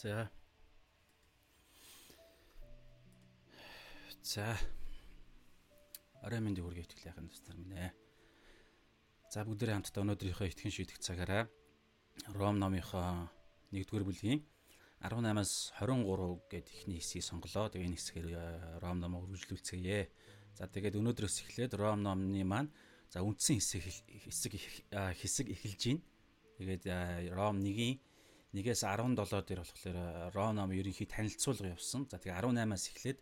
За. За. Орой мэндийг хүргэе итгэл яхаа тастар минь ээ. За бүгдээ хамтдаа өнөөдрийнхөө итгэн шийдэх цагаараа Ром номынхоо 1-р бүлгийн 18-аас 23 гэд ихний хэсгийг сонголоо. Тэгээ энэ хэсгээр э, Ром номыг үргэлжлүүлцгээе. За тэгээд өнөөдрөөс эхлээд Ром номны маань за үндсэн хэсэг хэсэг хэсэг эхэлж байна. Тэгээд Ром 1-ийн 1-ээс 17 дээр болохоор э, Ром ном ерөнхий танилцуулга явсан. За тэгээ 18-аас эхлээд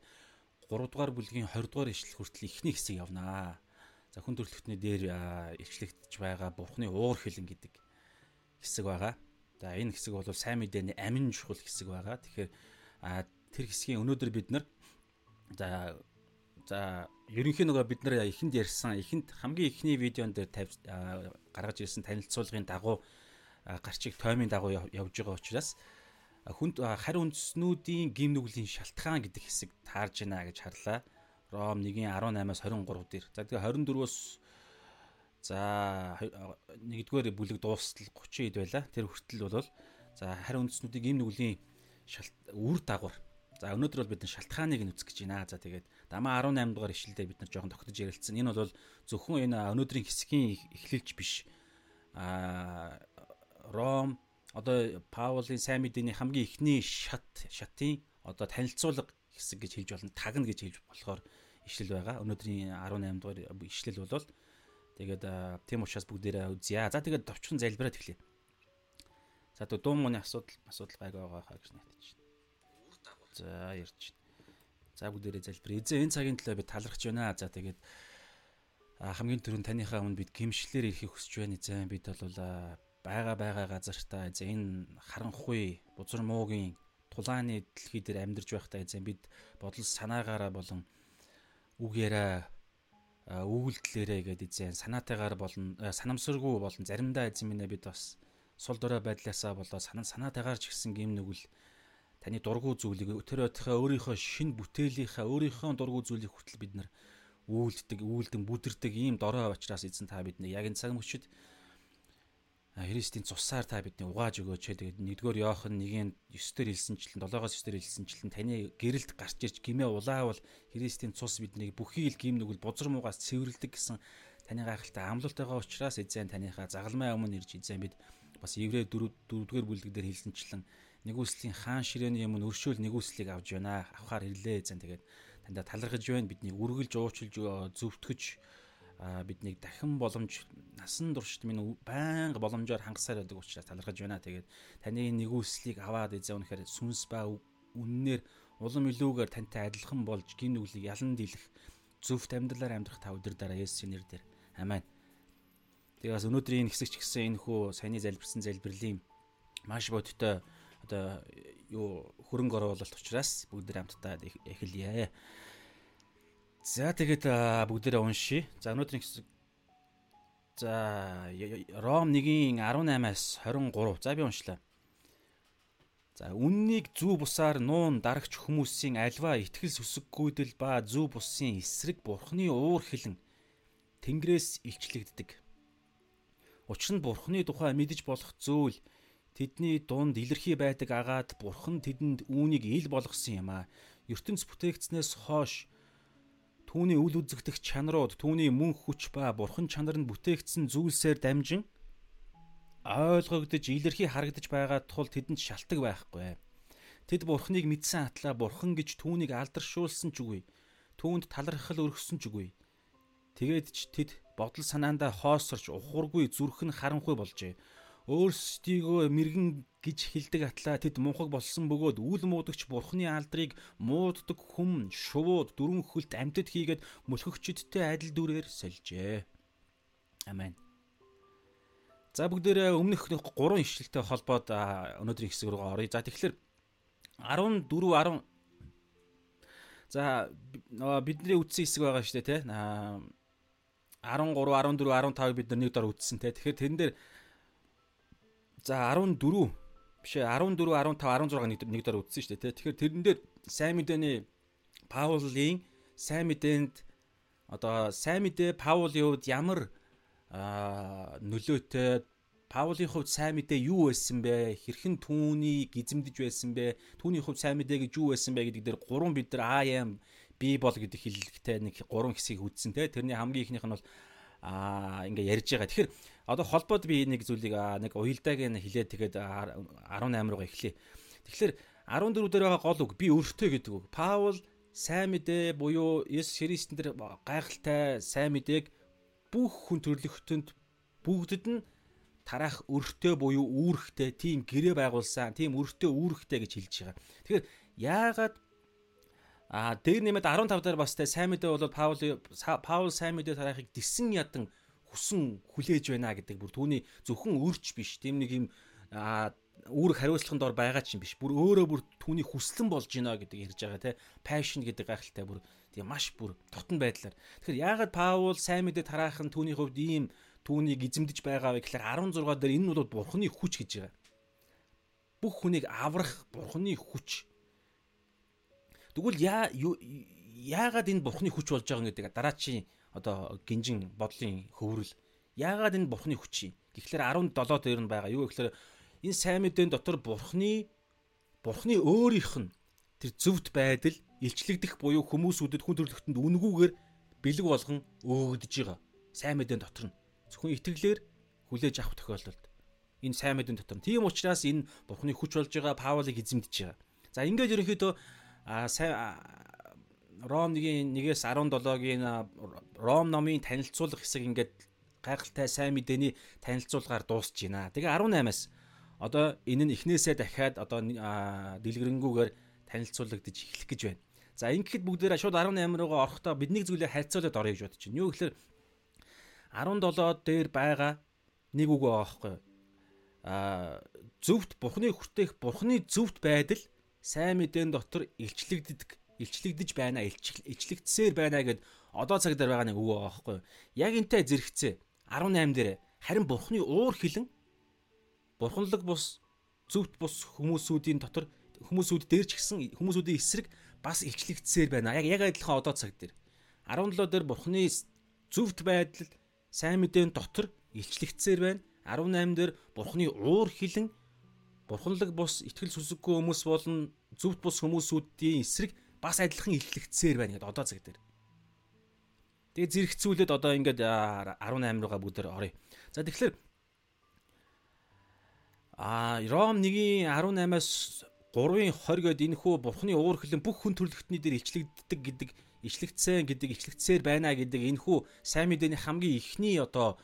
3 дугаар бүлгийн 20 дугаар ишлэл хүртэл ихний хэсэг явнаа. За хүн төрөлхтний дээр ичлэгдэж байгаа Бурхны уур хилэн гэдэг хэсэг байгаа. За энэ хэсэг бол сайн мэдээний амин чухал хэсэг байгаа. Тэгэхээр тэр хэсгийн өнөөдөр бид нар за за ерөнхийн нөгөө бид нар эхэнд ярьсан эхэнд хамгийн ихний видеон дээр гаргаж ирсэн танилцуулгын дагуу гарчиг тоймын дагуу явж байгаа учраас хүнд харь үндснүүдийн гим нүглийн шалтгаан гэдэг хэсэг таарж байна гэж харлаа. Ром 1-ийн 18-аас 23 дээр. За тэгээ 24-өөс за 1-р бүлэг дуустал 30 ид байла. Тэр хүртэл бол за харь үндснүүдийн гим нүглийн үр дагавар. За өнөөдөр бол бид нар шалтгааныг нь үзэх гэж байна. За тэгээд дамаа 18 дугаар ишлэлдээ бид нар жоохон тогтож ярилцсан. Энэ бол зөвхөн энэ өнөөдрийн хэсгийн эхлэлч биш. А Ром одоо Паулийн сайн мэдээний хамгийн ихний шат шатын одоо танилцуулга хэсэг гэж хэлж болно. Тагна гэж хэлж болохоор ишлэл байгаа. Өнөөдрийн 18 дугаар ишлэл бол тэгээд тийм учраас бүгдээрээ үзье. За тэгээд товчхон залбираад эхлэе. За дуу мууны асуудал асуудал гайг байгаа хаа гэж найдаж байна. За ярьж байна. За бүгдээрээ залбирая. Эзэн энэ цагийн төлөө би талархж байна. За тэгээд хамгийн түрүүнд таныхаа өмнө бид гимшлэр ирэхийг хүсэж байна. Эзэн бид бол байгаа байгаа газартаа за энэ харанхуй бузар муугийн тулааны дэлхий дээр амьдарч байхдаа эзэн бид бодол санаагаараа болон үг яриа үйлдэлээрээ гэдэг эзэн санаатайгаар болон санамсаргүй болон заримдаа эзэн минь бид бас сул дорой байдлаасаа болоо санаа санаатайгаар ч гэсэн гим нүгэл таны дургу зүйлийг тэр өтхөө өөрийнхөө шин бүтээлийнхаа өөрийнхөө дургу зүйлийг хүртэл бид нар үйлддэг, үйлдэн бүдэрдэг ийм дорой учраас эзэн та бидний яг энэ цаг мөчид Христийн цусаар та бидний угааж өгөөч. Тэгээд нэгдүгээр Иохан 1-ийн 9-дэр хэлсэнчлэн 7-оос 9-дэр хэлсэнчлэн таны гэрэлд гарч ирж гимээ улаавал Христийн цус биднийг бүхий л гим нүгэл бузар муугаас цэвэрлдэг гэсэн таны гайхалтай амлалтайгаа учраас эзэн таныхаа загалмай өмнө ирж эзэн бид бас Еврей 4-р бүлэг дээр хэлсэнчлэн нэгүслийн хаан ширээний өмнө өршөөл нэгүслийг авж байна. Авахаар ирлээ эзэн тэгээд тандаа талархаж байна. Бидний үргэлж уучлж зөвтгөж биднийг дахин боломж насан туршид минь байнга боломжоор хангасаар байдаг учраас талархаж байна. Тэгээд таны нэгүслийг аваад эзэн үнэхээр сүнс ба үннээр улам илүүгээр тантай адилхан болж гин нүглийг ялан дийлэх зөвхт амьдралаар амьдрах та өдөр дараа Есүсийн нэрээр амен. Тэгээд бас өнөөдрийн энэ хэсэгч гэсэн энэ хүү саяны залбирсан залбирлын маш бодтой одоо юу хөрөнгө оруулалт учраас бүгд хамтдаа эхэлье. За тэгээд бүгдээрээ уншия. За өнөөдрийн хэсэг За Ром 1-ийн 18-аас 23. За би уншлаа. За үннийг зүү бусаар нуун дарагч хүмүүсийн альва итгэл сүсэггүйдэл ба зүү бусын эсрэг бурхны уур хилэн тэнгэрээс илчлэгддэг. Учир нь бурхны тухай мэдэж болох зүйл тэдний дунд илэрхий байдаг агаад бурхан тэдэнд үүнийг ил болгосон юм а. ертөнц бүтээгдснээс хойш түүний үл үзэгдэх чанарууд, түүний мөн хүч ба бурхан чанар нь бүтээгдсэн зүйлсээр дамжин ойлгогдож, илэрхий харагдаж байгаа тул тэдэнд шалтгаан байхгүй. Тэд бурхныг мэдсэн атлаа бурхан гэж түүнийг алдаршуулсан ч үгүй. Түүнд талархал өргөсөн ч үгүй. Тэгээд ч тэд бодол санаандаа хоосорч ухургүй зүрх нь харанхуй болжээ өөрсдийгөө мэрэгэн гэж хэлдэг атлаа тэд мунхаг болсон бөгөөд үл муудагч бурхны алдрыг мууддаг хүм шувууд дөрвөн хөлт амьтад хийгээд мөлхөгчдтэй адил дүрээр сольжээ. Амен. За бүгдээрээ өмнөх 3 ишлэлтэй холбоод өнөөдрийн хэсэг рүү оръё. За тэгэхээр 14 10 За бидний үтсэн хэсэг байгаа шүү дээ, тэ. 13, 14, 15 бид нар нэг дор үтсэн, тэ. Тэгэхээр тэрэн дээр За 14 биш ээ 14 15 16 нэг нэг дор үтсэн шүү дээ тий. Тэгэхээр тэрэн дээр сайн мэдээний Паулийн сайн мэдээнд одоо сайн мэдээ Паул юуд ямар нөлөөтэй Паулийн хувьд сайн мэдээ юу байсан бэ? Хэрхэн түүнийг гизэмдэж байсан бэ? Түүний хувьд сайн мэдээ гэж юу байсан бэ гэдэг дээр гурван бид нар I am би бол гэдэг хэллэгтэй нэг гурван хэсгийг үзсэн те. Тэрний хамгийн ихнийх нь бол аа ингээ ярьж байгаа. Тэгэхээр одоо холбоод би нэг зүйлийг нэг уялдааг нь хилээд тэгээд 18 руугаа эхлэе. Тэгэхээр 14 дээр байгаа гол үг би өөртөө гэдэг үг. Паул сайн мэдээ буюу Есүс Христэн дээр гайхалтай сайн мэдээг бүх хүн төрлөختөнд бүгдэд нь тараах өртөө буюу үүрэгтэй тийм гэрээ байгуулсан тийм өртөө үүрэгтэй гэж хэлж байгаа. Тэгэхээр яагаад а дээр нэмээд 15 дээр бас тэ сайн мэдээ бол Паул Паул сайн мэдээ тараахыг дисэн ядан хүсэн хүлээж байна гэдэг бүр түүний зөвхөн өрч биш тийм нэг юм үүрэг хариуцлагын дор байгаа ч юм биш. Бүр өөрөө бүр түүний хүслэн болж байна гэдэг ярьж байгаа те. Passion гэдэг гайхалтай бүр тийм маш бүр тотон байдлаар. Тэгэхээр яагаад Паул сайн мэдээ тараах нь түүний хувьд ийм түүнийг эзэмдэж байгаа вэ гэхээр 16 дээр энэ нь бол бурхны хүч гэж байгаа. Бүх хүнийг аврах бурхны хүч. Тэгвэл яа яагаад энэ бурхны хүч болж байгаа гэдэг дараачийн одоо гинжин бодлын хөврөл яагаад энэ бурхны хүч юм? Тэгэхээр 17 дээр нь байгаа. Юу гэхээр энэ сайн мэдээний дотор бурхны бурхны өөрийнх нь тэр зөвхт байдал илчлэгдэх буюу хүмүүсүүдэд хүн төрлөختөнд үнгүүгээр бэлэг болгон өөгдөж байгаа. Сайн мэдээний дотор нь зөвхөн итгэлээр хүлээж авах тохиолдолд энэ сайн мэдээний дотор. Тийм учраас энэ бурхны хүч болж байгаа Паулыг эзэмдэж байгаа. За ингээд ерөнхийдөө сайн Ром 1-ийн 1-ээс 17-гийн Ром номын танилцуулга хэсэг ингээд гайхалтай сайн мэдээний танилцуулгаар дуусж байна. Тэгээ 18-аас одоо энэ нь эхнээсээ дахиад одоо дэлгэрэнгүйгээр танилцуулагдаж эхлэх гэж байна. За ингэхэд бүгдээрээ шууд 18 руугаа орохдоо бидний зүйлээ харьцуулаад орё гэж бодож байна. Юу гэхээр 17 дээр байгаа нэг үг юу? Аа зөвхт Бурхны хүртээх Бурхны зөвхт байдал сайн мэдэн дотор илчлэгддэг, илчлэгдэж байна, илчлэгдсээр байна гэд одоо цаг дээр байгаа нэг үг байгаа байхгүй? Яг энтэй зэрэгцээ 18 дээр харин Бурхны уур хилэн бурханлаг бус зөвхт бус хүмүүсүүдийн дотор хүмүүсүүд дээр ч гэсэн хүмүүсүүдийн эсрэг бас илчлэгдсээр байна. Яг яг адилхан одоо цаг дээр 17 дээр бурхны зөвхт байдал сайн мэдээний дотор илчлэгдсээр байна. 18 дээр бурхны уур хилэн бурханлаг бус итгэл сүсэггүй хүмүүс болон зөвхт бус хүмүүсүүдийн эсрэг бас адилхан илчлэгдсээр байна гэдэг одоо цаг дээр. Тэгээ зэрэгцүүлээд одоо ингээд 18 руугаа бүгд оръё. За тэгэхээр А Ром 1-ийн 18-аас 3-ын 20 гээд энэхүү бурхны уур хилэн бүх хүн төрлөختний дээр ичлэгддэг гэдэг ичлэгдсэн гэдэг ичлэгдсээр байна гэдэг энэхүү сайн мэдээний хамгийн ихний одоо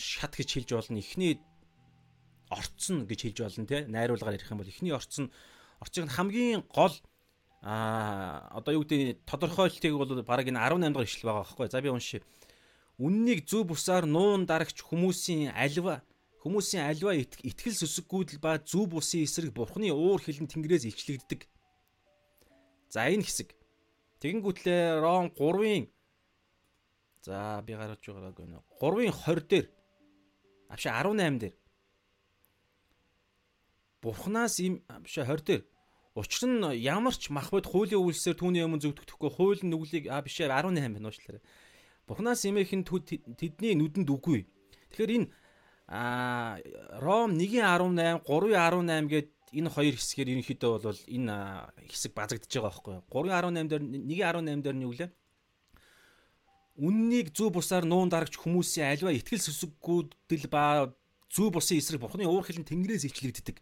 шат гэж хэлж болно. Ихний орцсон гэж хэлж болно те найруулгаар ярих юм бол ихний орцсон орцыг хамгийн гол а одоо юу гэдэг тодорхойлтыг бол бараг энэ 18 дахь ишлэл байгаа байхгүй. За би уншия. Үннийг зөв бусаар нуун дарагч хүмүүсийн альва Хүмүүсийн альва итгэл сүсэггүйдэл ба зүв бусын эсрэг бурхны уур хилэн тэнгэрээс илчлэгддэг. За энэ хэсэг. Тэгэнгүүтлээ Ром 3-ын За би гаргаж байгааг байна. 3-ын 20 дээр авши 18 дээр Бурханаас им биш 20 дээр Учир нь ямар ч махбод хуулийн үйлсээр түүний өмнө зөвдөгдөхгүй хууль нүглийг а биш 18 байна уучлаарай. Бурханаас имэх нь тэдний нүдэнд үгүй. Тэгэхээр энэ А Ром 1:18, 3:18 гээд энэ хоёр хэсгээр ерөнхийдөө бол энэ хэсэг базагдж байгаа байхгүй юу? 3:18 дээр 1:18 дээр нь юу лээ? Үннийг зүү бусаар нуун дарагч хүмүүсийн альва итгэл сүсэггүүдэл ба зүү бусын эсрэг Бурхны уур хилэн тэнгэрээс ичлэгддэг.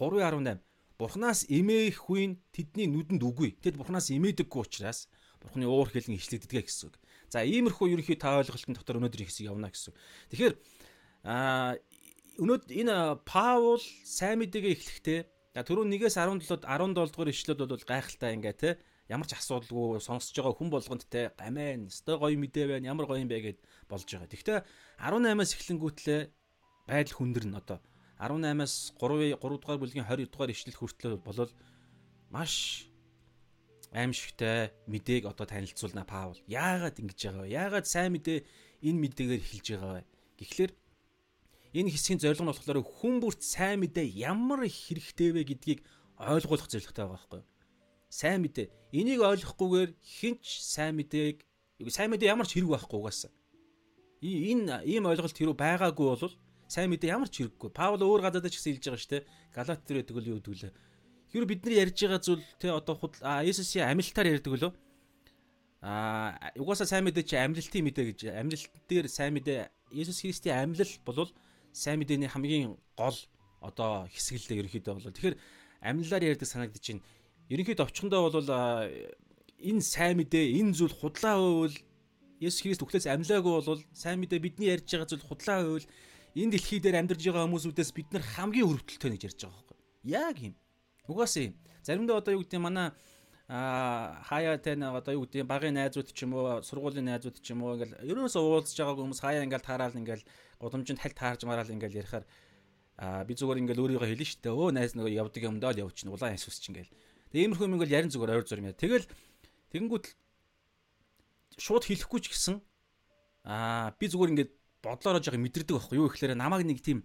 3:18 Бурханаас эмээх хүн тэдний нүдэнд үгүй. Тэд Бурханаас эмээдэггүй учраас Бурхны уур хилэн ичлэгддэг гэсэн үг. За иймэрхүү ерөнхий та ойлголтын дотор өнөөдөр их хэсэг явна гэсэн. Тэгэхээр а өнөөдөр энэ Паул сайн мэдээгээ эхлэхдээ түрүү 1-ээс 17-д 17 дугаар ишлэлд бол гайхалтай ингээ те ямар ч асуудалгүй сонсож байгаа хүн болгонд те гамэн өстой гоё мэдээ байна ямар гоё юм бэ гэд болж байгаа. Гэхдээ 18-аас эхлэнгүүтлээ байдал хүндэрнэ одоо 18-аас 3 3 дугаар бүлгийн 20 дугаар ишлэл хүртэл болол маш аимшигтай мэдээг одоо танилцуулна Паул. Яагаад ингэж байгаа вэ? Яагаад сайн мэдээ энэ мэдээгээр эхэлж байгаа вэ? Тэгэхээр энэ хэсгийн зорилго нь болохоор хүн бүрт сайн мэдээ ямар их хэрэгтэй вэ гэдгийг ойлгуулах зорилготой байгаа байхгүй юу? Сайн мэдээ. Энийг ойлгохгүйгээр хинч сайн мэдээг сайн мэдээ ямар ч хэрэг байхгүй угаасаа. Энэ ийм ойлголт хэрүү байгаагүй бол сайн мэдээ ямар ч хэрэггүй. Паул өөр гадаад ч гэсэн хэлж байгаа шүү дээ. Галат дээр үл юу гэдэг лээ. Хэрүү бидний ярьж байгаа зүйл те одоо худал Есүсийн амилтаар ярьдаг лөө. А угаасаа сайн мэдээ чи амлалтын мэдээ гэж амлалт дээр сайн мэдээ Есүс Христийн амлал бол сайн мэдээний хамгийн гол одоо хэсгэлдээ ерөнхийдөө бол тэгэхээр амлалаар ярьдаг санагдаж байна. Ерөнхийдөө овчхондоо бол энэ сайн мэдээ энэ зүйл худлаа байвал Есүс Христ үхлээс амьлаагүй бол сайн мэдээ бидний ярьж байгаа зүйл худлаа байвал энэ дэлхий дээр амьдарж байгаа хүмүүсүүдээс бид нар хамгийн өрөвдөлтөө гэж ярьж байгаа байхгүй. Яг юм. Угаасаа заримдаа одоо юу гэдэг нь манай а хаяа тань одоо юу гэдэг багын найзууд ч юм уу сургуулийн найзууд ч юм уу ингээл ерөөсөө уулзж байгаа хүмүүс хаяа ингээл таараал ингээл гудамжинд хальт таарж мараал ингээл ярихаар а би зүгээр ингээл өөрийгөө хэлнэ штэ өө найз нөгөө явдаг юм даа л явчихна улаан ясус ч ингээл тэгээ иймэрхүү юм ингээл ярин зүгээр ойр зур юм яа тэгэл тэгэнгүүт шууд хэлэхгүй ч гэсэн аа би зүгээр ингээд бодлоороо жоо мэдэрдэг байхгүй. Юу гэхээр намайг нэг тийм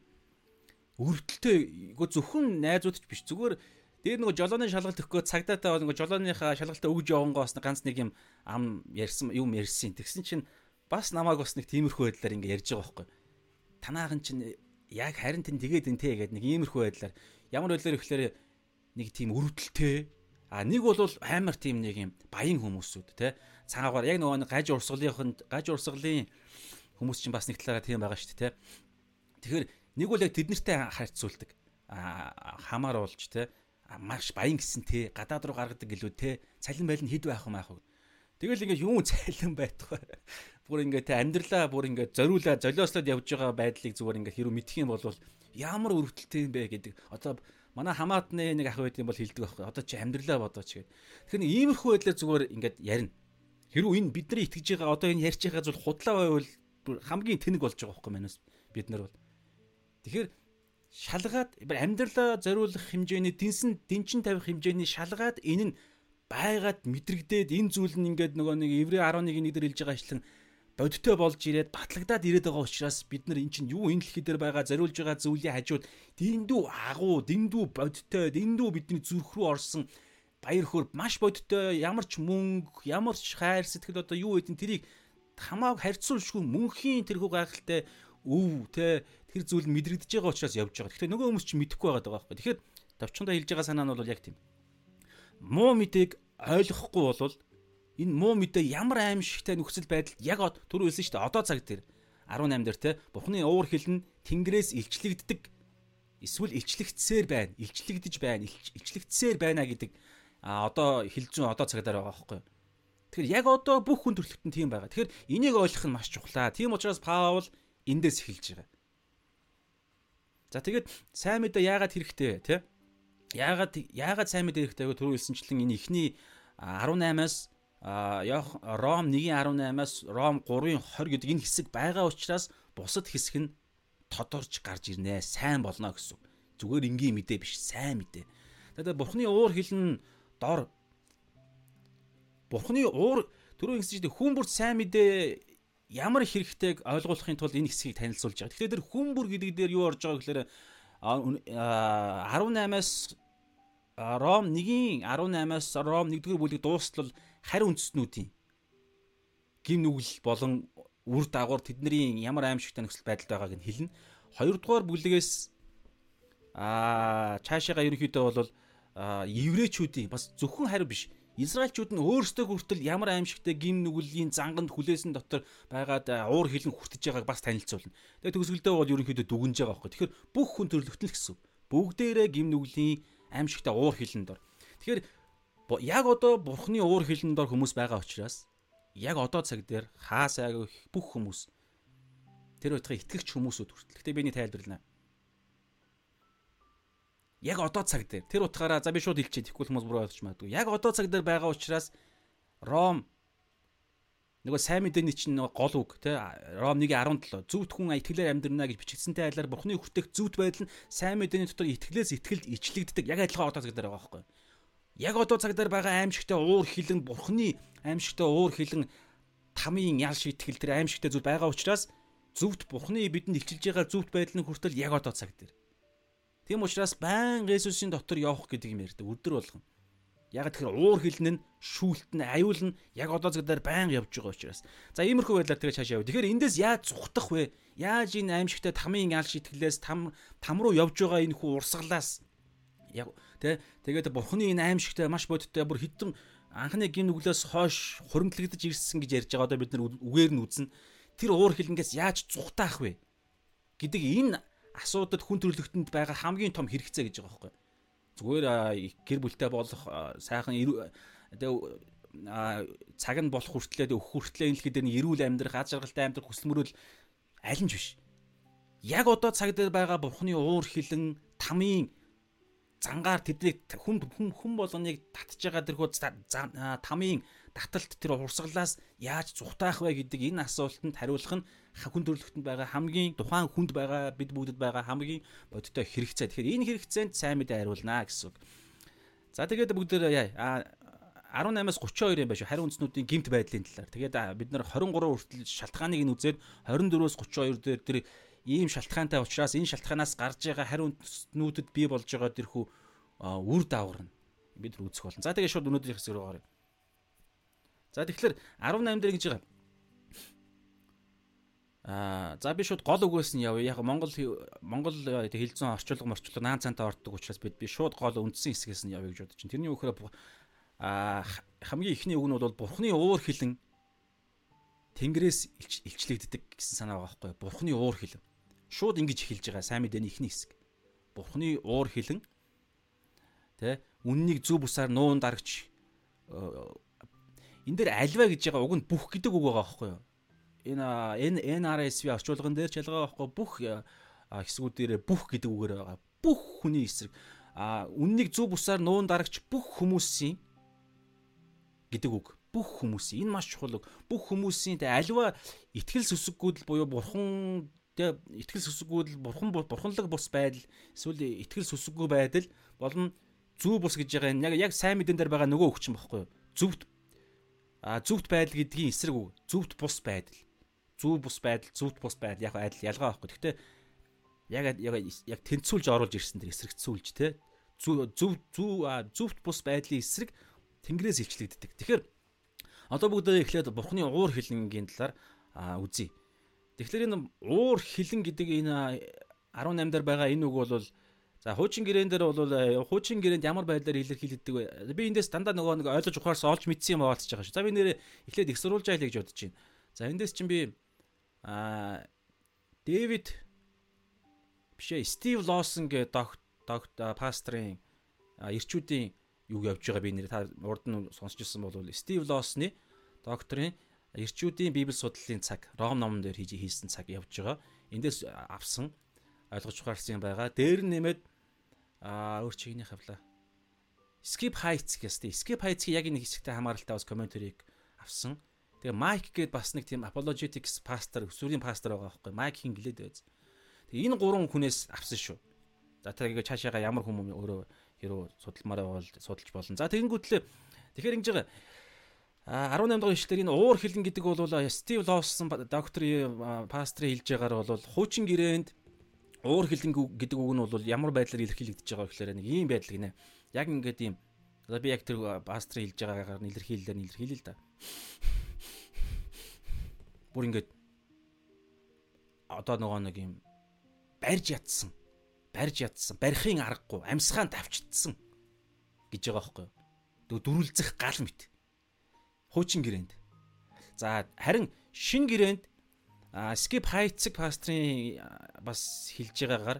өрөвдөлтөө үгүй зөвхөн найзууд ч биш. Зүгээр дээр нөгөө жолооны шалгалт өгөхөө цагдаатай бол нөгөө жолооныхаа шалгалтаа өгж явангоос ганц нэг юм ам ярьсан юм ярьсан. Тэгсэн чинь бас намайг бас нэг тиймэрхүү байдлаар ингээ ярьж байгаа байхгүй. Танаахан чинь яг харин тэн тэгээд энэ тэгээд нэг иймэрхүү байдлаар. Ямар байдлаар ихлээр нэг тийм өрөвдөлтөө а нэг бол амар тийм нэг юм баян хүмүүсүүд те. Цаагаар яг нөгөө гаж урсгалын гаж урсгалын хүмүүс чинь бас нэг талаараа тийм байгаа шүү дээ, тэ. Тэгэхээр нэг үл яг тэднэртэй харьцуулдаг. Аа хамаар болж тэ. Маш баян гисэн те гадаад руу гаргадаг гэлүү те цалин байлын хэд байх юм аах тэгэл ингээ юу цалин байх вэ бүр ингээ те амьдралаа бүр ингээ зориулаа золиослоод явж байгаа байдлыг зүгээр ингээ хэрүү мэдэх юм бол ямар өрөвдөлттэй юм бэ гэдэг. Одоо манай хамаатны нэг ах байд юм бол хэлдэг байхгүй. Одоо чи амьдралаа бодооч гэдэг. Тэгэхээр иймэрхүү байдлаар зүгээр ингээд ярина. Хэрүү энэ бидний итгэж байгаа одоо энэ ярьж байгаа зүйл худлаа байвал хамгийн тэнэг болж байгаа байхгүй манаас бид нар бол. Тэгэхээр шалгаад амьдралаа зориулах хэмжээний дэнсэн дэнчин тавих хэмжээний шалгаад энэ нь байгаад мэдрэгдээд энэ зүйл нь ингээд нөгөө нэг Еврей 11-ийн нэг дээр хэлж байгаа ишлэн бодиттой болж ирээд батлагдаад ирээд байгаа учраас бид нар эн чинь юу энэ дэлхий дээр байгаа зориулж байгаа зүйлийн хажууд дэндүү агуу дэндүү бодиттой дэндүү бидний зүрх рүү орсон баяр хөөр маш бодиттой ямар ч мөнгө ямар ч хайр сэтгэл одоо юу гэдэг нь тэрийг хамааг харьцуулшгүй мөнхийн тэрхүү гайхалтай өв те тэр зүйл мэдрэгдэж байгаа учраас явж байгаа. Тэгэхээр нөгөө хүмүүс чинь мэдэхгүй байгаа даа байхгүй. Тэгэхээр товчондоо хэлж байгаа санаа нь бол яг тийм. Муу мэдээг ойлгохгүй бол энэ муу мэдээ ямар аимшигтай нөхцөл байдал яг түрүү хэлсэн шүү дээ. Одоо цаг дээр 18 дээр те Бурхны уур хилэн Тэнгэрээс илчлэгддэг эсвэл илчлэгдсээр байна. Илчлэгдэж байна. Илчлэгдсээр байна гэдэг одоо хилжүүн одоо цагаар байгаа байхгүй. Тэгэхээр яг одоо бүх хүн төрөлхтөн тийм байгаа. Тэгэхээр энийг ойлгох нь маш чухлаа. Тийм учраас Паул эндээс эхэлж байгаа. За тэгээд сайн мэдээ яагаад хэрэгтэй тэ? Яагаад яагаад сайн мэдээ хэрэгтэй вэ? Түрүү хэлсэнчлэн энэ ихний 18-аас Ром 1:18-аас Ром 3:20 гэдэг энэ хэсэг байгаа учраас бусад хэсэг нь тодорч гарч ирнэ. Сайн болно гэсэн. Зүгээр энгийн мэдээ биш, сайн мэдээ. Тэгээд Бурхны уур хилэн дор Бурхны уур түрүү чинь хүн бүр сайн мэдээ ямар хэрэгтэйг ойлгуулахын тулд энэ хэсгийг танилцуулж байгаа. Тэгэхээр тэр хүн бүр гэдэг дээр юу орж байгаа гэхээр 18-аас Ром 1-ийн 18-аас Ром 1-р бүлэг дуустал харь үндэстнүүдийн гим нүгэл болон үр дагавар тэдний ямар аимшигтай нөхцөл байдалд байгааг нь хэлнэ. Хоёрдугаар бүлгээс аа цаашаага ерөнхийдөө бол еврейчүүдийн бас зөвхөн харь биш Израильчууд нь өөрсдөө хүртэл ямар аимшигтай гим нүглийн занганд хүлээсэн дотор байгаад уур хилэн хүртэж байгааг бас танилцуулна. Тэгээ төгсгөлдөө бол ерөнхийдөө дүгнж байгаа байхгүй. Тэгэхээр бүх хүн төрлөختөл гэсэн. Бүгдээрээ гим нүглийн аимшигтай уур хилэн дор. Тэгэхээр яг одоо бурхны уур хилэн дор хүмүүс байгаа учраас яг одоо цаг дээр хаа сайг бүх хүмүүс тэр утгыг итгэгч хүмүүсүүд хүртэл. Гэтэ би нэг тайлбарлана яг одоо цаг дээр тэр утгаараа за би шууд хэлчихье тэгэхгүй хүмүүс буруу ойлгож магадгүй. Яг одоо цаг дээр байгаа учраас Ром нөгөө сайн мэдээний чинь гол үг те Ром 1:17 зүвт хүн итгэлээр амьдрна гэж бичигдсэнтэй айлаар Бурхны хүртэх зүвт байдал нь сайн мэдээний дотор итгэлээс итгэлд ичлэгддэг. Яг адилхан одоо цаг дээр байгаа байхгүй. Яг одоо цаг дээр байгаа аимшигтай уур хилэн Бурхны аимшигтай уур хилэн тамийн ял шитгэл тэр аимшигтай зүйл байгаа учраас зүвт Бурхны бидэнд илчилж байгаа зүвт байдал нь хүртэл яг одоо цаг дээр. Тийм учраас баян Есүсийн дотор явах гэдэг юм ярьдаг өдөр болгон. Яг тэгэхээр уур хилэн нь шүүлтэн аюул нь яг одоо зэгдээр байнга явж байгаа учраас. За иймэрхүү байдлаар тэгээ цааш яваа. Тэгэхээр эндээс яаж зүхтах вэ? Яаж энэ аимшигтай тамийн ял шитгэлээс там там руу явж байгаа энэ хүү урсгалаас яг тэ тэгээд бурхны энэ аимшигтай маш бодиттой бүр хитэн анхны гин нүглээс хойш хуримтлагдаж ирсэн гэж ярьж байгаа одоо бид нар үгээр нь үзнэ. Тэр уур хилэнгээс яаж зүхтаах вэ? гэдэг энэ асуудад хүн төрөлхтөнд байгаа хамгийн том хэрэгцээ гэж байгаа байхгүй. Зүгээр гэр бүлтэй болох сайхан цаг нь болох хүртлээ өөх хүртлээ энэ л гэдэг нь эрүүл амьдрах, аз жаргалтай амьдрах хүсэл мөрөөл аль нь биш. Яг одоо цаг дээр байгаа бурхны уур хилэн тамийн зангаар тэднийг хүм хүм болгоныг татж байгаа тэрхүү тамийн таталт тэр урсгалаас яаж зүхтаах вэ гэдэг энэ асуултанд хариулах нь хүн төрөлхтөнд байгаа хамгийн тухайн хүнд байгаа бид бүгдэд байгаа хамгийн бодиттой хэрэгцээ. Тэгэхээр энэ хэрэгцээнд сайн мэдээ хариулнаа гэсэн үг. За тэгээд бүгд яа 18-аас 32 юм байна шүү. Хариу үндснүүдийн гимт байдлын талаар. Тэгээд бид нар 23 хүртэл шалтгааныг нь үзээд 24-өөс 32 дээр тэр ийм шалтгаантай учраас энэ шалтгаанаас гарч байгаа хариу үндснүүдэд бий болж байгаа тэрхүү үр дагавар нь бид үзэх болно. За тэгээд шууд өнөөдрийнх хэсэг рүү гаръя. За тэгэхээр 18 дээр гэж байгаа. Аа за би шууд гол үгээс нь явъя. Яг Монгол Монгол хэлцэн орчуулга морчлог наан цантаа ордог учраас бид би шууд гол үндсэн хэсгээс нь явъя гэж бодож чинь. Тэрний үхээр аа хамгийн ихний үг нь бол бурхны уур хилэн Тэнгэрээс илчлэгддэг гэсэн санаа байгаа байхгүй. Бурхны уур хилэн. Шууд ингэж эхэлж байгаа сайн мэдээний ихний хэсэг. Бурхны уур хилэн тэ үннийг зүв бусаар нуун дарагч энэ дээр альва гэж байгаа уг нь бүх гэдэг үг байгаа байхгүй юу? Энэ NRSV орчуулган дээр ч ялгаа байхгүй бүх хэсгүүдээр бүх гэдэг үгээр байгаа. Бүх хүний эсрэг а үннийг зөв бусаар нуун дарагч бүх хүмүүсийн гэдэг үг. Бүх хүмүүсийн энэ маш чухал үг. Бүх хүмүүсийн тэ альва итгэл сүсэггүүд буюу бурхан тэ итгэл сүсэггүүд бурхан бурханлаг бус байдал эсвэл итгэл сүсэггүй байдал болон зөв бус гэж байгаа энэ яг сайн мэдэн дээр байгаа нөгөө өгчин багхгүй юу? Зөвхт А зүвт байдал гэдгийн эсрэг үг. Зүвт бус байдал. Зүв бус байдал, зүвт бус байдал яг адил ялгаа байхгүй. Гэхдээ яг яг тэнцүүлж оруулж ирсэн тэр эсрэгцүүлж те. Зүв зүв зүвт бус байдлын эсрэг тэнгэрээс илчлэгддэг. Тэгэхээр одоо бүгдээ эхлээд бурхны уур хилэнгийн талаар үзье. Тэгэхээр энэ уур хилэн гэдэг энэ 18 дээр байгаа энэ үг бол За хуучин гэрээн дээр бол хуучин гэрээнд ямар байдлаар илэрхийлэгддэг вэ? Би эндээс дандаа нөгөө нэг ойлгож ухаарсан олж мэдсэн юм болчихж байгаа шүү. За би нэрээ эхлээд их сурулж айлаа гэж бодож байна. За эндээс чинь би аа Дэвид бишээ Стив Лосон гэ догт пастрын эрчүүдийн юу явж байгаа би нэр та урд нь сонсч ирсэн бол Стив Лосны докторийн эрчүүдийн библи судлалын цаг Ром номон дээр хийж хийсэн цаг явж байгаа. Эндээс авсан ойлгож ухаарсан байгаа. Дээр нь нэмээд Аа өөр чигний хавлаа. Skip Heights гэстэй. Skip Heights-ийг яг энэ хэсэгтээ хамааралтай бас комментарийг авсан. Тэгээ Mike гээд бас нэг тийм apologetics pastor, өсвөрийн pastor байгаа байхгүй. Mike-ийн гэлээд байз. Тэгээ энэ гурван хүнээс авсан шүү. За тэгээ цаашаага ямар хүмүүс өөрөө хэрүү судалмаар бол судалж болно. За тэгэнгүүтлээ тэгэхээр ингэж байгаа А 18 дугаар ишлэлээр энэ уур хилэн гэдэг бол Стив Лоусон докторийн пастрын хэлж байгаагаар бол хуучин гэрээнд уур хилэн гэдэг үг нь бол ямар байдлаар илэрхийлэгдэж байгаа гэхээр нэг ийм байдал гинэ. Яг ингээд ийм би яг тэр пастрын хэлж байгаагаар илэрхийлэлээр нь илэрхийлээ л да. Бүр ингээд одоо нөгөө нэг юм барьж ятсан. Барьж ятсан. Барихын аргагүй, амьсгаан тавчдсан гэж байгаа байхгүй юу? Дөрүлзэх гал мэт. Хуучин гэрээнд. За харин шин гэрээнд skip heights пастрын бас хэлж байгаагаар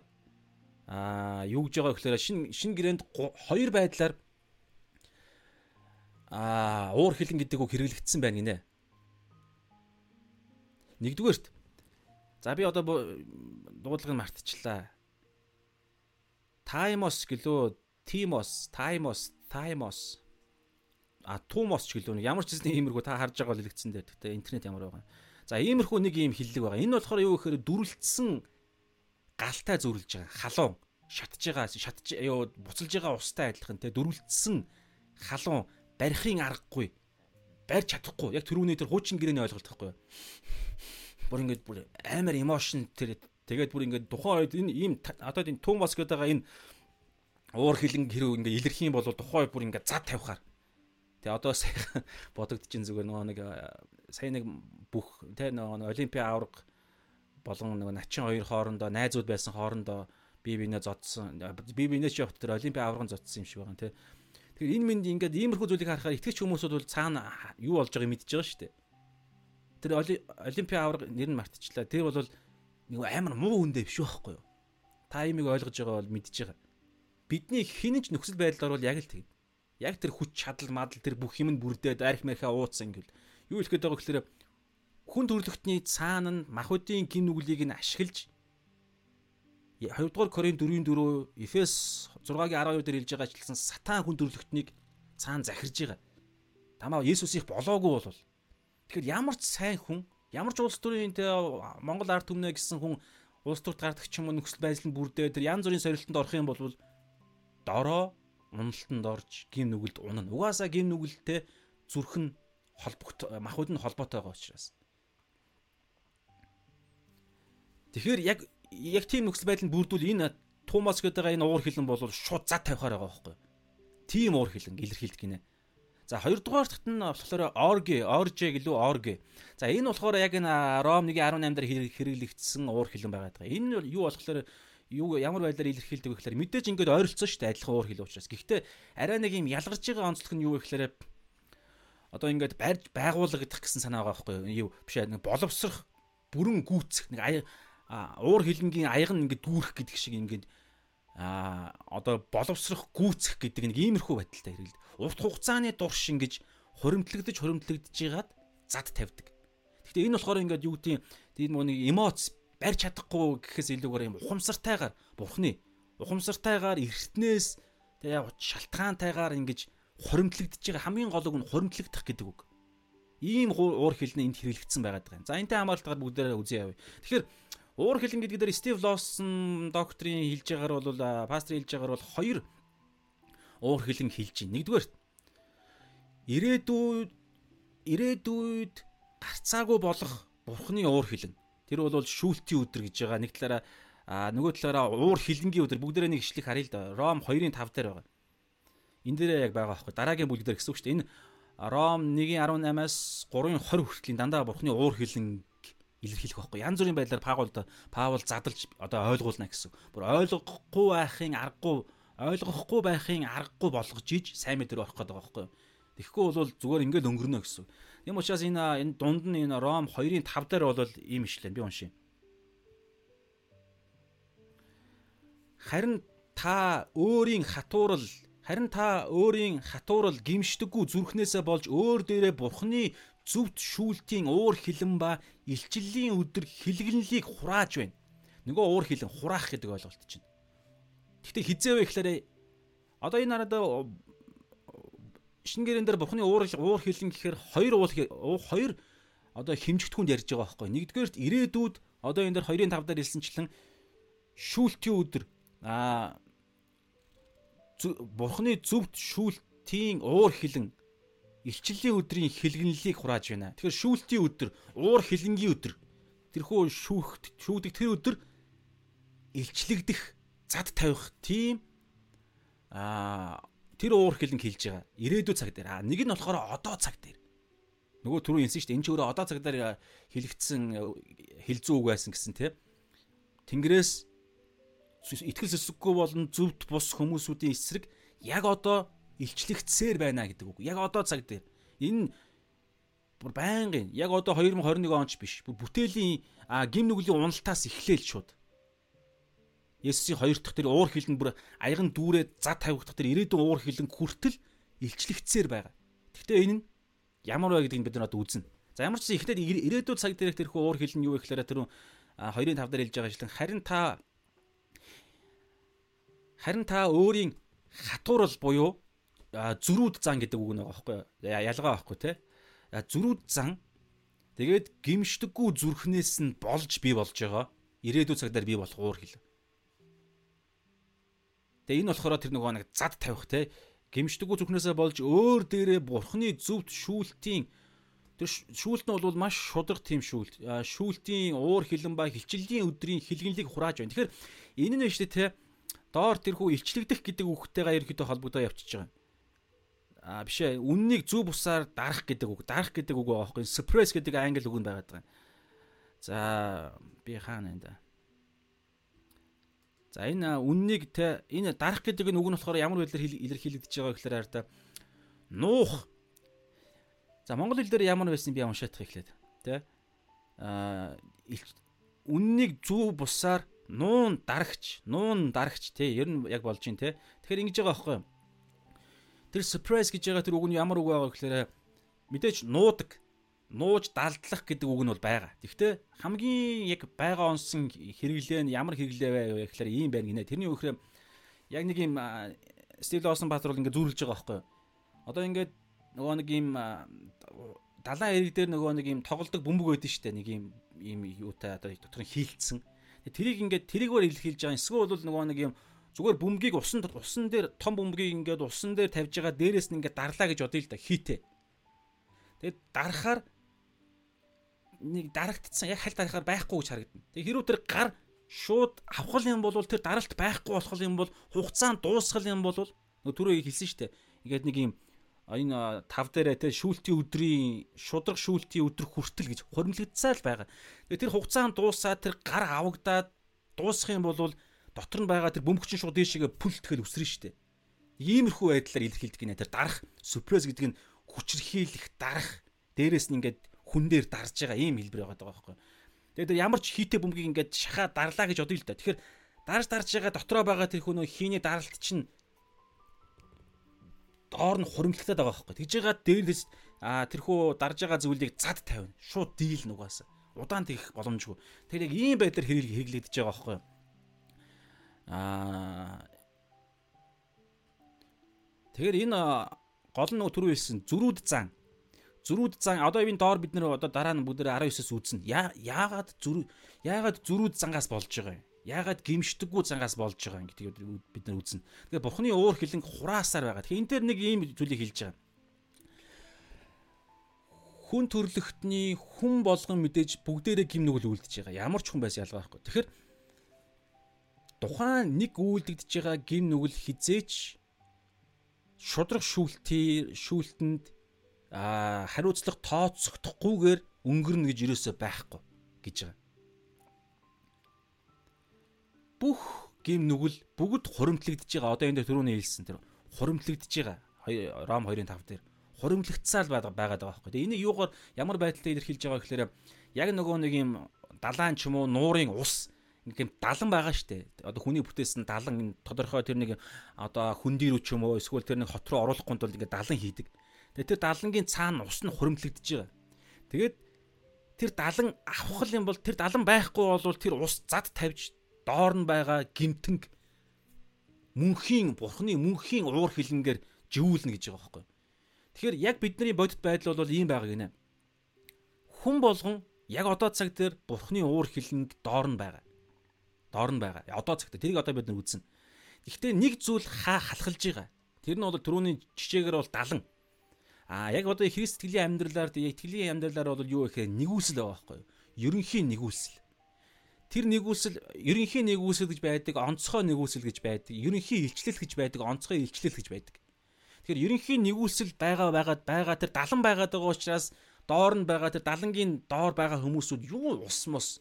а юу гэж байгаа гэхээр шин шин гэрээнд хоёр байдлаар а уур хилэн гэдэг үг хэрэглэгдсэн байна гинэ. Нэгдүгээрт. За би одоо дуудлагыг мартчихлаа. Таймос гэлөө Тимос, Таймос, Таймос. А Тумос ч гэлөө ямар ч зүйл иймэрхүү та харж байгаа л хэлэгдсэн дээ. Гэтэ интернет ямар байгаа юм. За иймэрхүү нэг юм хиллэг байгаа. Энэ болохоор юу гэхээр дүрлэлтсэн галтай зүрлж байгаа. Халуун. Шатж байгаа шатж юу буцалж байгаа устай адилхан те. Дөрвөлдсөн халуун. Барихын аргагүй. Барьж чадахгүй. Яг түрүүний тэр хуучин гэрэний ойлголт юу бүр ингэж бүр амар эмошн тэр тэгээд бүр ингэж тухайн үед энэ ийм одоо энэ Томас гэдэг байгаа энэ уур хилэн хэрэг ингээ илэрх юм бол тухай бүр ингээ зад тавихаар Тэгээ одоо сайхан бодогдчихин зүгээр нөгөө нэг сайн нэг бүх тэ нөгөө олимпийн аварга болон нөгөө начин хоёр хоорондоо найзууд байсан хоорондоо бие биенээ зодсон бие биенээ ч явах тэр олимпийн аварган зодсон юм шиг байгаа тэ. Тэгэхээр энэ мэнд ингээд иймэрхүү зүйлийг харахаар итгэж хүмүүсүүд бол цаана юу болж байгааг мэдчихэж байгаа шүү дээ тэр олимпийн аварга нэр нь мартчихлаа. Тэр бол нэг амар муу үндэ биш байхгүй юу? Та имийг ойлгож байгаа бол мэдж байгаа. Бидний хинэнч нөхцөл байдлаар бол яг л тэг. Яг тэр хүч чадал мадал тэр бүх юм нь бүрдээд арх мэрхэ ууцсан гэл. Юу хэлэх гээд байгаа гэхээр хүн төрлөختний цаана нь махуудын гин нүглийг нь ашиглаж 2-р Коринт 4:4 Эфес 6-гийн 12 дээр хэлж байгаачлсан сатан хүн төрлөختнийг цаана захирж байгаа. Тамаа Есүсийг болоогүй болвол тэгэхээр ямар ч сайн хүн ямар ч улс төрийн тэ Монгол ард түмнэ гэсэн хүн улс төрт гардаг ч юм уу нөхцөл байдал нь бүрдээ тэр янз бүрийн сорилтонд орох юм бол дороо уналтанд орж гин нүгэлд унана. Угаасаа гин нүгэлтэй зүрх нь холбогт махуд нь холбоотой байгаа учраас. Тэгэхээр яг яг тийм нөхцөл байдал нь бүрдүүл энэ Томас гэдэг энэ уур хилэн бол шууд зад тавихаар байгаа байхгүй. Тийм уур хилэн илэрхийлдэг гинэ. За хоёрдугаар дахт нь болохоор орги, орж гэлүү орги. За энэ болохоор яг энэ Ром 1:18 дээр хэрэглэгдсэн уур хилэн байгаа. Энэ юу болохоор юу ямар байдлаар илэрхийлдэг вэ гэхээр мэдээж ингээд ойролцсон шүү дээ адилхан уур хил учраас. Гэхдээ арай нэг юм ялгарч байгаа онцлог нь юу вэ гэхээр одоо ингээд барьж байгуулагдах гэсэн санаа байгаа байхгүй юу? Биш нэг боловсрох бүрэн гүйцэх нэг уур хилэнгийн аяг нь ингээд дүүрэх гэдэг шиг ингээд а одоо боловсрох гүйцэх гэдэг нэг иймэрхүү байдалтай хэрэглэдэг. Урт хугацааны дурш ингэж хуримтлагдаж хуримтлагдж байгаад зад тавьдаг. Гэхдээ энэ болохоор ингээд юу гэдэг тийм нэг эмоц барьж чадахгүй гэхээс илүүгээр юм ухамсартайгаар бурхны ухамсартайгаар эртнээс тэгээ шалтгаантайгаар ингэж хуримтлагдж байгаа хамгийн гол үг нь хуримтлагдах гэдэг үг. Ийм уур хилнэ энд хэрэглэгдсэн байгаад байгаа юм. За энтэй хамаалтайгаар бүгдээрээ үзье явъя. Тэгэхээр уур хилэн гэдэг дээр Стив Лоссон докторийн хэлж байгаагаар бол пастор хэлж байгаагаар бол хоёр уур хилэн хэлж байна. Нэгдүгээр ирээдүйд ирээдүйд гарцаагүй болох бурхны уур хилэн. Тэр бол шүүлтийн өдөр гэж байгаа. Нэг талаараа а нөгөө талаараа уур хилэнгийн өдөр бүгдээрээ нэг ишлэг харъя л да. Ром 2-ын 5 дээр байгаа. Энэ дээрээ яг байгаа байхгүй. Дараагийн бүлэг дээр гэсэн үг шүү дээ. Энэ Ром 1:18-аас 3:20 хүртлийн дандаа бурхны уур хилэн илэрхийлэх байхгүй. Янз бүрийн байдлаар Паулд Паул задлж одоо ойлгуулна гэсэн. Бүр ойлгохгүй байхын аргагүй ойлгохгүй байхын аргагүй болгож иж сайн мэдэр байх гэдэг байгаа байхгүй. Тэгэхгүй бол зүгээр ингээд өнгөрнө гэсэн. Тийм учраас энэ энэ дунд нь энэ Ром 2-ын 5 дээр бол ийм ишлэн би уншия. Харин та өөрийн хатуурал харин та өөрийн хатуурал гимшдэггүй зүрхнээсээ болж өөр дээрээ бурхны зүвт шүүлтийн уур хилэн ба илчлэлийн өдөр хилгэлнлийг хурааж байна. Нөгөө уур хилэн хураах гэдэг ойлголт чинь. Гэхдээ хизээ вэ гэхээр одоо энэ нараад шингэрэн дээр бурхны уур уур хилэн гэхээр хоёр уул хоёр одоо хэмжигдэхүүнд ярьж байгаа байхгүй. Нэгдүгээрт ирээдүйд одоо энэ дээр 2-ын 5 дээр хэлсэнчлэн шүүлтийн өдөр аа бурхны зөвхт шүүлтийн уур хилэн илчлэлийн өдрийн хилгэнлийг хурааж байна. Тэгэхээр шүүлтийн өдөр, уур хилэнгийн өдөр тэрхүү шүүхт шүүдэг тэр өдөр илчлэгдэх, зад тавих тийм аа тэр уур хилэн хэлж байгаа. Ирээдүйн цаг дээр. А нэг нь болохоор одоо цаг дээр. Нөгөө түрүү хэлсэн шүү дээ. Энэ ч өөрөө одоо цаг дээр хэлэгдсэн хилзүү үг байсан гэсэн тийм. Тэнгэрээс итгэл сэсэггүй болон зөвд бус хүмүүсүүдийн эсрэг яг одоо илчлэгдсээр байна гэдэг үг. Яг одоо цаг дээр. Энэ бүр байнгын яг одоо 2021 онч биш. Бүтээлийн гим нүглийн уналтаас эхлээл шууд. Есүсийн хоёр дахь тэр уур хилэн бүр аяган дүүрээд зад тавигдах тэр ирээдүйн уур хилэн хүртэл илчлэгцээр байгаа. Гэхдээ энэ нь ямар вэ гэдгийг бид нар одоо үзнэ. За ямар ч зүйл ихтэй ирээдүйн цаг дээрх тэрхүү уур хилэн юу гэхээр тэр 2-ын 5 дээр хэлж байгаа ажилтан харин та харин та өөрийн хатуурал буюу зүрүүд зан гэдэг үг нэг байхгүй ялгаа байхгүй те. Зүрүүд зан. Тэгээд гимшдэггүй зүрхнээс нь болж бий болж байгаа. Ирээдүйн цагтаар бий болох уур хилэн Тэгээ энэ болохоор тэр нөгөө нэг зад тавих те. Гимшдэггүй зүрхнээсээ болж өөр дээрээ бурхны зөвд шүүлтийн тэр шүүлт нь бол маш шудраг тийм шүүлт. Шүүлтийн уур хилэн ба хилчлийн өдрийн хилгэнлийг хурааж байна. Тэгэхээр энэ нь шүү дээ те. Доор тэрхүү илчлэгдэх гэдэг үгтэйгээ ерөөхдөө холбогдоо явчихж байгаа. А биш ээ үннийг зөв бусаар дарах гэдэг үг. Дарах гэдэг үг байхгүй. Suppress гэдэг англи үг нь байгаад байгаа. За би хаана энэ За энэ үннийг те энэ дарах гэдэг нь үг нь болохоор ямар байдлаар илэрхийлэгдэж байгаа гэхээр хараа нуух. За монгол хэл дээр ямар байсан би уншаадах эхлээд те а үннийг зөв бусаар нуун дарагч, нуун дарагч те ер нь яг болж байна те. Тэгэхээр ингэж байгаа байхгүй юу? Тэр surprise гэж байгаа тэр үг нь ямар үг байгаа гэхээр мэдээж нуудаг, нууж далдлах гэдэг үг нь бол байгаа. Тэгэхдээ хамгийн яг байгаа онсон хэрэглээ нь ямар хэрэглээ вэ гэхээр ийм байна гинэ. Тэрний үгээр яг нэг юм Стив Лоусон Баатар бол ингээд зүүрлж байгаа байхгүй юу? Одоо ингээд нөгөө нэг юм далайн эрэг дээр нөгөө нэг юм тоглолдог бөмбөг байдсан шүү дээ. Нэг юм ийм юутай одоо доторх хийлцсэн. Тэрийг ингээд тэрийгээр илэрхийлж байгаа. Эсвэл бол нөгөө нэг юм зүгээр бөмбөгийг усан усан дээр том бөмбөгийг ингээд усан дээр тавьж байгаа дээрээс нь ингээд дарлаа гэж бодъё л да хийтэй. Тэгээд дарахаар нэг дарагдсан яг халь дарахаар байхгүй гэж харагдана. Тэгээд хэрүү тэр гар шууд авах юм бол тэр даралт байхгүй болох юм бол хугацаанд дуусгал юм бол түрүү хэлсэн шүү дээ. Ингээд нэг юм энэ тав дээрээ те шүүлтийн өдрийн шудраг шүүлтийн өдөр хүртэл гэж хуримлагдсаа л байгаа. Тэгээ тэр хугацаанд дуусаад тэр гар авагдаад дуусах юм бол дотор нь байгаа тэр бөмбөгчин шууд дээшээгээ пүлтгэл өсрөн штэ. Иймэрхүү байдлаар илэрхийлдэг гинэ тэр дарах сюрприз гэдэг нь хүчрхийлэх дарах дээрээс нь ингээд хүн дээр дарж байгаа ийм хэлбэр байгаа байхгүй. Тэгээд тэр ямар ч хийтэй бөмбөгийг ингээд шахаа дарлаа гэж бодъё л да. Тэгэхээр дарж дарж байгаа дотроо байгаа тэр хүн хийний даралт чинь доор нь хуримтлагтаад байгаа байхгүй. Тэгж байгаа дээрээс а тэрхүү дарж байгаа зүйлийг зад тавина. Шууд дийл нугаас. Удаан тэгэх боломжгүй. Тэгэхээр яг ийм байдлаар хэрэглэгдэж байгаа байхгүй Аа Тэгэхээр энэ гол нь түрүү хэлсэн зөрүүд зан. Зөрүүд зан одоо энэ доор бид нэр одоо дараа нь бүгд 19-с үүснэ. Яагаад зөрүү яагаад зөрүүд зангаас болж байгаа юм? Яагаад гимшдэггүй зангаас болж байгаа юм гэдэг бид нар үзнэ. Тэгэхээр бурхны уур хилэн хураасаар байгаа. Тэгэхээр энэ төр нэг ийм зүйлийг хэлж байгаа. Хүн төрлөختний хүн болгон мэдээж бүгдээрээ гим нүгэл үлдэж байгаа. Ямар ч хүн байсан ялгаа байхгүй. Тэгэхээр тухайн нэг үйлдэгдэж байгаа гим нүгэл хизээч шудраг шүүлтий шүүлтэнд а хариуцлага тооцохдохгүйгээр өнгөрнө гэж юусоо байхгүй гэж байгаа. Бүх гим нүгэл бүгд хуримтлагдж байгаа. Одоо энэ дээр түрүүний хэлсэн тэр хуримтлагдж байгаа. Ром 2:5 дээр хуримтлагдсаал байгаад байгаа байхгүй. Тэгээ энийг юугаар ямар байдлаар илэрхийлж байгаа гэхээр яг нөгөө нэг юм далайн ч юм уу нуурын ус нэг юм далан байгаа штэ. Одоо хүний бүтээсэн далан тодорхой тэр нэг одоо хүндий рүү ч юм уу эсвэл тэр нэг хот руу оруулахгүй тул ингээд далан хийдэг. Тэгээд тэр далангийн цаана ус нь хуримтлагдж байгаа. Тэгээд тэр далан авах юм бол тэр далан байхгүй бол тэр ус зад тавьж доор нь байгаа гимтэнг мөнхийн бурхны мөнхийн уур хилэнгээр живүүлнэ гэж байгаа байхгүй. Тэгэхээр яг бидний бодит байдал бол ийм байгаа гинэ. Хүн болгон яг одоо цаг дээр бурхны уур хилэнд доор нь байгаа доор нь байгаа. Одоо цагта тэрийг одоо бид нар үзнэ. Гэхдээ нэг зүйл хаа халахлж байгаа. Тэр нь бол түрүүний жишээгээр бол 70. А яг одоо Христ итгэлийн амьдралаар итгэлийн амьдралаар бол юу гэхээр нэгүсэл байгаа байхгүй юу? Ерөнхий нэгүсэл. Тэр нэгүсэл ерөнхий нэгүсэл гэж байдаг, онцгой нэгүсэл гэж байдаг, ерөнхий илчлэл гэж байдаг, онцгой илчлэл гэж байдаг. Тэгэхээр ерөнхий нэгүсэл байгаа байгаад байгаа тэр 70 байгаад байгаа учраас доор нь байгаа тэр 70-гийн доор байгаа хүмүүсүүд юу ус мус.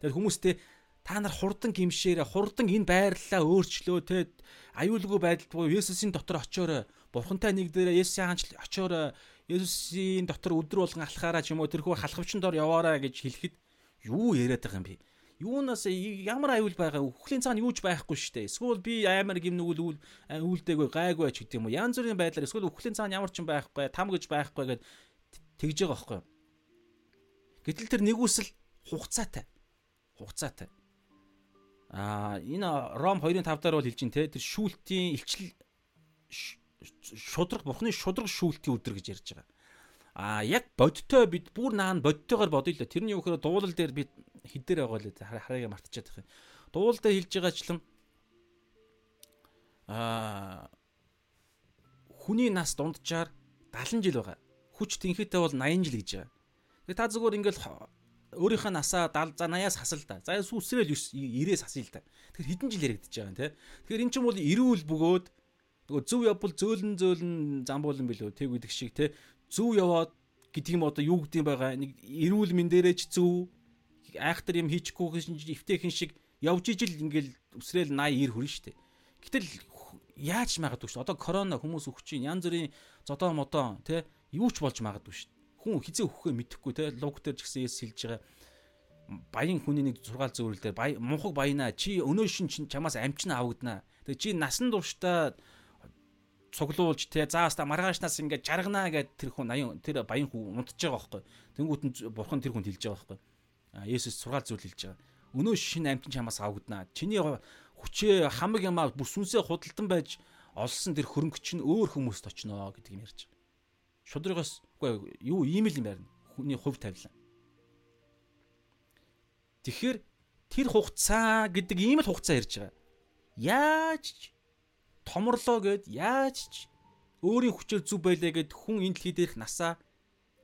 Тэр хүмүүстэй та нар хурдан гимшээрэ хурдан энэ байрлалаа өөрчлөө те аюулгүй байдалд буюу Есүсийн дотор очиорой бурхантай нэг дээрээ Есүсийн хаанч очиорой Есүсийн дотор өдөр болгон алхахаараа ч юм уу тэрхүү халахвчин дор яваарай гэж хэлэхэд юу яриад байгаа юм бэ? Юунаас ямар аюул байгаа? Үхлийн цаана юуж байхгүй штэ эсвэл би аймар гим нүгэл үлдээгүй гайгүй ч гэдэг юм уу? Янз бүрийн байдлаар эсвэл үхлийн цаана ямар ч юм байхгүй там гэж байхгүй гэд тэгж байгаа байхгүй гэтэл тэр нэгүсэл хугацаатай. Хугацаатай А энэ Ром 2-5 дээр бол хэлж ин те тэр шүүлтийн илчил шудраг бурхны шудраг шүүлтийн өдөр гэж ярьж байгаа. А яг бодтой бид бүр наан бодтойгоор бодъё л тэрний үхээр дуулал дээр бид хідээр байгаа л хараагаа мартчихад байгаа. Дуулал дээр хэлж байгаачлан а хүний нас дунджаар 70 жил байгаа. Хүч тэнхээтэй бол 80 жил гэж байгаа. Тэгээ та зүгээр ингээл өөрийнхөө насаа 70 за 80-аас хасал та. За сүсрэл 90-ээс хасъя л та. Тэгэхээр хэдэн жил яригдчихэж байгаа юм те. Тэгэхээр эн чинь бол эрүүл бөгөөд нөгөө зөв явбал зөөлөн зөөлөн замбуулан билүү тэг үдэг шиг те. Зөв яваад гэдэг юм одоо юу гэдэг юм байгаа. Нэг эрүүл мэн дээрээч зөв айхтар юм хийчихгүй хин эвтэйхэн шиг явж ижил ингээл үсрээл 80 90 хүрнэ штэ. Гэтэл яаж магадгүй шүү. Одоо корона хүмүүс өгч чинь янз бүрийн зодоо модоо те юу ч болж магадгүй шүү хүн хизээ өгөхөө мэдэхгүй те луг дээр ч гэсэн эс сэлж байгаа. Баян хүний нэг сургаал зөвөрөл дээр бай мунхаг баянаа чи өнөө шин чамаас амчин авагдана. Тэгээ чи насан туршдаа цуглуулж те зааста маргаашнаас ингээд жарганаа гэд тэр хүн 80 тэр баян хүн унтж байгаа байхгүй. Тэнгуут нь бурхан тэр хүнд хэлж байгаа байхгүй. А Есүс сургаал зүйл хэлж байгаа. Өнөө шин амчин чамаас авагдана. Чиний хүчээ хамаг юмаа бүр сүнсээ худалдан байж олсон тэр хөрөнгө чинь өөр хүмүүст очноо гэдэг юм ярьж шудрагаас үгүй юу ийм л юм байна. Хүний хувь тавилан. Тэгэхээр тэр хугацаа гэдэг ийм л хугацаа ярьж байгаа. Яаж ч томорлоо гэд яаж ч өөрийн хүчээр зүв байлаа гэд хүн энэ дэлхий дээрх насаа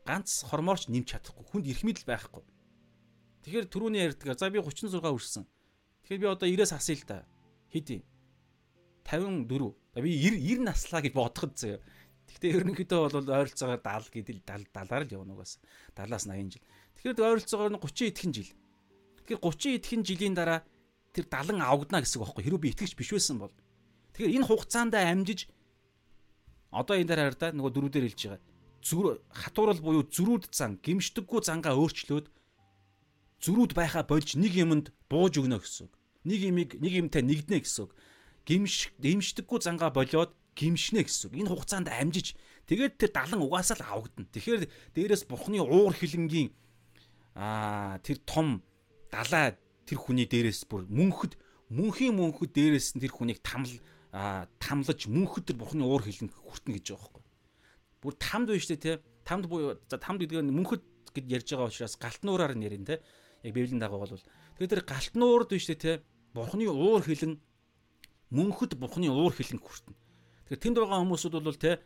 ганц хормоорч нэмч чадахгүй. Хүнд эрх мэдэл байхгүй. Тэгэхээр түрүүний ярьдаг. За би 36 хүрсэн. Тэгэхээр би одоо 90-аас асъя л да. Хэдий? 54. Би 90 90 наслаа гэж бодоход зөө. Гэхдээ ерөнхийдөө бол ойролцоогоор 70 гэдэл 70 70-аар л явна угаас. 70-аас 80 жил. Тэгэхээр ойролцоогоор нь 30 идэхэн жил. Тэгэхээр 30 идэхэн жилийн дараа тэр 70 авагдана гэсэн үг байхгүй хэрвээ би итгэж биш байсан бол. Тэгэхээр энэ хугацаанд амжиж одоо энэ дээр хараа нөгөө дөрүүдээр хэлж байгаа. Зүр хатуурал буюу зөрүүд зан гимшдэггүй зангаа өөрчлөөд зөрүүд байхаа болж нэг юмд бууж өгнө гэсэн үг. Нэг юмыг нэг юмтай нэгднэ гэсэн үг. Гимш дэмждэггүй зангаа болоод гимшнэ гэсэн үг. Энэ хугацаанд амжиж тэгээд тэр далан угаасаа л авагдана. Тэгэхээр дээрэс бурхны уур хилэнгийн аа тэр том далаа тэр хүний дээрээс бүр мөнхөд мөнхийн мөнхөд дээрээс нь тэр хүнийг тамл тамлаж мөнхөд тэр бурхны уур хилэн хүртнэ гэж байгаа байхгүй. Бүр тамд биш үү те? Тамд буюу за тамд гэдэг нь мөнхөд гэж ярьж байгаа учраас галтнуураар нь ярина те. Яг библийн дагуу бол тэгэхээр тэр галтнуурд биш үү те? Бурхны уур хилэн мөнхөд бурхны уур хилэн хүртнэ. Тэгэхээр тэнд байгаа хүмүүсүүд бол те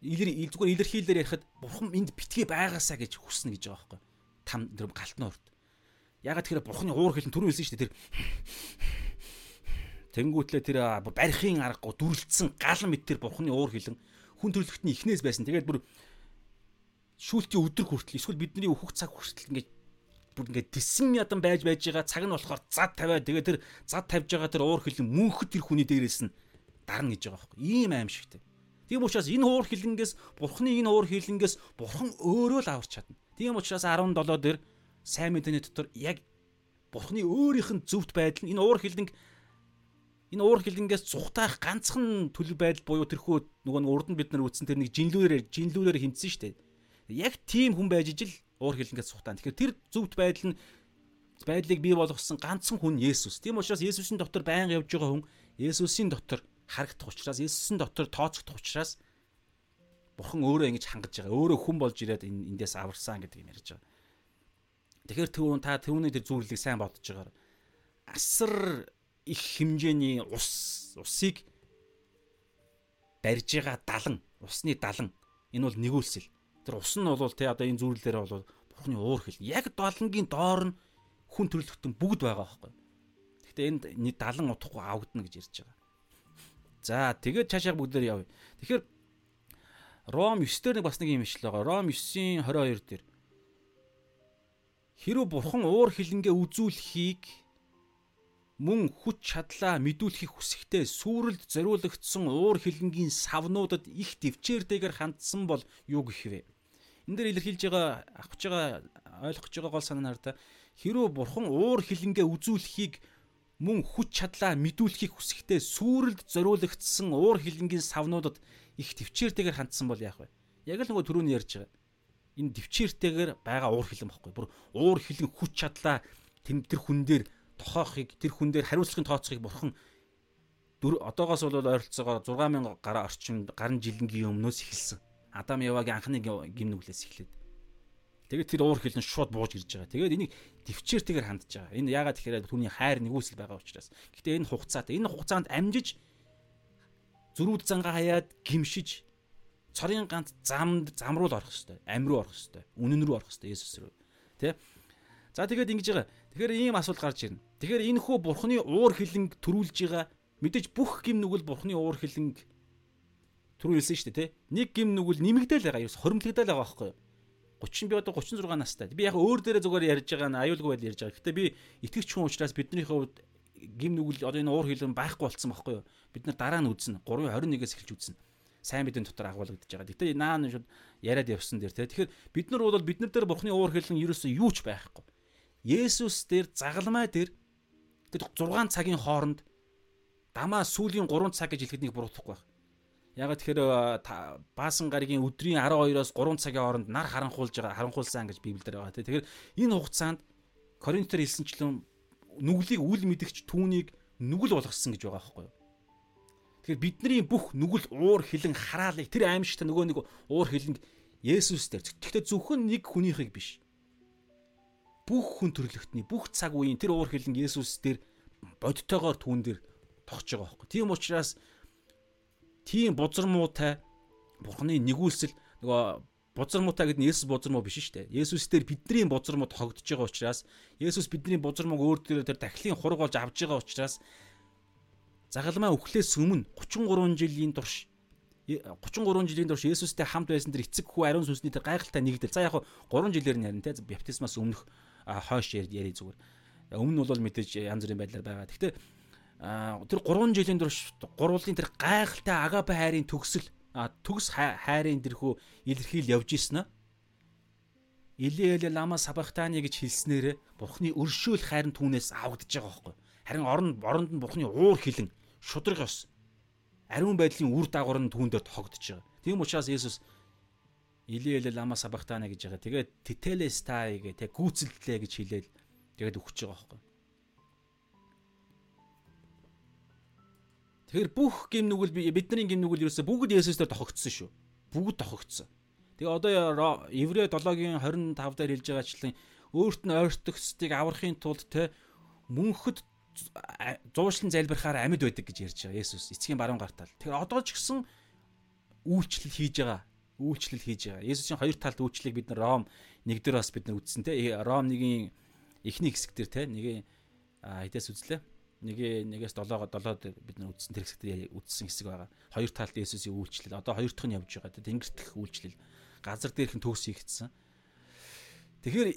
илэр зүгээр илэрхийлэлээр ярихад бурхан энд битгий байгаасаа гэж хүснэ гэж байгаа байхгүй. Там тэр галтны урд. Ягаад тэгэхээр бурханы уур хэлэн түрүү хэлсэн шүү дээ тэр Тэнгүүтлээ тэр барихын аргагүй дүрлцсэн гал мэт тэр бурханы уур хэлэн хүн төрлөختний эхнээс байсан. Тэгээд бүр шүүлтийн өдөр хүртэл эсвэл бидний өөхөх цаг хүртэл ингээд бүр ингээд тисэн ядан байж байж байгаа цаг нь болохоор зад тавиад тэгээд тэр зад тавьж байгаа тэр уур хэлэн мөнхөд тэр хүний дээрээс нь дарна гэж байгаа байхгүй. Ийм аимшигтэй. Тийм учраас энэ уур хилэнгээс бурхны энэ уур хилэнгээс бурхан өөрөө л аварч чадна. Тийм учраас 17 дээр сайн мэдээний дотор яг бурхны өөрийнх нь зөвхт байдал энэ уур хилэнг энэ уур хилэнгээс зүхтаах ганцхан төлөв байдал буюу тэрхүү нөгөө нэг урд нь бид нар үтсэн тэр нэг жинлүүрээр жинлүүрээр хэмцсэн шүү дээ. Яг тийм хүн байж ижил уур хилэнгээс зүхтаа. Тэгэхээр тэр зөвхт байдал нь байдлыг бий болгосон ганцхан хүн Есүс. Тийм учраас Есүсийн дотор байнга явж байгаа хүн Есүсийн дотор харагдах учраас Есүсийн дотор тооцогдох учраас Бурхан өөрөө ингэж хангаж байгаа. Өөрөө хүн болж ирээд эндээс аварсан гэдэг юм ярьж байгаа. Тэгэхээр түүн та түүний тэр зүйлийг сайн бодож байгаагаар асар их хэмжээний ус усыг барьж байгаа далан, усны далан энэ бол нэгүүлсэл. Тэр ус нь бол те одоо энэ зүйлээр бол Бурханы уур хил. Яг далангийн доор нь хүн төрлөختөн бүгд байгаа байхгүй. Гэхдээ энд далан утахгүй авагдана гэж ярьж байгаа. За тэгээд цаашаа бүгдээр явъя. Тэгэхээр Ром 9 дээр нэг бас нэг юм ишл байгаа. Ром 9-ийн 22 дээр хэрв бурхан уур хилэнгээ үзүүлэхийг мөн хүч чадлаа мэдүүлэхийг хүсэхдээ сүрэлд зориулагдсан уур хилэнгийн савнуудад их төвчээртэйгээр хандсан бол юу гэх вэ? Энд дээр илэрхийлж байгаа авч байгаа ойлгож байгаа гол санаа нартай хэрв бурхан уур хилэнгээ үзүүлэхийг мөн хүч чадлаа мэдүүлэхийг хүсэхдээ сүрэлд зориулагдсан уур хилэнгийн савнуудад их төвчээртэйгээр хандсан бол яах вэ? Яг л нөгөө түрүүний ярьж байгаа. Энэ төвчээртэйгээр байгаа уур хилэн баггүй. Бүр уур хилэн хүч чадлаа тэр хүн дээр тохоохыг тэр хүн дээр хариуцлагын тооцохыг бурхан одоогоос бол ойролцоогоор 6000 гаруй орчим гарын жилэнгийн өмнөөс эхэлсэн. Адам Явагийн анхны гим нүглээс эхлээд Тэгээд тэр уур хилэн шууд бууж ирж байгаа. Тэгээд энийг төвчээртэйгээр хандж байгаа. Энэ яагаад тэгэхээр түүний хайр нэгүсэл байгаа учраас. Гэтэ энэ хугацаатай энэ хугацаанд амжиж зөрүүд зангаа хаяад гимшиж цорын ганц замд зам руу л орох хэвээр, амь руу орох хэвээр, үнэн рүү орох хэвээр Есүс рүү. тий. За тэгээд ингэж байгаа. Тэгэхээр ийм асуулт гарч ирнэ. Тэгэхээр энэ хүү бурхны уур хилэнг төрүүлж байгаа мэдээж бүх гим нүгэл бурхны уур хилэнг төрүүлсэн шүү дээ тий. Нэг гим нүгэл нэмэгдээл байгаа. Ерөөс хоримтлагдал байгаа байхгүй? 30 би одоо 36 настай. Би яг өөр дээрээ зүгээр ярьж байгаа нь аюулгүй байл ярьж байгаа. Гэтэ би итгэвч хүн учраас биднийхээ хувьд гим нүгэл одоо энэ уур хилэн байхгүй болцсон байхгүй юу? Бид нар дараа нь үзнэ. 3.21-ээс эхэлж үзнэ. Сайн мэдэн дотор агуулгадж байгаа. Гэтэ наа нь шууд яриад явсан дээр те. Тэгэхээр бид нар бол бид нар дээр бурхны уур хилэн ерөөсөө юу ч байхгүй. Есүс дээр загалмай дээр тэр 6 цагийн хооронд дамаа сүүлийн 3 цаг гэж хэлэхэд нэг буруутахгүй байх. Ягаад тэгэхээр баасан гаригийн өдрийн 12-оос 3 цагийн хооронд нар харанхуулж байгаа харанхуулсан гэж Библиэлд байгаа. Тэгэхээр энэ хугацаанд Коринтер хэлсэнчлэн нүглийг үл мэдгч түүнийг нүгэл болгосон гэж байгаа байхгүй юу? Тэгэхээр бидний бүх нүгэл уур хилэн хараалыг тэр аимшигтай нөгөө нэг уур хилэнг Есүс дээр. Гэхдээ зөвхөн нэг хүнийхийг биш бүх хүн төрлөختний бүх цаг үеийн тэр уур хилэн Есүс дээр бодтойгоор түүн дээр тогтж байгаа байхгүй. Тийм учраас тийм бузар муутай Бурхны нэгүүлсэл нөгөө бузар муутай гэдэг нь Есүс бузар муу биш шүү дээ. Есүс дээр бидний бузар муу тогтж байгаа учраас Есүс бидний бузар мууг өөр дээр тэр дахлын хург болж авж байгаа учраас загалмаа өхлөөс өмнө 33 жилийн турш 33 жилийн турш Есүстэй хамт байсан тэр эцэг хүү ариун сүнсний тэр гайхалтай нэгдэл. За яг 3 жилээр нь харин те баптизмаас өмнөх хойш яри зүгээр. Өмнө нь бол мэдээж янз бүрийн байдлаар байгаа. Гэхдээ тэр 3 жилийн турш гурвуулын тэр гайхалтай агапе хайрын төгсөл төгс хайрын тэрхүү илэрхийл явж ийсэн аа. Илээл лама сабахтаны гэж хэлснээр бурхны өршөөл хайрын түүнээс авагдаж байгаа байхгүй. Харин орон оронд нь бурхны уур хилэн шудраг ёс ариун байдлын үр дагавар нь түүн дээр тогтдож байгаа. Тийм учраас Есүс Илиэл лама сабахтана гэж байгаа. Тэгээд тителестай гэ тэг гүйцэлдлээ гэж хэлээл тэгээд өгч байгаа байхгүй. Тэгэхээр бүх гим нүгэл бидний гим нүгэл ерөөсө бүгд Есүсээр тохогдсон шүү. Бүгд тохогдсон. Тэгээ одоо Еврей 7-гийн 25 дээр хэлж байгаачлан өөрт нь ойртогцтыг аврахын тулд те мөнхөд зуушлан залбирахаар амьд байдаг гэж ярьж байгаа Есүс эцгийн баруун гартал. Тэгэхээр одоо ч гэсэн үйлчлэл хийж байгаа үйлчлэл хийж байгаа. Есүсийн хоёр талд үйлчлэлийг бид нар Ром 1-дөр бас бид нар үзсэн те. Ром 1-ийн эхний хэсэг дээр те. Нэгийн хэдээс үзлээ. Нэгээ нэгээс 7-оо 7-д бид нар үзсэн тэр хэсэгт үзсэн хэсэг байгаа. Хоёр талд Есүсийн үйлчлэл. Одоо хоёр дахь нь явж байгаа. Тэнгэртх үйлчлэл. Газар дээрх нь төгс хийгдсэн. Тэгэхээр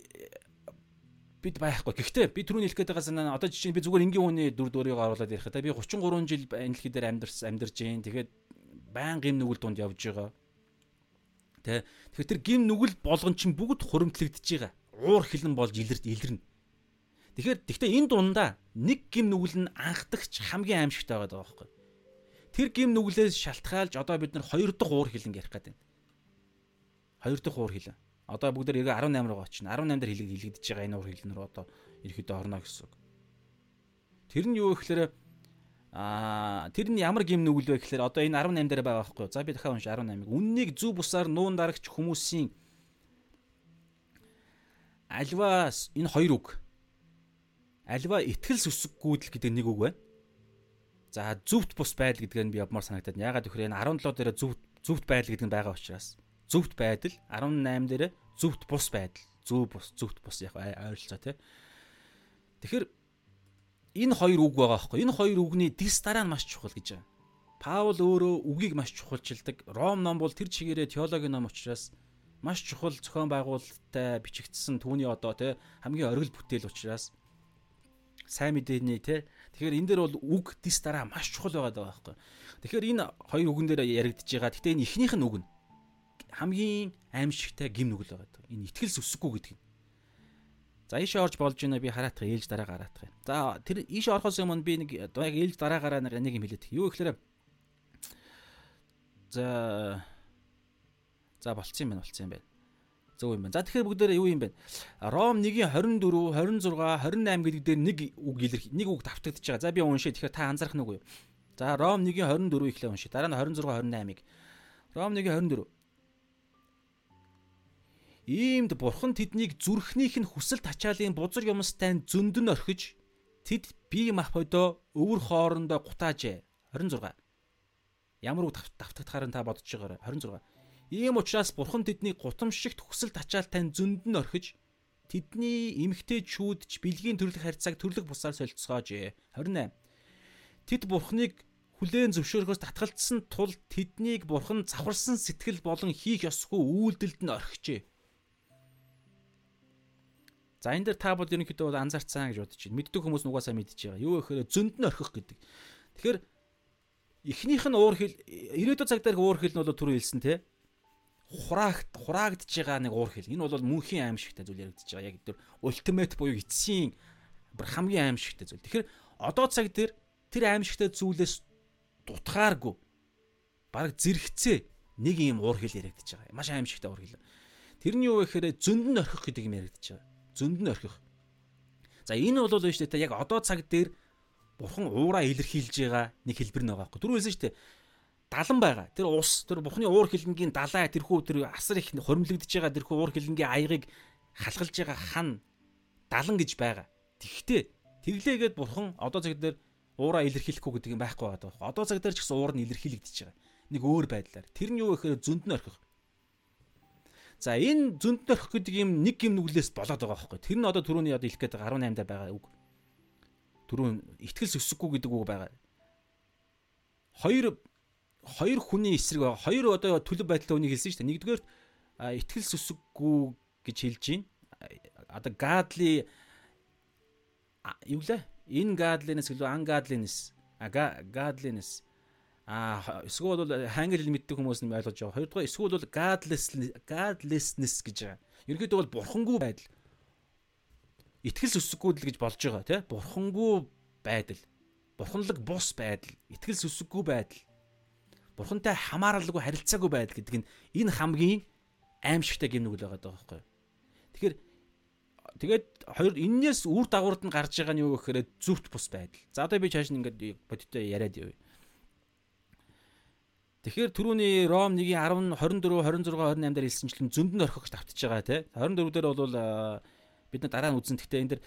бид байхгүй. Гэхдээ би түрүүний хэлэх гээд байгаа санаа одоо жишээ нь би зүгээр энгийн хүний дүр дөрийг оруулаад ярих. Та би 33 жил энэ дэлхий дээр амьдарсан амьдарч जैन. Тэгээд байнгын нүгэл дунд явж байгаа. Тэ. Тэгэхээр тэр гим нүгэл болгон чинь бүгд хуримтлагдж байгаа. Уур хилэн болж илэрд илэрнэ. Тэгэхээр гэхдээ энэ дундаа нэг гим нүгэл нь анхдагч хамгийн аимшигтай байгаа байхгүй. Тэр гим нүглээс шалтгаалж одоо бид нар хоёр дахь уур хилэн ярих гэдэг. Хоёр дахь уур хилэн. Одоо бүгд эргээ 18 руу очино. 18 дээр хилэг хилэгдэж байгаа энэ уур хилэн рүү одоо ерөөдөө орно гэсэн үг. Тэр нь юу гэхээр Аа тэр нь ямар гим нүгэл вэ гэхээр одоо энэ 18 дээр байгаа байхгүй? За би дахиад унш 18-ыг. Үннийг зүв бусаар нуун дарагч хүмүүсийн альва энэ хоёр үг. Альва итгэл сүсггүүдл гэдэг нэг үг байна. За зүвт бус байдал гэдгээр нь би явмаар санагдаад. Ягаад гэхээр энэ 17 дээр зүвт зүвт байдал гэдэг нь байгаа учраас. Зүвт байдал 18 дээр зүвт бус байдал. Зүв бус, зүвт бус яг ойролцоо тий. Тэгэхээр энэ хоёр үг байгаа байхгүй. Энэ хоёр үгний дис дараа нь маш чухал гэж байгаа. Паул өөрөө үгийг маш чухалчилдаг. Ром ном бол тэр чигээрээ теологийн ном учраас маш чухал зохион байгуулалттай бичигдсэн түүний одоо тий хамгийн оргил бүтээл учраас сайн мэдээний тий Тэгэхээр энэ дээр бол үг дис дараа маш чухал байгаа байхгүй. Тэгэхээр энэ хоёр үгэн дээр яригдж байгаа. Гэтэ энэ ихнийх нь үг нь хамгийн аимшигтай гим нүгэл байгаа. Энэ ихтгэл сүсэхгүй гэдэг нь. За ийшээ орж болж байна би хараатах ээлж дараа гараатах юм. За тэр ийшээ орохоос өмнө би нэг яг ээлж дараагаараа нэг юм хэлээд. Юу гэхээр За За болцсон юм байна болцсон юм байна. Зөв юм байна. За тэгэхээр бүгдээрээ юу юм бэ? Ром 1-ийн 24, 26, 28 гэдэг дээр нэг үг илэрх нэг үг давтагдчихж байгаа. За би уншия. Тэгэхээр та анзаарах нүггүй юу? За Ром 1-ийн 24 ихлэ уншия. Дараа нь 26, 28-ыг. Ром 1-ийн 24 Иймд бурхан тэднийг зүрхнийх нь хүсэл тачаалын бузар юмстай зөндөн орхиж тэд бие мах бодоо өвөр хоорондоо гутаажээ. 26. Ямар үг давтагдахаар та бодож байгаарай. 26. Ийм учраас бурхан тэднийг гутамшигт хүсэл тачаалтай зөндөн орхиж тэдний эмгтээчүүд ч бэлгийн төрлөх харьцааг төрлөх бусаар солилцоож 28 Тэд бурхныг хүлээн зөвшөөрөхөөс татгалцсан тул тэднийг бурхан завхарсан сэтгэл болон хийх ёсгүй үйлдэлд нь орхижээ. За энэ дэр та бол ерөнхийдөө анзаарцсан гэж бодож байна. Мэддэг хүмүүс нугасаа мэдж байгаа. Юу гэхээр зөнд нь орхих гэдэг. Тэгэхээр эхнийх нь уур хил ирээдүйн цаг дээр уур хил нь бол түрүү хэлсэн те хураагт хураагдж байгаа нэг уур хил. Энэ бол мөнхийн аимшигтай зүйл яригдж байгаа. Яг тэр ультимейт буюу эцсийн хамгийн аимшигтай зүйл. Тэгэхээр одоо цаг дээр тэр аимшигтай зүйлээс дутгааргүй баг зэрэгцээ нэг юм уур хил яригдж байгаа. Маш аимшигтай уур хил. Тэрний юу гэхээр зөнд нь орхих гэдэг юм яригдж байгаа зөнд нь орхих. За энэ бол нь шүү дээ яг одоо цаг дээр бурхан уураа илэрхийлж байгаа нэг хэлбэр нэг байгаа. Түрүү хэлсэн шүү дээ. Далан байгаа. Тэр ус тэр бухны уур хилэнгийн далай тэрхүү тэр асар их хоримлогдож байгаа тэрхүү уур хилэнгийн аягыг халахлж байгаа хан далан гэж байгаа. Тэгвэл тэглээгээд бурхан одоо цаг дээр уураа илэрхийлэхгүй гэдэг юм байхгүй байгаа. Одоо цаг дээр ч гэсэн уур нь илэрхийлэгдэж байгаа. Нэг өөр байдлаар. Тэр нь юу гэхээр зөнд нь орхих. За энэ зөнд нөрөх гэдэг юм нэг юм нүглээс болоод байгаа байхгүй. Тэр нь одоо түрүүний одоо хэлэх гээд байгаа 18 даа байгаа үг. Түрүүн ихтгэл өсөхгүй гэдэг үг байгаа. Хоёр хоёр хүний эсрэг. Хоёр одоо төлөв байдлаа үнийг хэлсэн шүү дээ. Нэгдүгээр ихтгэл өсөхгүй гэж хэлж байна. Одоо гадли юу лээ? Энэ гадлинес гэлөө ангадлинес. А гадлинес А эсвэл бол хангли хэл мэддэг хүмүүс нь ойлгож байгаа. Хоёрдугаар эсвэл бол godless godlessness гэж байгаа. Ерөнхийдөө бол бурхангүй байдал. Итгэл сүсэггүйдэл гэж болж байгаа тий. Бурхангүй байдал. Бурханлаг бус байдал. Итгэл сүсэггүй байдал. Бурхантай хамааралгүй харилцаагүй байдал гэдэг нь энэ хамгийн аимшигтай гэмнүгэл байгаа байхгүй юу? Тэгэхээр тэгээд хоёр энээс үр дагаварт нь гарч байгаа нь юу гэхээр зүвт бус байдал. За одоо би чааш ингээд бодиттой яриад явъя. Тэгэхээр түрүүний Ром 1-ийн 10 24 26 28 дээр хэлсэнчлэн зөнд нь орхих гэж давтж байгаа тий. 24 дээр бол бид нар дараа нь үзэн гэхдээ энэ дэр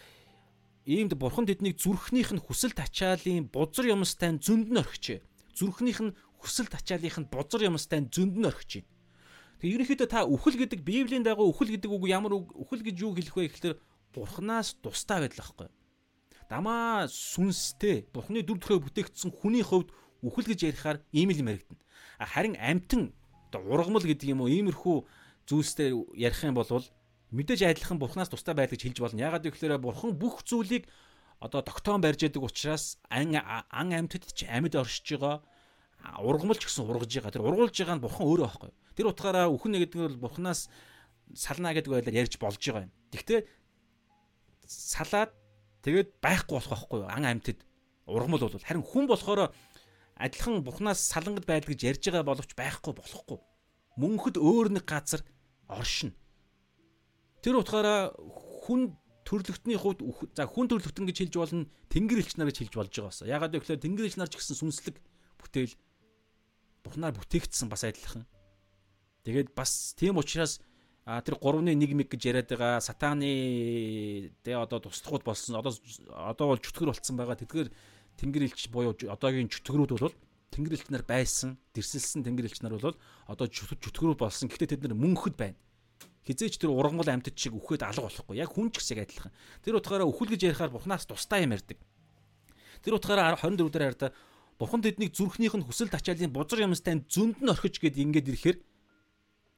иймд бурхан тэднийг зүрхнийх нь хүсэл тачаалын бузар юмстай зөнд нь орхичээ. Зүрхнийх нь хүсэл тачаалынх нь бузар юмстай зөнд нь орхиж байна. Тэгээ ерөнхийдөө та үхэл гэдэг Библийн дагуу үхэл гэдэг үг ямар үхэл гэж юу хэлэх вэ гэхээр бурхнаас тустай байдал байхгүй. Дамаа сүнстэй бурхны дүр төрхөөр бүтээгдсэн хүний хувьд үхэл гэж ярихаар ийм л юм яригдана. Харин амтан ургамал гэдэг юм уу иймэрхүү зүйлстэй ярих юм бол мэдээж адилхан бурхнаас тустай байл гэж хэлж болно. Ягаад гэвэл бурхан бүх зүйлийг одоо тогтоон барьж яадаг учраас ан ан амьтад ч амьд оршиж байгаа ургамлж гэсэн ургаж байгаа. Тэр ургуулж байгаа нь бурхан өөрөө аахгүй. Тэр утгаараа үхэн гэдэг нь бол бурханаас сална гэдэг байдлаар ярьж болж байгаа юм. Тэгвэл салаад тэгээд байхгүй болох байхгүй юу? Ан амьтад ургамл бол харин хүн болохоор адилхан бурхнаас салангад байдал гэж ярьж байгаа боловч байхгүй болохгүй. Мөнхөд өөр нэг газар оршин. Тэр утгаараа хүн төрлөختний хувьд за хүн төрлөختн гэж хэлж болно, тэнгэр элч нар гэж хэлж болж байгаа бас. Ягаад гэвэл тэнгэр элч нар ч гэсэн сүнслэг бүтээл бурхнаар бүтээгдсэн бас адилхан. Тэгээд бас тийм учраас а тэр 3-ны 1 мэг гэж яриад байгаа сатаны тэ одоо туслахуд болсон одоо одоо бол чөтгөр болцсон байгаа. Тэдгээр тэнгэр элч буюу одоогийн чөтгөрүүд бол тэнгэр элч нар байсан, дэрсэлсэн тэнгэр элч нар бол одоо чөтгөрүүд болсон. Гэхдээ тэд нар мөнхөд байна. Хизээч тэр ургамал амьтад шиг үхээд алга болохгүй. Яг хүн ч гэсэн адилхан. Тэр утгаараа үхэл гэж ярихаар Бурханаас тустай юм ярьдаг. Тэр утгаараа 24 дээр хараа Бурхан тэднийг зүрхнийх нь хүсэл тачаалын бузар юмстай зөнд нь орхиж гээд ингэж ирэхээр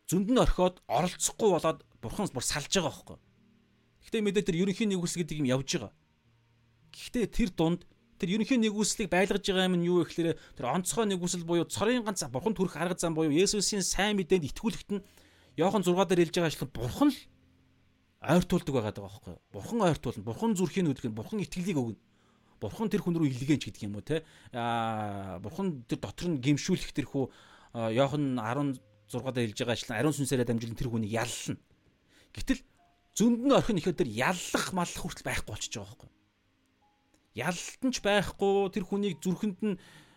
зөнд нь орхиод оролцохгүй болоод Бурхан бүр салж байгаа байхгүй. Гэхдээ мэдээ тэр ерөнхий нэгүс гэдэг юм явж байгаа. Гэхдээ тэр дунд тэр ерөнхий нэгүслийг байлгаж байгаа юм нь юу вэ гэхээр тэр онцгой нэгүсэл буюу цорын ганц бурхан төрөх арга зам буюу Есүсийн сайн мэдээнд итгүүлэхт нь Йохан 6 дээр хэлж байгаа ашлан бурхан л ойртуулдаг байгаа даа байхгүй? Бурхан ойртуулна. Бурхан зүрхийн өдгөх нь бурхан итгэлийг өгнө. Бурхан тэр хүн рүү илгээнч гэдэг юм уу те? Аа бурхан тэр дотор нь гимшүүлэх тэрхүү Йохан 16 дээр хэлж байгаа ашлан ариун сүнсээрээ дамжуулан тэр хүнийг яллна. Гэтэл зөнд нь орхин ихэд тэр яллах маллах хүртэл байхгүй болчихж байгаа байхгүй юу? ялалтан ч байхгүй тэр хүнийг зүрхэнд нь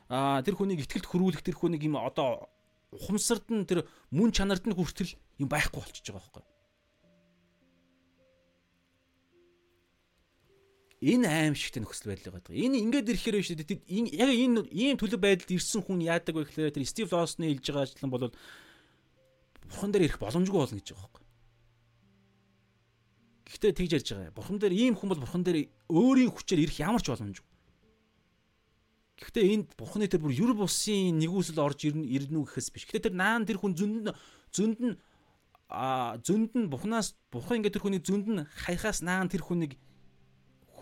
тэр хүнийг ихтгэлд хөрвүүлэх тэр хүнийг юм одоо ухамсард нь тэр мөн чанарт нь хүртэл юм байхгүй болчихж байгаа байхгүй. Энэ аимшигтэй нөхцөл байдал байгаа. Энэ ингээд ирэхээр биш үү? Яг энэ ийм төлөв байдалд ирсэн хүн яадаг вэ гэхээр тэр Стив Лосны хэлж байгаа ажлан бол бурхан дээр ирэх боломжгүй болно гэж байгаа байхгүй. Гэхдээ тэгж ярьж байгаа. Бурхан дээр ийм хүн бол бурхан дээр өөрийн хүчээр ирэх ямар ч боломжгүй. Гэхдээ энд бурханы тэр бүр юр бусын нэгүсэл орж ирнэ ирнэ үү гэхээс биш. Гэхдээ тэр наан тэр хүн зөнд нь зөнд нь а зөнд нь бухнаас бурхан ингээд тэр хүний зөнд нь хаяхаас наан тэр хүнийг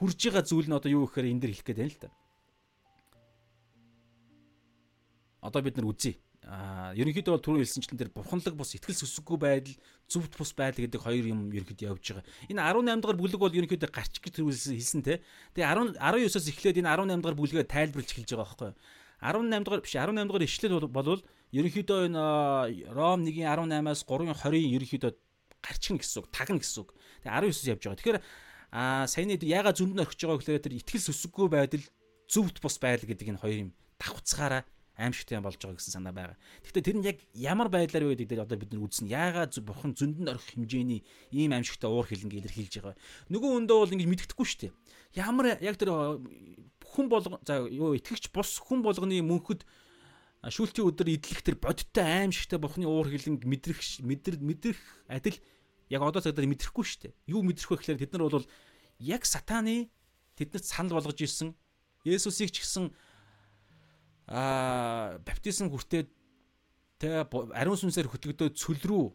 хүрж байгаа зүйл нь одоо юу гэхээр энэ дэр хэлэх гээд байна л да. Одоо бид нар үзье. А ерөнхийдөө бол түрүү хэлсэнчлэн тэр бурханлаг бус ихтгэл сүсэггүй байдал, зөвхт бус байдал гэдэг хоёр юм ерөнхийдөө явж байгаа. Энэ 18 дахь бүлэг бол ерөнхийдөө гарч гэж хэлсэн те. Тэгээ 10 19-оос эхлээд энэ 18 дахь бүлгээ тайлбарлаж эхэлж байгаа байхгүй юу? 18 дахь биш 18 дахь ишлэл бол ерөнхийдөө энэ Ром 1-ийн 18-аас 3-ын 20-ын ерөнхийдөө гарчин гэсэн үг, тагна гэсэн үг. Тэгээ 19-оос явж байгаа. Тэгэхээр а саяны яага зөнд нь орхиж байгаа гэхээр тэр ихтгэл сүсэггүй байдал, зөвхт бус байдал гэдэг энэ хоёр юм давхцгаараа аимшигтай болж байгаа гэсэн санаа байгаа. Гэхдээ тэр нь яг ямар байдлаар вэ гэдэг одоо бид нар үзнэ. Яагаад бурхан зөндөнд орох хэмжээний ийм аимшигтай уур хилэнг илэрхийлж байгаа. Нөгөө өндөө бол ингэж мэддэхгүй шүү дээ. Ямар яг тэр хүн болго за юу итгэгч бус хүн болгоны мөнхөд шүүлтийн өдөр идэлх тэр бодиттой аимшигтай бурханы уур хилэнг мэдрэх мэдрэх адил яг одоо цагтаа мэдрэхгүй шүү дээ. Юу мэдрэх вэ гэхээр тэд нар бол яг сатаны тэднэрт санал болгож ирсэн Есүсийг ч гэсэн аа баптизм хүртээд тэ ариун сүнсээр хөтлөгдөө цөл рүү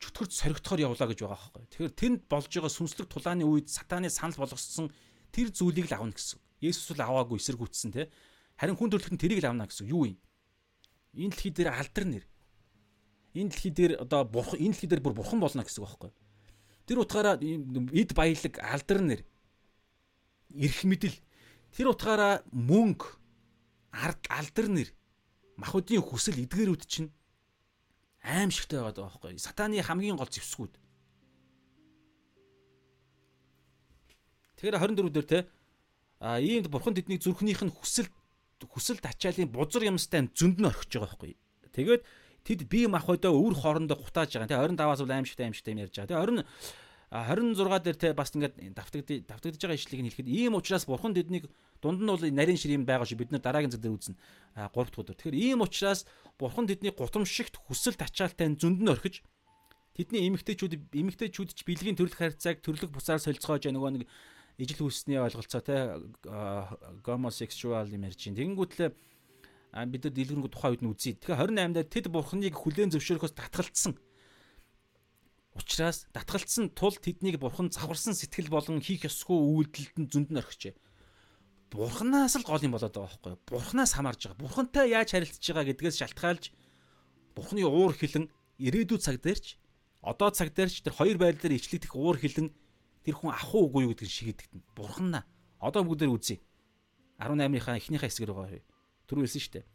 чөтгөрч соригдохоор явлаа гэж байгаа байхгүй. Тэгэхээр тэнд болж байгаа сүнслэг тулааны үед сатаны санал болгосон тэр зүйлийг л авна гэсэн. Есүс л аваагүй эсэргүүцсэн те. Харин хүн төрлөختөнд тэрийг л авна гэсэн. Юу юм? Энэ дэлхий дээр алдар нэр. Энэ дэлхий дээр одоо бурхан энэ дэлхий дээр бүр бурхан болно гэсэн үг байхгүй. Тэр утгаараа эд баялаг алдар нэр. Ирэх мэдэл. Тэр утгаараа мөнгө ард алдар нэр махуудын хүсэл эдгээрүүд чинь аимшигтай байгаа даа байхгүй сатаны хамгийн гол зэвсгүүд Тэгэхээр 24 дээр те а иймд бурхан тэднийг зүрхнийх нь хүсэл хүсэл тачаалын бузар юмстай зөнд нь орхиж байгаа байхгүй тэгээд тэд бие махбодоо өвөр хоорондоо гутааж байгаа. Тэгээ 25-аас бол аимшигтай аимшигтай юм ярьж байгаа. Тэгээ 20 26 дээр те бас ингээд давтагдж давтагдж байгаа ишлэгийг хэлэхэд ийм учраас бурхан тэднийг Дунд нь бол нарийн шир юм байгаа шүү. Бид нар дараагийн дээр үзнэ. А 3 дахь өдөр. Тэгэхээр ийм учраас бурхан тэдний гутамшигт хүсэл тачаалтай зөнд нь орхиж тэдний эмэгтэйчүүд эмэгтэйчүүд ч бэлгийн төрөлх харьцааг төрлөх бусаар солилцоож нөгөө нэг ижил хүссний ойлголцоо те гомосексуал юм ярьж байна. Тэгэнгүүтлээ бид нар дэлгэрэнгүй тухайн үед нь үзье. Тэгэхээр 28 дээр тэд бурханыг хүлээн зөвшөөрөхөөс татгалцсан. Учираас татгалцсан тул тэднийг бурхан завхарсан сэтгэл болон хийх ёсгүй үйлдэлд нь зөнд нь орхижээ бурхнаас л гол юм болоод байгаа байхгүй юу? Бурхнаас хамаарж байгаа. Бурхантай яаж харилцаж байгаа гэдгээс шалтгаалж бурхны уур хилэн ирээдүйн цаг дээрч одоо цаг дээрч тэр хоёр байдлаар ичлэгдэх уур хилэн тэр хүн ах уугүй юу гэдгийг шийдэгдэнэ. Бурхнаа. Одоо бүгдээр үзье. 18-ийнхаа эхнийхээ хэсгээр байгаа. Түр хэлсэн шүү дээ.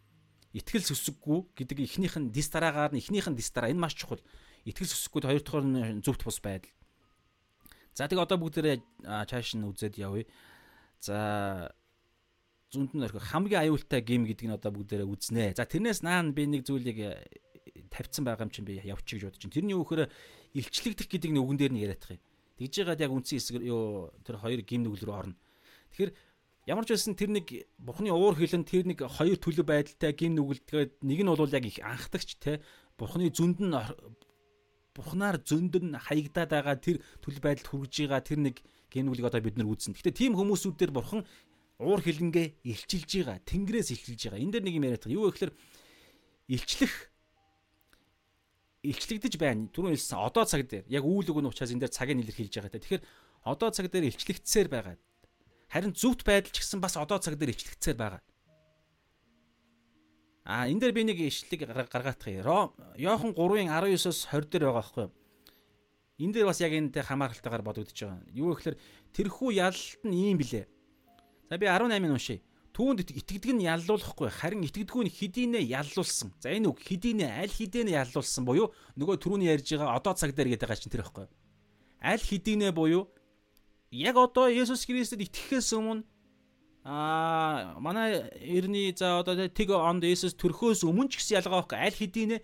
Итгэл сүсэггүй гэдэг эхнийх нь дис дараагаар нь эхнийх нь дис дараа энэ маш чухал. Итгэл сүсэггүй хоёр дахь нь зөвхт бус байдал. За тэг одоо бүгдээрээ чааш нь үзээд явъя. За зүүнд нь орхих хамгийн аюултай гейм гэдэг нь одоо бүгдээрээ үзнэ. За тэрнээс наан би нэг зүйлийг э, тавьсан байгаа юм чинь би явчих гэж бодож чинь. Тэрний юу гэхээр илчлэгдэх гэдэг нь үгэн дээр нь яриадах юм. Тэгж яагаад яг үндсэн хэсэг юу тэр хоёр гейм нүгэл рүү орно. Тэгэхээр ямар ч байсан тэр нэг бурхны уур хилэн тэр нэг хоёр төлөв байдалтай гим нүгэлдгээд нэг нь бол яг их анхдагч те бурхны зөнд нь бурхнаар зөнд нь хаягдаад байгаа тэр төлөв байдалд хүргэж байгаа тэр нэг гим нүглийг одоо бид нар үүснэ. Гэтэ тийм хүмүүсүүд дээр бурхан уур хилэнгээ илчилж байгаа. Тэнгэрээс илчилж байгаа. Энэ дээр нэг юм яриад байгаа. Юу гэхээр илчлэх илчлэгдэж байна. Түрүүн хэлсэн одоо цаг дээр яг үйл өгөн учраас энэ дээр цагийг илэрхийлж байгаа. Тэгэхээр одоо цаг дээр илчлэгдсээр байгаа. Харин зүвт байдал ч гэсэн бас одоо цаг дээр илчлэгдсээр байгаа. А энэ дээр би нэг ишлэг гаргаадах юм. Йохан 3-ын 19-оос 20 дээр байгаа байхгүй юу? Энэ дээр бас яг энэтэй хамааралтайгаар бодогдож байгаа. Юу гэхээр тэрхүү ялалт нь ийм билээ. За би 18-ыг уншия. Түүнд итгэдэг нь яллуулахгүй харин итгэдэггүй нь хэдийнэ яллуулсан. За энэ үг хэдийнэ аль хэдийнэ яллуулсан буюу нөгөө түрүүний ярьж байгаа одоо цаг дээр гэдэг байгаа чинь тэр байхгүй. Аль хэдийнэ буюу яг одоо Есүс Христэд итгэхээс өмнө аа манай эртний за одоо тэг онд Есүс төрхөөс өмнө ч гэсэн ялгаа байхгүй. Аль хэдийнэ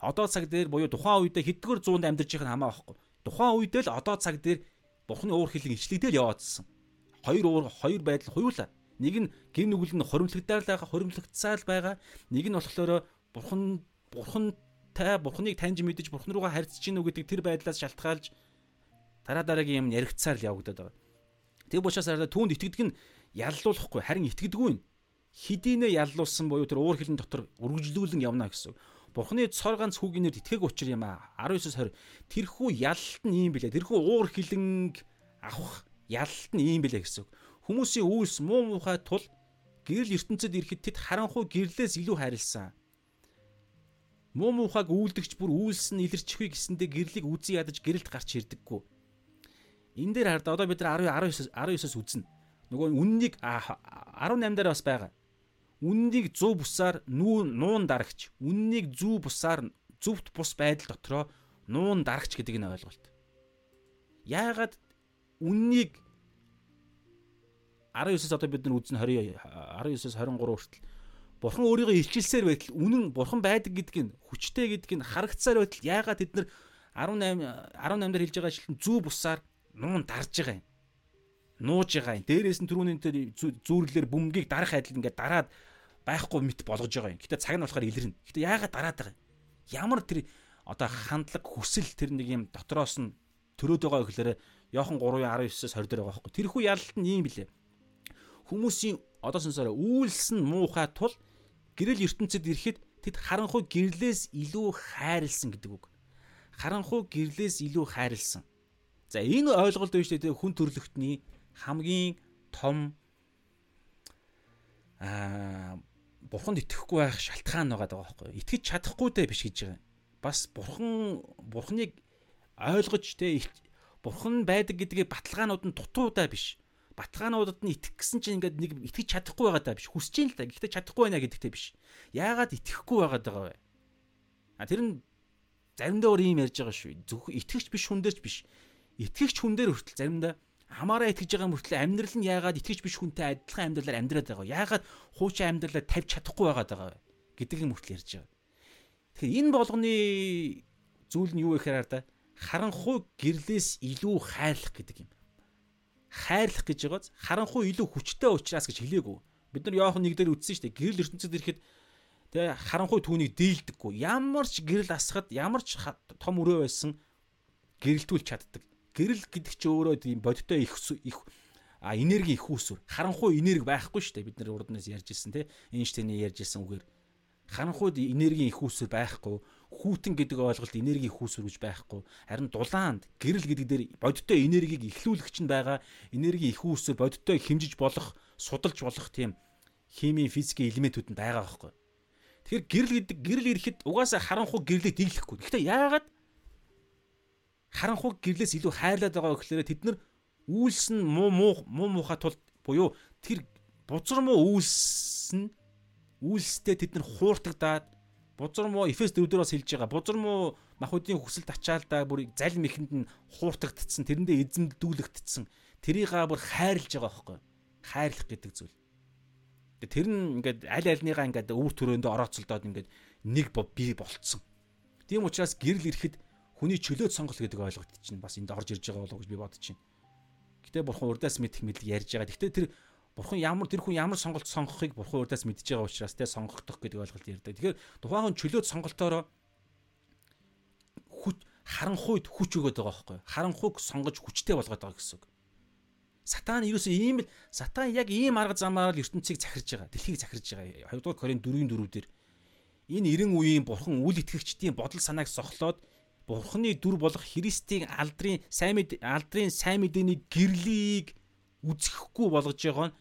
одоо цаг дээр буюу тухайн үедээ хэдгээр зуунд амьдарч байгаа нь хамаа байхгүй. Тухайн үедээ л одоо цаг дээр Бухны уур хилэн ичлэгдэл яваадсан хоёр уур хоёр байдал хуйлаа. Нэг нь гин нүгэл нь хоримтлагдаар л байгаа, хоримтлагдсаар л байгаа. Нэг нь болохоор бурхан бурхантай бурханыг таньж мэдэж бурхан руугаа харьцаж гинүү гэдэг тэр байдлаас шалтгаалж Дараа дараагийн юм яригцаар л явагдаад байгаа. Тэг учраас арай түүнд итгэдэг нь яллуулахгүй харин итгэдэггүй нь хидийнэ яллуулсан буюу тэр уур хилэн дотор үргэлжлүүлэн явна гэсэн. Бурхны цор ганц хүүгийн нэр итгээг учир юм а 19-с 20 тэрхүү ялалт нь юм билээ. Тэрхүү уур хилэнг авах ялалт нь юм билээ гэсэн. Хүмүүсийн үйлс муу мухай тул гэрэл ертөнцид ирэхэд тэд харанхуй гэрлээс илүү хайрлсан. Муу мухайг үйлдэгч бүр үйлс нь илэрчихвэ гэсэндээ гэрлийг үзий ядаж гэрэлд гарч ирдэггүй энэ дээр хараад одоо бид нар 19 19-оос үзнэ. Нөгөө үннийг 18 дээр бас байгаа. Үннийг 100 бусаар нуун дарагч. Үннийг 100 бусаар зөвхт бус байдал дотроо нуун дарагч гэдэг нь ойлголт. Яагаад үннийг 19-с одоо бид нар үзнэ 20 19-с 23 хүртэл Бурхан өөрийгөө илчилсээр байтал үнэн бурхан байдаг гэдг нь хүчтэй гэдг нь харагцсаар байтал яагаад тэд нар 18 18 дээр хэлж байгаа ажилтан зүү бусаар нуун дарж байгаа юм. Нууж байгаа юм. Дээрээс нь түрүүний тэр зүүрлэлэр бөмбөгийг дарах адил ингээд дараад байхгүй мэт болгож байгаа юм. Гэтэ цаг нь болохоор илэрнэ. Гэтэ яагаад дараад байгаа юм? Ямар тэр одоо хандлага хүсэл тэр нэг юм дотроос нь төрөөд байгаа гэхээр Йохан 3:19-с 20 дээр байгаа байхгүй. Тэрхүү ялалт нь юм билээ. Хүмүүсийн одоо сонсороо үйлс нь муухай тул гэрэл ертөнцид ирэхэд тэд харанхуй гэрлээс илүү хайрлсан гэдэг үг. Харанхуй гэрлээс илүү хайрлсан. За энэ ойлголт шүү дээ хүн төрлөختний хамгийн том аа бурханд итгэхгүй байх шалтгаан байгаа даа байхгүй. Итгэж чадахгүй дээ биш гэж байгаа. Бас бурхан бурханыг ойлгож те бурхан байдаг гэдгийг баталгаанууд нь дутуудаа биш. Баталгаануудад нь итгэх гэсэн чинь ингээд нэг итгэж чадахгүй байгаа даа биш. Хүсэж ин л да. Гэхдээ чадахгүй байна гэдэгтэй биш. Яагаад итгэхгүй байгаа даа вэ? А тэр нь заримдаа өөр юм ярьж байгаа шүү. Зөвхөн итгэгч биш хүн дээрч биш итгэгч хүн дээр хүртэл заримдаа хамаараа итгэж байгаа мөртлөө амьдрал нь яагаад итгэж биш хүнтэй адилхан амьдралаар амьдраад байгаа яагаад хуучин амьдралаа тавьж чадахгүй байгаад байгаа гэдэг юм мөртлөө ярьж байгаа. Тэгэхээр энэ болгоны зүйл нь юу вэ гэхээр да харанхуй гэрлээс илүү хайрлах гэдэг юм. Хайрлах гэж байгааз харанхуй илүү хүчтэй учраас гэж хэлээгүй. Бид нар Иохан 1 дээр үтсэн шүү дээ. Гэрэл ертөнцид ирэхэд тэгээ харанхуй түүнийг дийлдэггүй. Ямар ч гэрэл асахад ямар ч том өрөө байсан гэрэлтүүлж чаддаг гэрэл гэдэг чи өөрөө тийм бодиттой их их а энерги их үүсвэр харанхуй энерги байхгүй шүү дээ бид нар урднаас ярьж ирсэн те Эйнштейний ярьж ирсэн үгээр. Харанхуйд энерги их үүсвэр байхгүй. Хүүтэн гэдэг ойлголт энерги их үүсвэр гэж байхгүй. Харин дулаанд гэрэл гэдэг дээр бодиттой энергийг эхлүүлэгч нь байгаа. Энерги их үүсвэр бодиттой хэмжиж болох судалж болох тийм химийн физикийн элементүүд нь байгаа байхгүй. Тэгэхээр гэрэл гэдэг гэрэл ирэхэд угаасаа харанхуй гэрлийг дийлэхгүй. Гэхдээ яагаад харанхуй гэрлээс илүү хайрлаад байгаа гэхээр тэд нар үйлс нь муу муу муу муухай тул буюу тэр бузар муу үйлс нь үйлстэй тэд нар хууртагдаад бузар муу Эфес 4-дөөс хэлж байгаа бузар муу махуудын хүсэлд ачаалдаа бүр залим ихэнд нь хууртагдцсан тэрэндээ эзэмдүүлэгдсэн тэрийг бүр хайрлж байгаа байхгүй хайрлах гэдэг зүйл. Тэр нь ингээд аль альныгаа ингээд өвөр төрөөндөө орооцолдоод ингээд нэг бий болцсон. Тийм учраас гэрэл ирэхэд хүний чөлөөт сонголт гэдэг ойлголт чинь бас энд орж ирж байгаа болов уу гэж би бодож байна. Гэтэ бурхан урдаас мэдэх мэдлэг ярьж байгаа. Гэтэ тэр бурхан ямар тэр хүн ямар сонголт сонгохыг бурхан урдаас мэдж байгаа учраас тэ сонгогдох гэдэг ойлголт ярьдаг. Тэгэхээр тухайн хүн чөлөөт сонголтоороо хүч харанхуйд хүч өгöd байгаа байхгүй. Харанхуйг сонгож хүчтэй болгоод байгаа гэсэн үг. Сатан ерөөсөө ийм л сатан яг ийм арга замаар л ертөнцийг захирж байгаа. Дэлхийг захирж байгаа. 2 дугаар Коринт 4-ийн 4 дээр энэ 90 үеийн бурхан үл итгэгчдийн бодол санааг сохлоод Бурхны дүр болох Христийн алдрын сайн мэд алдрын сайн мэдээний гэрлийг үзэхгүй болгож байгаа нь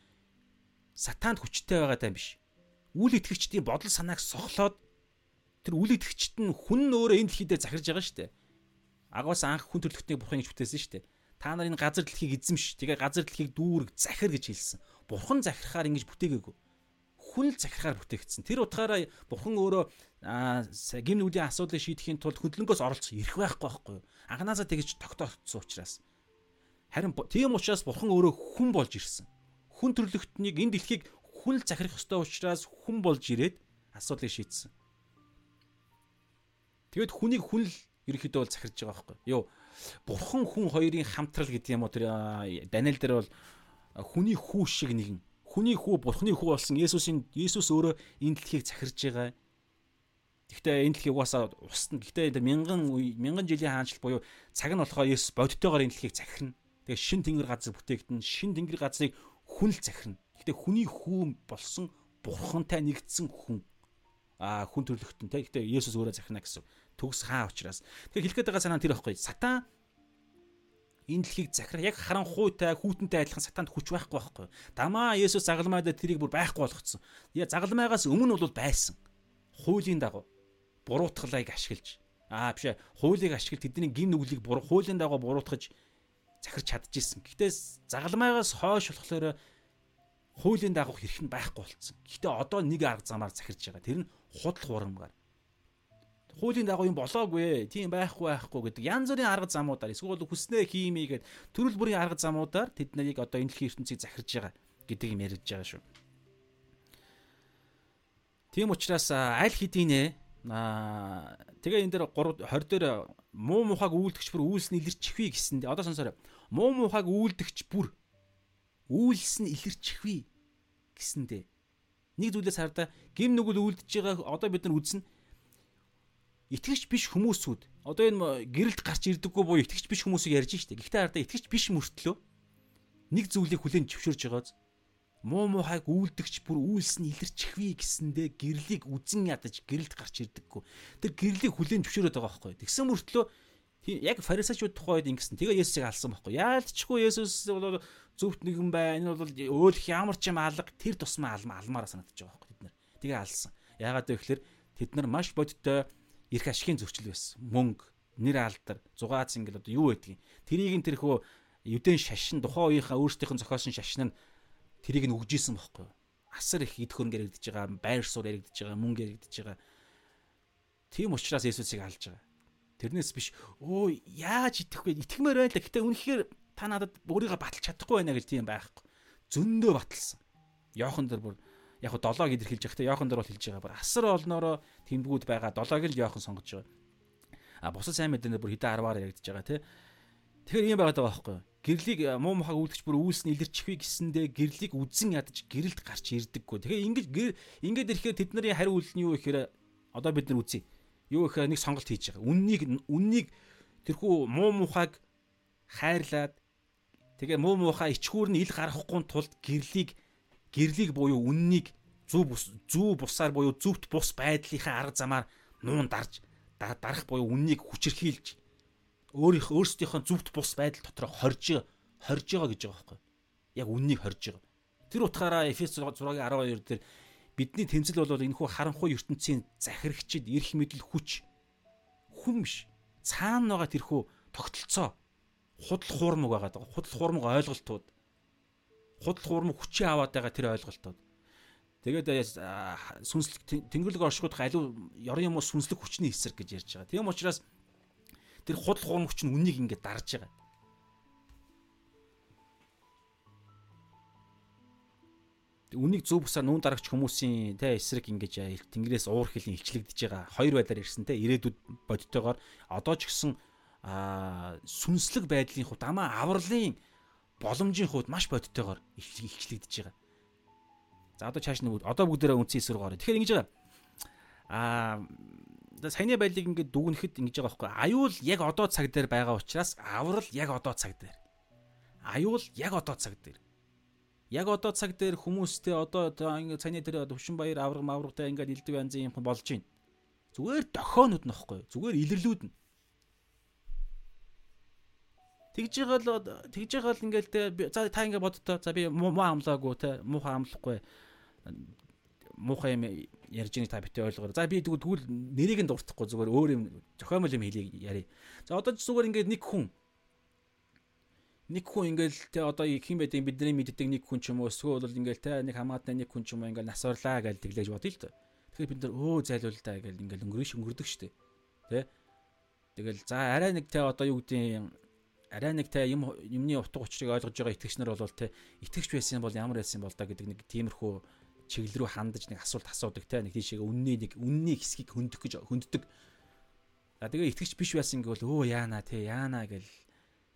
сатанд хүчтэй байгаа даа биш. Үл итгэгчдийн бодол санааг сохлоод тэр үл итгэгчд нь хүн өөрөө энэ дэлхийдээ захирж байгаа шүү дээ. Агаас анх хүн төрлөختний бурхан гэж бүтээсэн шүү дээ. Та нар энэ газар дэлхийг эзэмш. Тэгээ газар дэлхийг дүүрэг захир гэж хэлсэн. Бурхан захирахаар ингэж бүтээгээгүй хүн л захирахаар бүтээгдсэн. Тэр утгаараа бурхан өөрөө гим нүглийн асуудлыг шийдэхийн тулд хөдөлгөөс оролцох эрх байхгүй байхгүй юу? Анханасаа тэгж тогтоогдсон учраас. Харин тийм учраас бурхан өөрөө хүн болж ирсэн. Хүн төрлөختнийг энэ дэлхийг хүн л захирах ёстой учраас хүн болж ирээд асуудлыг шийдсэн. Тэгэд хүнийг хүн л ерөөхдөө бол захирж байгаа байхгүй юу? Бурхан хүн хоёрын хамтрал гэдэг юм уу тэр Даниэл дээр бол хүний хүү шиг нэгэн хүний хүү бурхны хүү болсон Есүсийн Есүс өөрөө энэ дэлхийг захирж байгаа. Гэхдээ энэ дэлхийг угаасаа устна. Гэхдээ мянган мянган жилийн хаанчлал буюу цаг нь болохоор Есүс бодтойгоор энэ дэлхийг захирна. Тэгээ шин тэнгэр газар бүтээгдэн шин тэнгэр газрыг хүн л захирна. Гэхдээ хүний хүүн болсон бурхантай нэгдсэн хүн. А хүн төрлөختөн те. Гэхдээ Есүс өөрөө захирна гэсэн төгс хаа учраас. Тэгэхээр хэлэх гээд байгаа санаа тэр байхгүй. Сатан энэ дэлхийг захирах яг харанхуйтай хүүтэнтэй адилхан сатанд хүч байхгүй байхгүй. Дамаа Есүс загалмайдаа тэрийг бүр байхгүй болгоцсон. Яа загалмайгаас өмнө бол байсан. Хуулийн дагуу буруутгалыг ашиглаж аа биш ээ хуулийг ашиглаж тэдний гин нүглийг буруу хуулийн дагуу буруутгаж захирч чадчихсэн гэхдээ загалмайгаас хойш болохоор хуулийн дагуух хэрэг нь байхгүй болцсон. Гэхдээ одоо нэг арга замаар захирж байгаа. Тэр нь худал хурамгаар. Хуулийн дагуу юм болоогүй, тийм байхгүй байхгүй гэдэг янз бүрийн арга замуудаар эсвэл хүснээ хиймээ гэдэг төрөл бүрийн арга замуудаар тэд нарыг одоо энэ дэлхийн ертөнцийг захирж байгаа гэдэг юм ярьж байгаа шүү. Тийм учраас аль хэдийнэ аа тэгээ энэ дээр 3 20 дээр муу мухаг үйлдэгч бүр үйлс нь илэрчихвээ гэсэндээ одоо сонсоорой. Муу мухаг үйлдэгч бүр үйлс нь илэрчихвээ гэсэндээ нэг зүйлээс хардаа гим нүгэл үлдэж байгааг одоо бид нар үзнэ итгэгч биш хүмүүсүүд. Одоо энэ гэрэлд гарч ирдэггүй буюу итгэгч биш хүмүүсийг ярьж штэ. Гэхдээ хардаа итгэгч биш мөртлөө нэг зүйлийг хүлээн зөвшөөрж байгааз муу муухайг үйлдэгч бүр үйлс нь илэрчихвээ гэсэндээ гэрлийг үзэн ядаж гэрэлд гарч ирдэггүй тэр гэрлийг хүлээн зөвшөөрöd байгаа байхгүй тэгсэн мөртлөө яг фарисеучуд тухайд ингэсэн. Тэгээ Есүсийг алсан байхгүй. Яалтчгүй Есүс бол зөвхт нэгэн бай. Энэ бол өөлөх ямар ч юм алга тэр тусмаа алмаа алмаараа санагдаж байгаа байхгүй бид нар. Тэгээ алсан. Яагаад вэ гэхээр тэд нар маш бодиттой эрх ашигын зөрчил байсан. Мөнгө, нэр алдар, зугаац ингээл одоо юу байдгийг. Тэрийг нь тэрхүү юдэн шашин тухайн үеийнхээ өөрсдийнх нь зохиосон шашин нь тэрийг нь өгжсэн байхгүй. Асар их идэх хөрөнгө яригдж байгаа, байр суурь яригдж байгаа, мөнгө яригдж байгаа. Тийм учраас Есүсийг алж байгаа. Тэрнээс биш өө яаж итгэхгүй итгэмээр байла. Гэтэ үнэхээр та надад өөрийгөө баталж чадахгүй байна гэж тийм байхгүй. Зөндөө баталсан. Йохан дэр бүр яг хо 7-г илэрхийлж байгаа. Гэтэ Йохан дэр бол хэлж байгаа. Бүр асар олноороо тэмдгүүд байгаа. 7-г л Йохан сонгож байгаа. А бусад сайн мэдэнэ бүр хэдэн 10-аар яригдж байгаа тий. Тэгэхээр ийм байгаад байгаа байхгүй. Гэрлийг муу мухаг үлдэж бүр үйлс нь илэрчихвээ гэсэндээ гэрлийг үзэн ядаж гэрэлд гарч ирдэггүй. Тэгэхээр ингэж ингэж ирэхээр тэд нарын хариу үйл нь юу гэхээр одоо бид нар үзье юу гэхээр нэг сонголт хийж байгаа. Үннийг үннийг тэрхүү муу мухайг хайрлаад тэгээ муу муухай ичхүүр нь ил гарахгүй тулд гэрлийг гэрлийг буюу үннийг зүв зүү бусаар буюу зүвт бус байдлынхаа арга замаар нуун дарж дарах буюу үннийг хүчрхийлж өөрийнх өөрсдийнхөө зүвт бус байдал дотор хорж хорж байгаа гэж байгаа байхгүй яг үннийг хорж байгаа. Тэр утгаараа Эфес 6-гийн 12 дээр бидний тэмцэл бол энэхүү харанхуй ертөнцийн захирагчид эрх мэдэл хүч хүн биш. Цаана байгаа тэрхүү тогтолцоо. Худал хуурмаг байгаа. Даа худал хуурмаг ойлголтууд. Худал хуурмаг хүчээ аваад байгаа тэр ойлголтууд. Тэгээд сүнслэг тэнгэрлэг оршихуйд аливаа ёрын юм уу сүнслэг хүчний эсрэг гэж ярьж байгаа. Тийм учраас тэр худал хуурмаг хүч нь үннийг ингээд дарж байгаа. үнийг зөв бусаар нүүн дарагч хүмүүсийн те эсрэг ингэж тэнгэрээс уур хилийн илчлэгдэж байгаа хоёр байдлаар ирсэн те ирээдүйд бодтойгоор одоо ч гэсэн сүнслэг байдлын хувьд амаа авралын боломжийн хувьд маш бодтойгоор илчлэгдэж байгаа. За одоо чааш нэг одоо бүгдээрээ үнцэн эсрэг орё. Тэгэхээр ингэж байгаа. Аа саяны байдлыг ингээд дүгнэхэд ингэж байгаа байхгүй. Аюул яг одоо цаг дээр байгаа учраас аврал яг одоо цаг дээр. Аюул яг одоо цаг дээр яг одоо цаг дээр хүмүүстэй одоо ингэ цааны тэр төвшин баяр авраг маврагтай ингээд илдэг янзын юм болж байна. Зүгээр дохионод нөхгүй. Зүгээр илэрлүүд нь. Тэгж байгаа л тэгж байгаа л ингээл те за та ингээ бодтоо за би муу амлаагүй те муухай амлахгүй муухай юм ярьж байгааг та битээ ойлгоо. За би тэгвэл нэрийг нь дуртахгүй зүгээр өөр юм зохиомол юм хэлийг яри. За одоо зүгээр ингээд нэг хүн нэг хүн ингээл те одоо хин байдаг бидний мэддэг нэг хүн ч юм уу эсвэл бол ингээл те нэг хамаатны нэг хүн ч юм уу ингээл насварлаа гэж тэглэж бодъё л тоо. Тэгэхээр бид нар өө зайлуул та гэж ингээл өнгөрөш өнгөрдөг штэ. Тэ. Тэгэл за арай нэг те одоо юу гэдэг арай нэг те юм юмны утга учирыг ойлгож байгаа итгэгч нар бол те итгэгч байсан бол ямар байсан бол да гэдэг нэг тиймэрхүү чиглэл рүү хандаж нэг асуулт асуудаг те нэг тийшээ үнний нэг үнний хэсгийг хөндөх гэж хөнддөг. За тэгээ итгэгч биш байсан гэвэл өө яана те яана гэл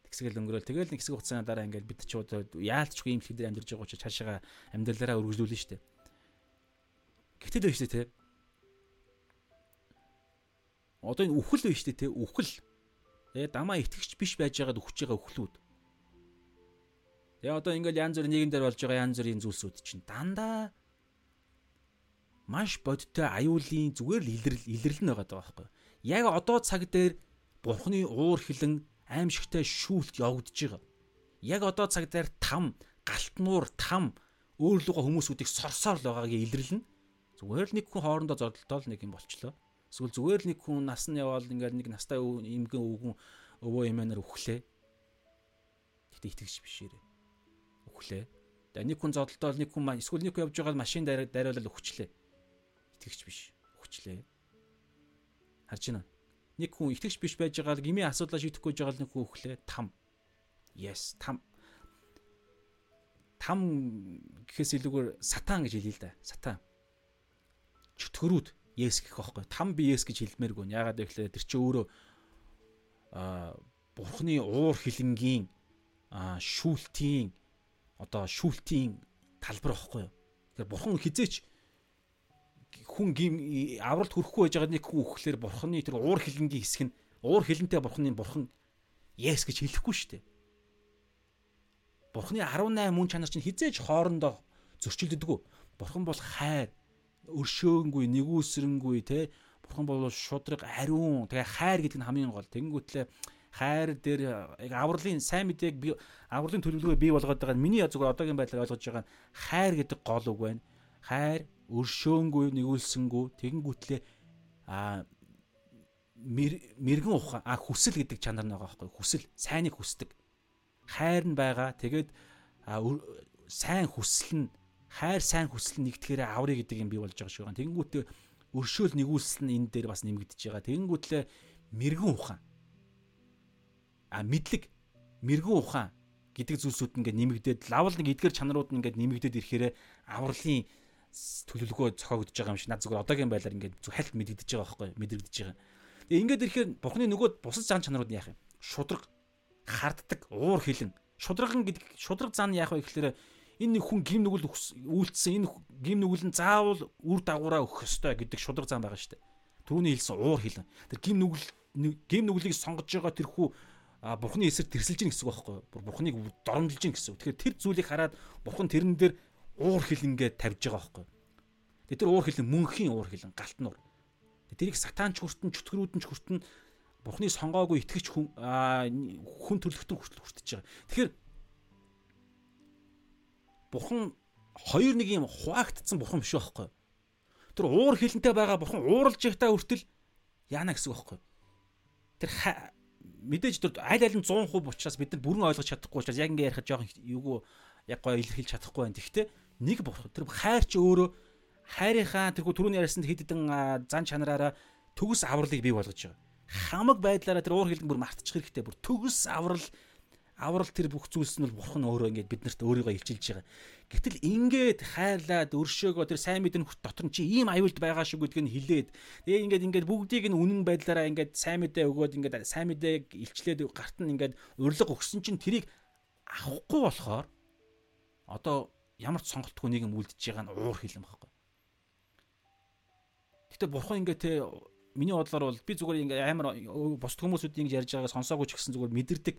тэгсгэл өнгөрөөл тэгэл нэг хэсэг хугацааны дараа ингээд бид ч яалтчгүй юм хэлээр амьдарч байгаа учраас цаашаа амьдралаараа өргөжлүүлнэ шүү дээ. Гэхдээ дээ шүү дээ Одоо энэ үхэл биш те үхэл. Тэгээ дамаа итгэгч биш байж байгаад үхэж байгаа үхлүүд. Тэгээ одоо ингээл янз бүрийн нийгэм дээр болж байгаа янз бүрийн зүйлсүүд чинь дандаа маш бодтой аюулын зүгээр л илэрл илэрлэн байгаа даа байхгүй. Яг одоо цаг дээр бурхны уур хилэн аимшигтай шүүлт явагдаж байгаа. Яг одоо цаг дээр там галтнуур там өөрлөгөө хүмүүсүүдийг сорсоор л байгаагийн илэрлэн зүгээр л нэг хүн хоорондоо зодтолтол нэг юм болчлоо. Эсвэл зүгээр л нэг хүн нас нь яваал ингээд нэг настай эмгэн өвгөн өвөө эмээнэр үхлээ. Гэтэ итгэж бишээрээ. Үхлээ. Тэгээ нэг хүн зодтолтол нэг хүн эсвэл нэг хүн явж байгаа машин дариулал өгчлээ. Итгэж биш. Өгчлээ. Харж байна. Нэг хүн итгэж биш байж байгаа л гмийн асуудлаа шийдэхгүй байгаа л нэг хүн өглөө там. Yes, там там гэхээс илүүгээр сатан гэж хэлээ л да. Сатан. Чөтгөрүүд yes гэх байхгүй. Там би yes гэж хэлмээргүй. Яагаад гэвэл тэр чинь өөрөө а бурхны уур хилэнгийн а шүүлтийн одоо шүүлтийн талбар байхгүй юу. Тэгэхээр бурхан хизээч хүн авралт хүрэхгүй байж байгаа нэг хүн өгөхлөөр бурханы тэр уур хилэнгийн хэсэг нь уур хилэнтэй бурханы бурхан yes гэж хэлэхгүй шүү дээ. Бурхны 18 мөн чанар чинь хизээж хоорондоо зөрчилддөггүй. Бурхан бол хайр, өршөөнгүй, нэгүсрэнгүй те. Бурхан бол шудраг, ариун. Тэгээ хайр гэдэг нь хамгийн гол. Тэнгүүтлээ хайр дээр яг авралын сайн мэдээг би авралын төлөвлөгөө бий болгоод байгаа нь миний зүгээр одоогийн байдлаар ойлгож байгаа нь хайр гэдэг гол үг байна. Хайр, өршөөнгүй, нэгүүлсэнгүй, тэгэнгүүтлээ а мэрэгэн ухаан а хүсэл гэдэг чанар нэг байгаа байхгүй хүсэл сайныг хүсдэг хайр нь байгаа. Тэгээд сайн хүсэл нь хайр сайн хүсэл нэгтгэхээр аврыг гэдэг юм бий болж байгаа шиг байна. Тэнгүүтээ өршөөл нэгүүлсэл нь энэ дээр бас нэмэгдэж байгаа. Тэнгүүтлээ мэрэгэн ухаан. А мэдлэг мэрэгэн ухаан гэдэг зүйлсүүд ингээд нэмэгдээд лавл нэг эдгээр чанарууд нь ингээд нэмэгдээд ирэхээр авралын төлөвлөгөө зохиогдож байгаа юм шиг над зүгээр одоогийн байдлаар ингээд зүг хальт мэдэгдэж байгаа байхгүй мэдрэгдэж байгаа. Тэгээ ингээд ирэхээр бурхны нөгөө бусад зан чанарууд нь яах юм? Шудраг харддаг уур хилэн шудраган гэдэг шудраг зан яах вэ гэхээр энэ нэг хүн гим нүгэл үйлдсэн энэ гим нүгэл нь заавал үр дагавраа өгөх ёстой гэдэг шудраг зан байгаа шүү дээ. Түүний хэлсэн уур хилэн. Тэр гим нүгэл гим нүглийг сонгож байгаа тэр хүү бурхны эсрэг тэрсэлж гин гэсэн үг байхгүй юу? Бурхныг доромжилж гин гэсэн үг. Тэгэхээр тэр зүйлийг хараад бурхан тэрэн дээр уур хилэнгээ тавьж байгаа байхгүй юу? Тэр уур хилэн мөнхийн уур хилэн галтнуур. Тэрийг сатанч хүртэн чөтгөрүүдэн ч хүртэн Бурхны сонгоогүй итгэж хүн хүн төрлөختөн хүртэл хүртэж байгаа. Тэгэхээр Бурхан хоёр нэг юм хуваагдсан бурхан биш байхгүй. Тэр уур хилэнтэй байгаа бурхан ууралж явтаа хүртэл яана гэсэн үг байхгүй. Тэр мэдээж тэр аль аль нь 100% учраас бид нар бүрэн ойлгож чадахгүй учраас яг ингэ ярихад жоохон юугүй яг гоё илэрхийлж чадахгүй байна. Тэгэхдээ нэг бурхан тэр хайр чи өөрөө хайрынхаа тэрхүү түрүүний ярьсан хэд хэдэн зан чанараараа төгс авралыг бий болгож байгаа хамаг байдлаараа тэр уур хилэн бүр мартчих хэрэгтэй. Бүр төгс аврал аврал тэр бүх зүйлс нь бол бурхан өөрөө ингээд биднэрт өөрийгөө илчилж байгаа. Гэтэл ингээд хайрлаад өршөөгөө тэр сайн мэдэн хүрт дотор нь чи ийм аюулд байгаа шүү гэдгийг нь хилээд тэгээ ингээд ингээд бүгдийг нь үнэн байдлаараа ингээд сайн мэдээ өгөөд ингээд сайн мэдээг илчлээд гарт нь ингээд урилга өгсөн чинь тэрийг авахгүй болохоор одоо ямар ч сонголтгүй нэг юм үлдчихэж байгаа нь уур хилэн багхгүй. Гэтэ бурхан ингээд те миний бодлоор бол би зүгээр ингээ амар бусд хүмүүсүүд ингэж ярьж байгааг сонсоогүй ч гэсэн зүгээр мэдэрдэг.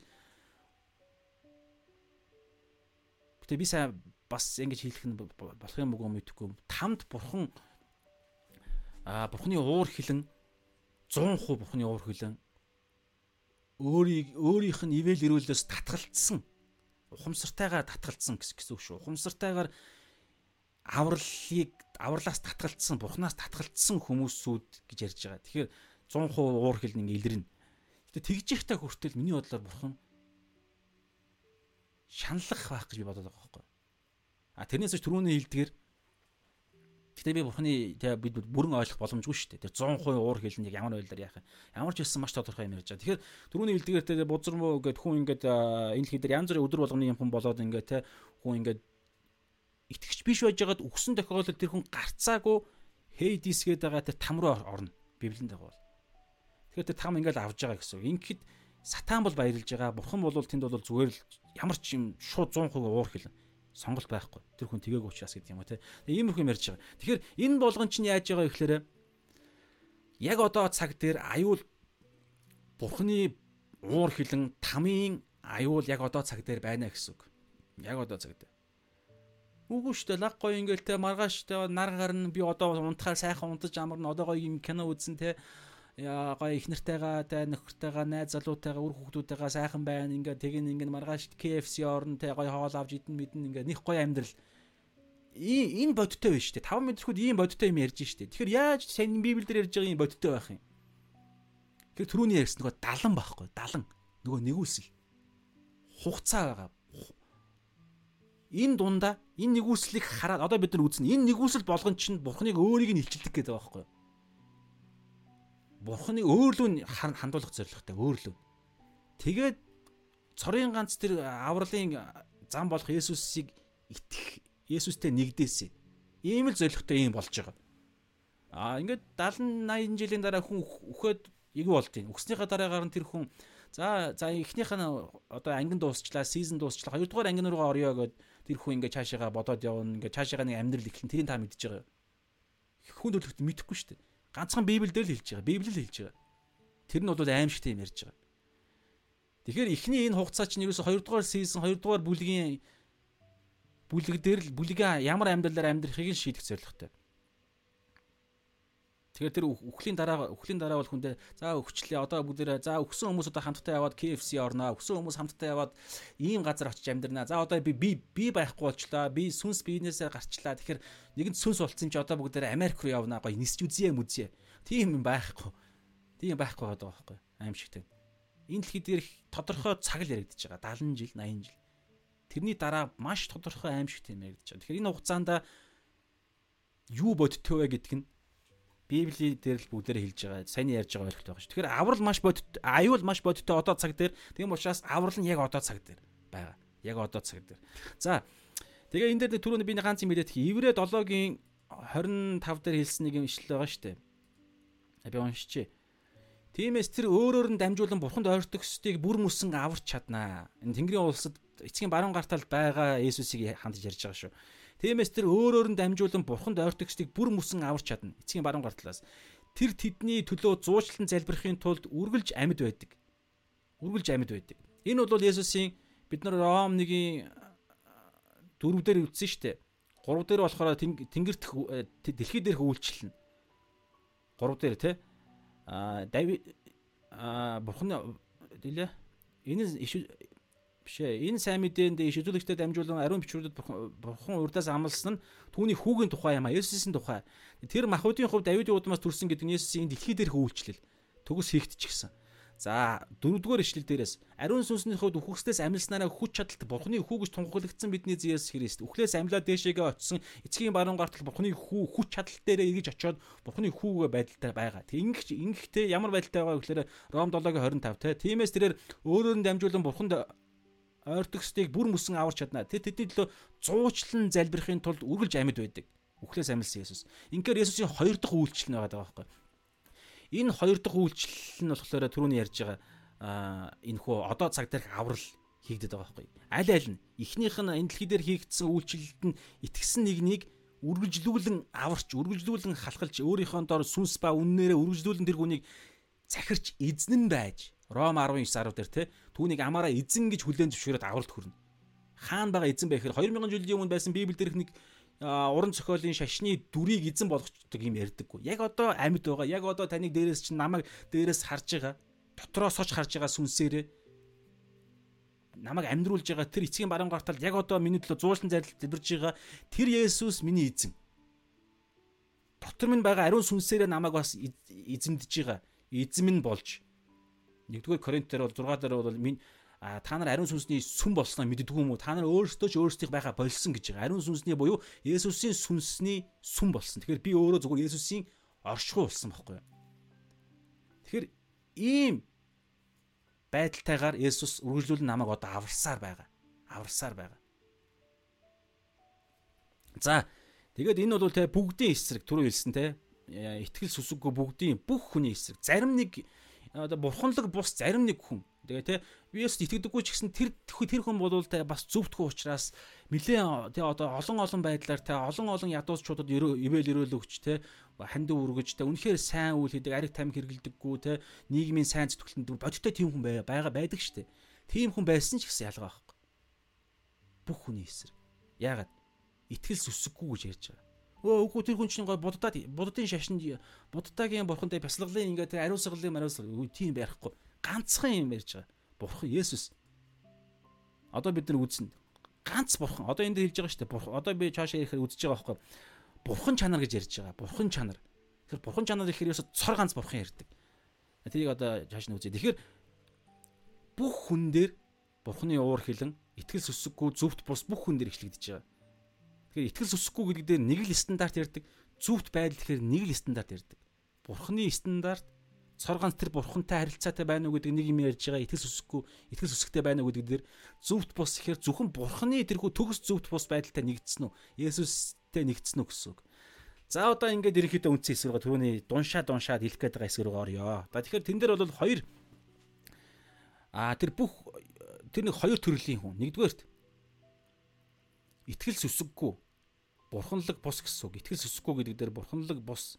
Гэтэ би сайн бас ингэж хэлэх нь болох юм уу мэдэхгүй. Тамд бурхан аа бурханы уур хилэн 100% бурханы уур хилэн өөрийг өөрийнх нь ивэл ирүүлээс татгалцсан ухамсартайгаар татгалцсан гэсэн үг шүү. Ухамсартайгаар авралыг авралаас татгалцсан, бурхнаас татгалцсан хүмүүсүүд гэж ярьж байгаа. Тэгэхээр 100% уур хил нэг илэрнэ. Гэтэ тэгж ихтэй хүртэл миний бодлоор бурхан шаналлах байх гэж би бодоод байгаа байхгүй. А тэрнээс ч түрүүний хилдгэр Гэтэ би бурханы тэгээ бид бүрэн ойлгох боломжгүй шүү дээ. Тэр 100% уур хилэн яг ямар байдлаар яах юм. Ямар ч хэлсэн маш тодорхой юм ярьж байгаа. Тэгэхээр түрүүний хилдгээр тэгээ бузар муу гэд хүн ингээд энэ л хэдэр янз бүрийн өдөр болгоны юм хүн болоод ингээд те хүн ингээд итгэж биш байж байгаад өгсөн тохиолдолд тэр хүн гарцаагүй Хейдис гээд байгаа тэр там руу орно. Библиэнд байгаа бол. Тэгэхээр тэр там ингээл авж байгаа гэсэн. Ингээд сатан бол баярлж байгаа. Бурхан бол тэнд бол зүгээр л ямар ч юм шууд 100% уур хэлэн сонголт байхгүй. Тэр хүн тгээг уучраас гэдэг юм уу те. Ийм их юм ярьж байгаа. Тэгэхээр энэ болгон чинь яаж байгаа гэхээр яг одоо цаг дээр аюул бурхны уур хилэн тамийн аюул яг одоо цаг дээр байна гэсэн үг. Яг одоо цаг дээр. Үгүй шүү дээ. Лаг гоё ингээл те маргааш те нар гарна би одоо унтахаар сайхан унтаж амарна. Одоо гоё юм кино үзэн те гоё их нартайгаа те нөхөртөйгаа найз залуутайгаа үр хүүхдүүдтэйгээ сайхан байна. Ингээ тэгин ингээ маргааш KFC орно те гоё хоол авч идэн мэдэн ингээ них гоё амьдрал. Энэ бодиттой байна шүү дээ. 5 мэдрхүүд ийм бодиттой юм ярьж штэ. Тэгэхээр яаж сайн библиэлд ярьж байгаа юм бодиттой байх юм? Тэгэхээр түрүүний ярьсан нөгөө далан байхгүй. Далан. Нөгөө нэгүсэл. Хугацаа байгаа энэ дундаа энэ нэгүслийг хараад одоо бид нар үзнэ. Энэ нэгүсэл болгон чинь бурхныг өөрийг нь илчилдэг гэдэг байгаа байхгүй юу? Бурхныг өөрлөө хандуулах зорилготой өөрлөө. Тэгээд цорын ганц тэр авралын зам болох Есүсийг итгэх Есүстэй нэгдээсэй. Ийм л зорилготой юм болж байгаа. Аа ингээд 70 80 жилийн дараа хүн өгөхөд юу болдгийг. Өгснийхаа дараагаар нь тэр хүн за за эхнийх нь одоо ангин дуусчлаа, сизон дуусчлаа. Хоёрдугаар ангин руугаа орё гэд тэр хүн ингээ цаашаага бодоод явна ингээ цаашаага нэг амьдрал эхлэн тэрийг та мэдж байгаа. Хүн төлөвт мэдэхгүй шүү дээ. Ганцхан Библиэл дээр л хэлж байгаа. Библиэл хэлж байгаа. Тэр нь бол аимшигтэй юм ярьж байгаа. Тэгэхээр эхний энэ хугацаа чинь ерөөсө 2 дугаар сизон 2 дугаар бүлгийн бүлэг дээр л бүлэгээ ямар амьдралаар амьдрахыг шийдэх зорилготой. Тэгэхээр тэр үхлийн дараа үхлийн дараа бол хүндээ за өгчлээ одоо бүгдээрээ за өгсөн хүмүүс одоо хамтдаа яваад KFC орноо өгсөн хүмүүс хамтдаа яваад ийм газар очиж амьдрнаа. За одоо би би би байхгүй болчлаа. Би сүнс биенээсээ гарчлаа. Тэгэхээр нэгэнт сүнс болцсон чи одоо бүгдээрээ Америк руу явнаа. Гоё нисч үзье мүзье. Тийм юм байхгүй. Тийм байхгүй байгаа байхгүй. Аимшигтэй. Энэ дэлхий дээр тодорхой цаг л яригдчихэж байгаа. 70 жил, 80 жил. Тэрний дараа маш тодорхой аимшигтэй юм яригдчихэж байгаа. Тэгэхээр энэ хугацаанд юу бодтойвэ гэдг нь Библи дээр л бүгдээр хэлж байгаа. Сайн ярьж байгаа ойлголт байгаа шүү. Тэгэхээр аврал маш бодит аюул маш бодиттой одоо цаг дээр. Тийм учраас аврал нь яг одоо цаг дээр байгаа. Яг одоо цаг дээр. За тэгээ энэ дээр түрүүний би ганц юм хэлээд Иврэ 7-гийн 25 дээр хэлсэн нэг юм ишлэл байгаа шүү дээ. Би уншчихъя. Тиймээс тэр өөрөөр нь дамжуулан бурханд ойртогчдыг бүр мөсөн аварч чаднаа. Энэ Тэнгэрийн улсад эцгийн баруун гартал байгаа Есүсийг хандж ярьж байгаа шүү. Тиймээс тэр өөрөөр нь дамжуулан бурханд ойртогчдыг бүр мөсөн аварч чадна. Эцгийн баруун гартлаас. Тэр тэдний төлөө зуучлан залбирахын тулд үргэлж амьд байдаг. Үргэлж амьд байдаг. Энэ бол Есүсийн бид нар Ром 1-ийн дөрөв дээр үтсэн шүү дээ. Гурав дээр болохоор тэнгэрт дэлхий дээрх үйлчлэл нь. Гурав дээр те. А Давид а бурхан дэлээ. Энэ биш ээ. Энэ сайн мэдээнд шийдвэрлэгчдэд дамжуулан ариун бичвэрүүдэд бурхан урдаас амласан нь түүний хүүгийн тухай юм а. Есүсийн тухай. Тэр махуудын хувьд Давидын удмаас төрсэн гэдэг нь Есүсийн дэлхий дээрх үйлчлэл. Төгс хийгдчихсэн. За дөрөвдүгээр ишлэл дээрээс ариун сүнсний хувьд үхэгснээс амилснараа хүч чадалт бурхны хүү гэж тунхаглагдсан бидний Иесус Христ. Үхлээс амлаад дээшээгээ очисон эцгийн баруун гартал бурхны хүү хүч чадалт дээрээ эргэж очиод бурхны хүүгээ байдалтай байгаа. Ингэх ингэхтэй ямар байдалтай байгаа гэхээр Ром 7-гийн 25 те. Тиймээс тэрээр өөрөөр нь дамжуулан бурханд ойртогчдыг бүр мөсөн аварч чадна. Тэр тэдний төлөө зуучлан залбирахын тулд үргэлж амьд байдаг. Үхлээс амилсан Есүс. Инхээр Есүсийн хоёр дахь үйлчлэл нь байгаа байхгүй. Энэ хоёр дахь үйлчлэл нь болохоор түрүүний ярьж байгаа аа энэ хөө одоо цаг дээр аврал хийгдэт байгаа байхгүй. Аль аль нь эхнийх нь энэ дэлхий дээр хийгдсэн үйлчлэлд нь итгэсэн нэгнийг үргэлжлүүлэн аварч, үргэлжлүүлэн халахалж өөрийнхөө дор сүнс ба үннээрээ үргэлжлүүлэн тэр хүнийг захирч эзнэн байж Ром 19 10 дээр те түүнийг амаараа эзэн гэж хүлээн зөвшөөрөөд авралт хүрнэ. Хаан байгаа эзэн байхэр 2000 жилийн өмнө байсан Библи дээрх нэг уран зохиолын шашны дүрийг эзэн болгочдөг юм ярьдаггүй. Яг одоо амьд байгаа. Яг одоо таныг дээрээс чинь намайг дээрээс харж байгаа. Дотроос оч харж байгаа сүнсээрээ намайг амьдруулж байгаа тэр эцгийн баруун гартал яг одоо миний төлөө зуулсан зайлт зэлбэрж байгаа тэр Есүс миний эзэн. Дотор минь байгаа ариун сүнсээрээ намайг бас эзэмдэж байгаа. Эзэн минь болж 1-р Коринт дээр бол 6 дээр бол минь а та нар ариун сүнсний сүм болсноо мэддэггүй юм уу? Та нар өөрсдөө ч өөрсдийнх байха болсон гэж байгаа. Ариун сүнсний буюу Есүсийн сүнсний сүм болсон. Тэгэхээр би өөрөө зөвхөн Есүсийн оршихуй болсон байхгүй юу? Тэгэхээр ийм байдалтайгаар Есүс үргэлжлүүлэн намайг одоо аварсаар байгаа. Аварсаар байгаа. За тэгээд энэ бол те бүгдийн эсрэг түрүү хэлсэн те итгэл сүсэггүй бүгдийн бүх хүний эсрэг. Зарим нэг одоо бурханлаг бус зарим нэг хүн Тэгээ те би Есүст итгэдэггүй ч гэсэн тэр тэр хүн бол те бас зөвдгөө учраас нэлээ те одоо олон олон байдлаар те олон олон ядуусчуудад ивэл ирэл өгч те хандив үргэж те үнэхээр сайн үйл хийдэг ариг тамхи хэргэлдэггүй те нийгмийн сайн зүтгэлэнд бодиттой тийм хүн байгаа байдаг штэ. Тийм хүн байсан ч гэсэн ялгаа байхгүй. Бүх хүний эсрэг. Яагаад? Итгэл сүсэггүй гэж ярьж байгаа. Өө үгүй тэр хүн чинь гой буддаад буддын шашинд буддагийн бурхантай бясалгалын ингээ тэр ариусгалын ариусгал тийм ярихгүй. Ганцхан юм ярьж байгаа. Бурхан Есүс. Одоо бид нар үзнэ. Ганц бурхан. Одоо дээр хэлж байгаа шүү дээ. Бурхан. Одоо би цаашаа ирэхээр үзэж байгаа байхгүй. Бурхан чанар гэж ярьж байгаа. Бурхан чанар. Тэгэхээр бурхан чанар гэхээр ерөөсө цор ганц бурхан ярьдаг. Тэрийг одоо цааш нь үзье. Тэгэхээр бүх хүн дээр бурханы уур хилэн итгэл сүсэггүй зөвхт бус бүх хүн дээр ичлэгдэж байгаа. Тэгэхээр итгэл сүсэхгүй гэдэг дээр нэг л стандарт ярддаг. Зүвт байдал гэхээр нэг л стандарт ярддаг. Бурхны стандарт цор ганц тэр бурхантай харилцаатай байна уу гэдэг нэг юм ярьж байгаа. Итгэл сүсэхгүй, итгэл сүсэгтэй байна уу гэдэг дээр зүвт бус гэхээр зөвхөн бурхны тэрхүү төгс зүвт бус байдалтай нэгдсэн үү? Есүстэй нэгдсэн үү гэсэн үг. За одоо ингээд ерөнхийдөө үндсэн хэсэг рүү түрүүний дуншаа дуншаад хэлэх гээд байгаа хэсэг рүү орё. За тэгэхээр тэн дээр бол хоёр аа тэр бүх тэр нэг хоёр төрлийн хүн. Нэгдүгээрт итгэл сүсэггүй бурханлаг бус гэсэн үг. Итгэл сүсэггүй гэдэг дээр бурханлаг бус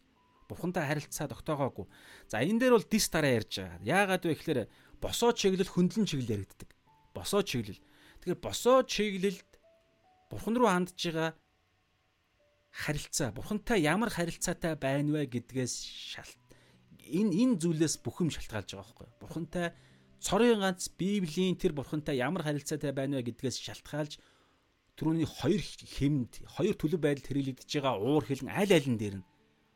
бурхантай харилцаа тогтоогоогүй. За энэ дээр бол дис дараа ярьж байгаа. Яагаад вэ гэхээр босоо чиглэл хөндлөн чиглэл яригддаг. Босоо чиглэл. Тэгэхээр босоо чиглэлд бурхан руу хандж байгаа харилцаа, бурхантай ямар харилцаатай байна вэ гэдгээс шалт. Энэ энэ зүйлээс бүхэм шалтгаалж байгаа байхгүй юу? Бурхантай цорын ганц Библийн тэр бурхантай ямар харилцаатай байна вэ гэдгээс шалтгаалж түрүүний хоёр хэмд хоёр төлөв байдалд хэрэглэгдэж байгаа уур хилэн аль алин дээр нь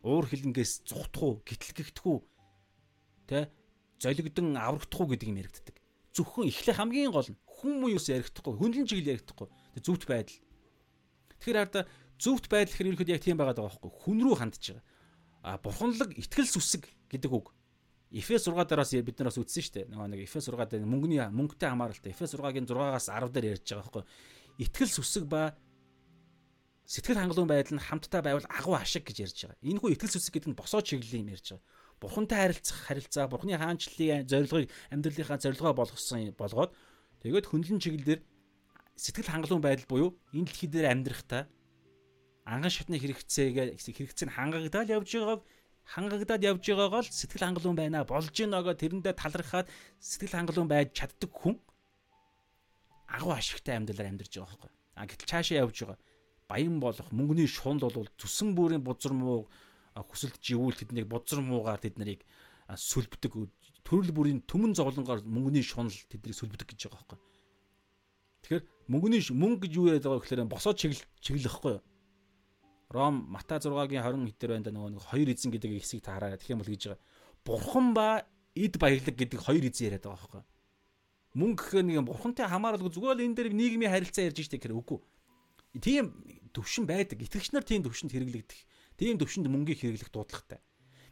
уур хилэнгээс зүхтах уу гитлэгдэх үү тэ золигдсон аврагдах уу гэдэг юм яригддаг. Зөвхөн эхлэх хамгийн гол нь хүн мууюус ярихдахгүй хөндлөн чиглэл ярихдахгүй зөвхт байдал. Тэгэхээр арда зөвхт байдал гэхээр ерөөд яг тийм байгаад байгаа байхгүй. Хүн рүү хандж байгаа. А бурханлаг итгэл сүсэг гэдэг үг. Эфес 6 дээрээс бид нараас үтсэн шүү дээ. Нөгөө нэг Эфес 6 дээр мөнгөний мөнгөтэй хамааралтай. Эфес 6-гийн 6-аас 10 дээр ярьж байгаа байхгүй. Итгэл сүсэг ба сэтгэл хангалуун байдал нь хамтдаа байвал агуу ашиг гэж ярьж байгаа. Энэ хүү итгэл сүсэг гэдэг нь босоо чиглэлийн юм ярьж байгаа. Бурхантай харилцах харилцаа, Бурхны хаанчлалын зорилгыг амьдралынхаа зорилгоо болгосон болгоод тэгээд хөндлөн чиглэлээр сэтгэл хангалуун байдал буюу энэ дэлхий дээр амьдрахдаа анган шатны хэрэгцээгээ хэрэгцээ нь хангагдаад явж байгааг хангагдаад явж байгаагаа л сэтгэл хангалуун байна болж гинэгаа тэрэндээ талархаад сэтгэл хангалуун байж чаддаг хүн агуу ашигтай амьдралаар амьдарч байгаа байхгүй. А гэтэл цаашаа явж байгаа. Баян болох мөнгөний шунд бол зүсэн бүрийн бузар муу хүсэлт живүүл тэднийг бузар муугаар тэд нарыг сүлбдэг төрөл бүрийн төмөн зовлонгоор мөнгөний шунал тэднийг сүлбдэг гэж байгаа байхгүй. Тэгэхээр мөнгөний мөнгө гэж юу яриад байгаа гэхээр босоо чиглэхгүй юу? Ром Матай 6-гийн 20 хитэр байна нөгөө нэг хоёр эзэн гэдэг хэсгийг таараа гэх юм бол гэж байгаа. Бурхан ба эд баярлаг гэдэг хоёр эзэн яриад байгаа байхгүй мөнгө гэхээр нэг бурхантай хамааралгүй зүгээр л энэ дээр нийгмийн харилцаа ярьж штэ гэхээр үгүй. Тийм төвшин байдаг. Итгэгч нар тийм төвшөнд хэрэглэгдэх. Тийм төвшөнд мөнгийг хэрэглэх дуудлагатай.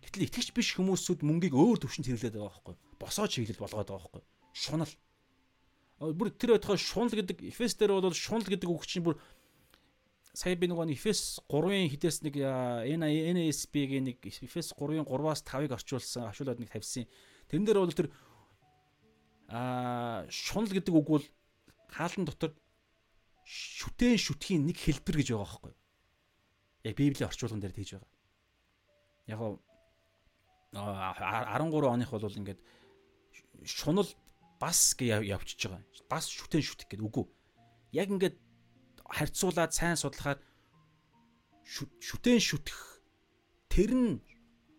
Гэтэл итгэгч биш хүмүүсүүд мөнгийг өөр төвшөнд хэрэглээд байгаа байхгүй. Босоо чиглэл болгоод байгаа байхгүй. Шунал. Бүр тэр байтугай шунал гэдэг Эфес дээр бол шунал гэдэг үг чинь бүр сая би нөгөө Эфес 3-ын хитээс нэг NASB-гийн нэг Эфес 3-ын 3-аас 5-ыг орчуулсан, авшуулаад нэг тавьсан. Тэрэн дээр бол тэр аа шунал гэдэг үг бол хаалт дотор шүтэн шүтхийн нэг хэлбэр гэж байгаа байхгүй. Яг Библийн орчуулган дээр тэгж байгаа. Яг гоо 13 оных бол ингээд шунал бас гэж явчихж байгаа. Бас шүтэн шүтэх гэдэг үгүй. Яг ингээд харьцуулаад сайн судлахаар шүтэн шүтэх тэр нь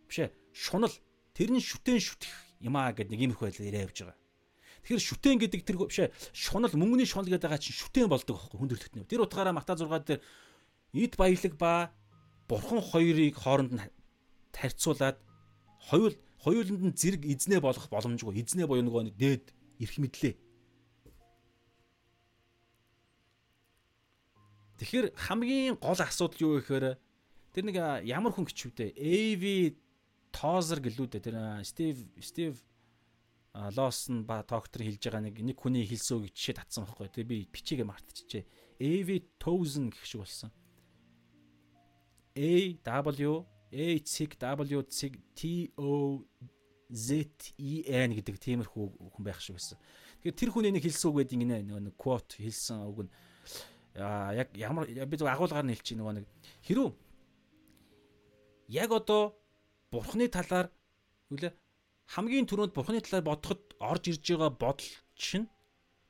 бишээ шунал тэр нь шүтэн шүтэх юм аа гэдэг нэг юм их байдлаар яриа явж байгаа. Тэгэхээр шүтэн гэдэг тэр бишээ шунал мөнгөний шунал гэдэг байгаа чинь шүтэн болдог байхгүй хүндрэлтний. Тэр утгаараа Мата 6 дээр эд баялаг ба бурхан хоёрыг хооронд нь тарьцуулаад хоёул хоёуланд нь зэрэг эзнээ болох боломжгүй. Эзнээ буюу нөгөө дээд эрх мэдлээ. Тэгэхээр хамгийн гол асуудал юу гэхээр тэр нэг ямар хүн гिचвдээ AV Тозер гэлүү дээ тэр Стив Стив Лоос нь ба доктор хэлж байгаа нэг нэг хүний хэлсөө гэж жишээ татсан байхгүй. Тэгээ би бичээгээ мартчихжээ. AV Tozen гэх шиг болсон. A W A C W C T O ZEN гэдэг тиймэрхүү хүн байх шиг байсан. Тэгэхээр тэр хүний нэг хэлсэн үг гэдэг гинэ нэг quote хэлсэн үг нь аа яг ямар би зөв агуулгаар нь хэлчих нөгөө нэг хэрүү яг одоо бурхны талаар үлээ хамгийн түрүүнд бурхны талаар бодоход орж ирж байгаа бодол чинь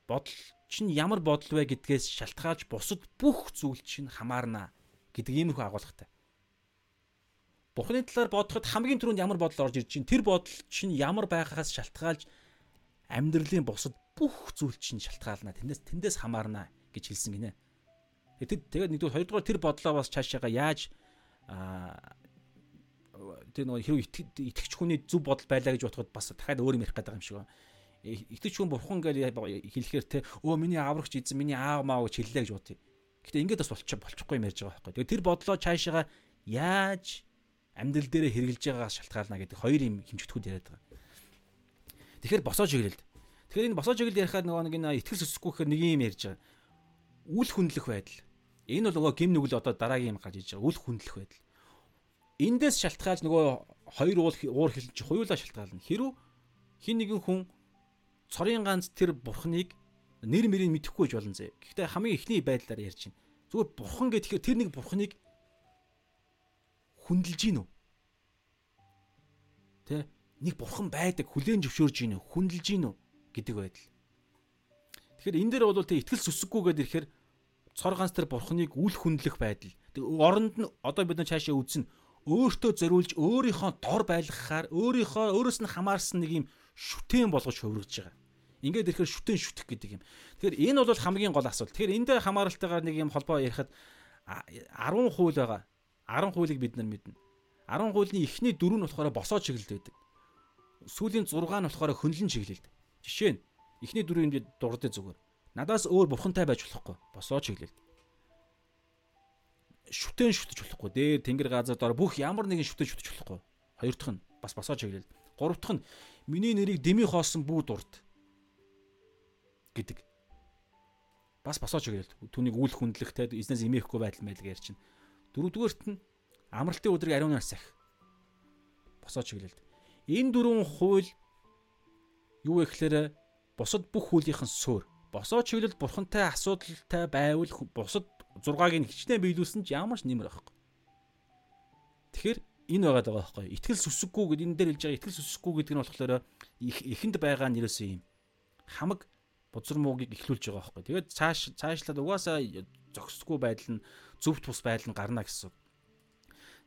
бодол чинь ямар бодол вэ гэдгээс шалтгаалж бусад бүх зүйл чинь хамаарна гэдэг иймэрхүү агуулгатай. Бурхны талаар бодоход хамгийн түрүүнд ямар бодол орж ирж чинь тэр бодол чинь ямар байхаас шалтгаалж амьдралын бусад бүх зүйл чинь шалтгаална. Тэндээс тэндээс хамаарна гэж хэлсэн гинэ. Тэгээд нэгдүгээр хоёрдугаар тэр бодлоо бас цаашаага яаж тэр нөгөө хэрэг итгэж хүний зөв бодол байлаа гэж бодоход бас дахиад өөр юм ярих гэдэг юм шиг байна. Итгэж хүн бурхан гэж хэлэхээр те өө миний аврагч эзэн миний аав маа гэж хэллээ гэж бодъё. Гэтэ ингээд бас болчих болчихгүй юм ярьж байгаа байхгүй. Тэгээд тэр бодлоо цаашаага яаж амьдрал дээрээ хэрэгжилж байгаагаас шалтгаална гэдэг хоёр юм хэмжигдэхүүд яриад байгаа. Тэгэхээр босоо чиглэлд. Тэгэхээр энэ босоо чиглэлд ярихад нөгөө нэг энэ итгэл сүсэхгүй гэхээр нэг юм ярьж байгаа. Үл хүндлэх байдал Энэ бол нөгөө гим нүгэл одоо дараагийн юм гарч иж байгаа үл хүндлэх байдал. Эндээс шалтгаалж нөгөө хоёр уул уур хэлж хуйлаа шалтгаална. Хэрв хин нэгэн хүн цорын ганц тэр бурхныг нэр мэрийг мэдэхгүй болно зэ. Гэхдээ хамгийн эхний байдлаар ярьж байна. Зүгээр бурхан гэхээр тэр нэг бурхныг хүндэлж гин үү? Тэ нэг бурхан байдаг хүлээн зөвшөөрж гин үү? Хүндэлж гин үү гэдэг байдал. Тэгэхээр энэ дээр бол тэ итгэл сүсэггүйгээд ирэхээр цор ганц тэр бурхныг үл хүндлэх байдал. Оронд нь одоо бид нар цаашаа үзнэ өөртөө зориулж өөрийнхөө дор байлгахаар өөрийнхөө өөрөөс нь хамаарсан нэг юм шүтэн болгож хөврөгж байгаа. Ингээд ирэхээр шүтэн шүтэх гэдэг юм. Тэгэхээр энэ бол хамгийн гол асуудал. Тэгэхээр эндээ хамааралтайгаар нэг юм холбоо ярихад 10 хууль байгаа. 10 хуулийг бид нар мэднэ. 10 хуулийн эхний дөрөв нь болохоор босоо чиглэлд байдаг. Сүүлийн 6 нь болохоор хөнлөн чиглэлд. Жишээ нь эхний дөрөв нь дурдээ зүгээр. Надаас өөр бурхантай байж болохгүй. Босоо чиглэл. Шүтэн шүтэж болохгүй. Дээр тэнгэр газар дор бүх ямар нэгэн шүтэн шүтэж болохгүй. Хоёр дахь нь бас босоо чиглэл. Гурав дахь нь миний нэрийг дэми хоосон бүү дурд гэдэг. Бас босоо чиглэл. Түүнийг үл хүндлэхтэй эзнээс имээхгүй байдал мэлэг ярьж чинь. Дөрөвдүгээрт нь амралтын өдрийг ариунаар сах. Босоо чиглэлд. Энэ дөрвөн хууль юу вэ гэхээр бусад бүх хуулийнхан суурь босоо чиглэл бурхантай асуудалтай байвал бусад 6-ыг нь хичнээн биелүүлсэн ч ямар ч нэмэр байхгүй. Тэгэхээр энэ байгаад байгаа байхгүй. Итгэл сүсэггүй гэдэг энэ дээр хэлж байгаа итгэл сүсэггүй гэдэг нь болохоор эхэнд байгаа нь ерөөсөө юм хамаг бузар муугийг ихлүүлж байгаа байхгүй. Тэгээд цааш цаашлаад угаасаа зөксөхгүй байдал нь зөвхт бус байдал нь гарна гэсэн.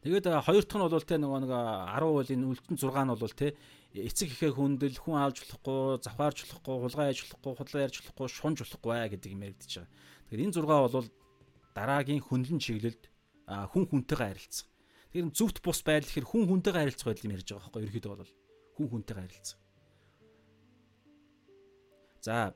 Тэгээд хоёр дахь нь бол те нөгөө нэг 10% энэ үлдэн 6 нь бол те эцэг ихээ хүндэл хүн аалж болохгүй, завхаарж болохгүй, хулгай яаж болохгүй, худлаа ярьж болохгүй, шунж болохгүй гэдэг юм яригдчихэж байгаа. Тэгэхээр энэ 6 бол дараагийн хөнлөн чиглэлд хүн хүнтэйгээ харилцах. Тэгэхээр зөвхт бус байдал гэхэр хүн хүнтэйгээ харилцах байдал юм ярьж байгаа байхгүй ерөөхдөө бол хүн хүнтэйгээ харилцах. За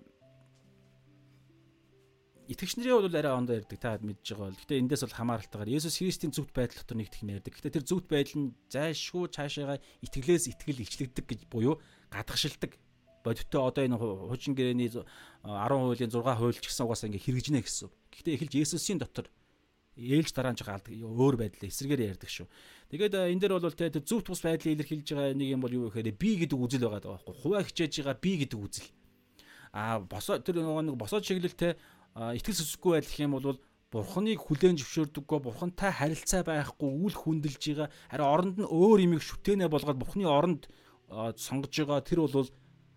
итгэгч нарын бол арай ондоо ярддаг та мэдж байгаа бол. Гэтэ эндээс бол хамааралтайгаар Есүс Христийн зөвхт байдал дотор нэгдэх юм ярддаг. Гэтэ тэр зөвхт байдал нь зайлшгүй цаашаага итгэлээс итгэл ичлэгдэг гэж буюу гадагшилдаг. Бодиттой одоо энэ хуучин гэрээний 10 хуулийн 6 хууль ч гэсэн угаасаа ингээ хэрэгжинэ гэсэн. Гэтэ эхэлж Есүсийн дотор ээлж дараа нь жоо алдаг өөр байдлаа эсрэгээр ярьдаг шүү. Тэгээд энэ дээр бол тэ зөвхт бус байдлыг илэрхийлж байгаа нэг юм бол юу гэхээр би гэдэг үзэл байгаа байхгүй. Хуваа хичээж байгаа би гэдэг үзэл. А босоо тэр нэг босоо чиглэлтэй итгэл сүсэхгүй байх юм бол бурхныг хүлээн зөвшөөрдөггүй бурхантай харилцаа байхгүй үл хүндэлж байгаа харин оронд нь өөр имийг шүтэнэ болгоод бурхны оронд сонгож байгаа тэр бол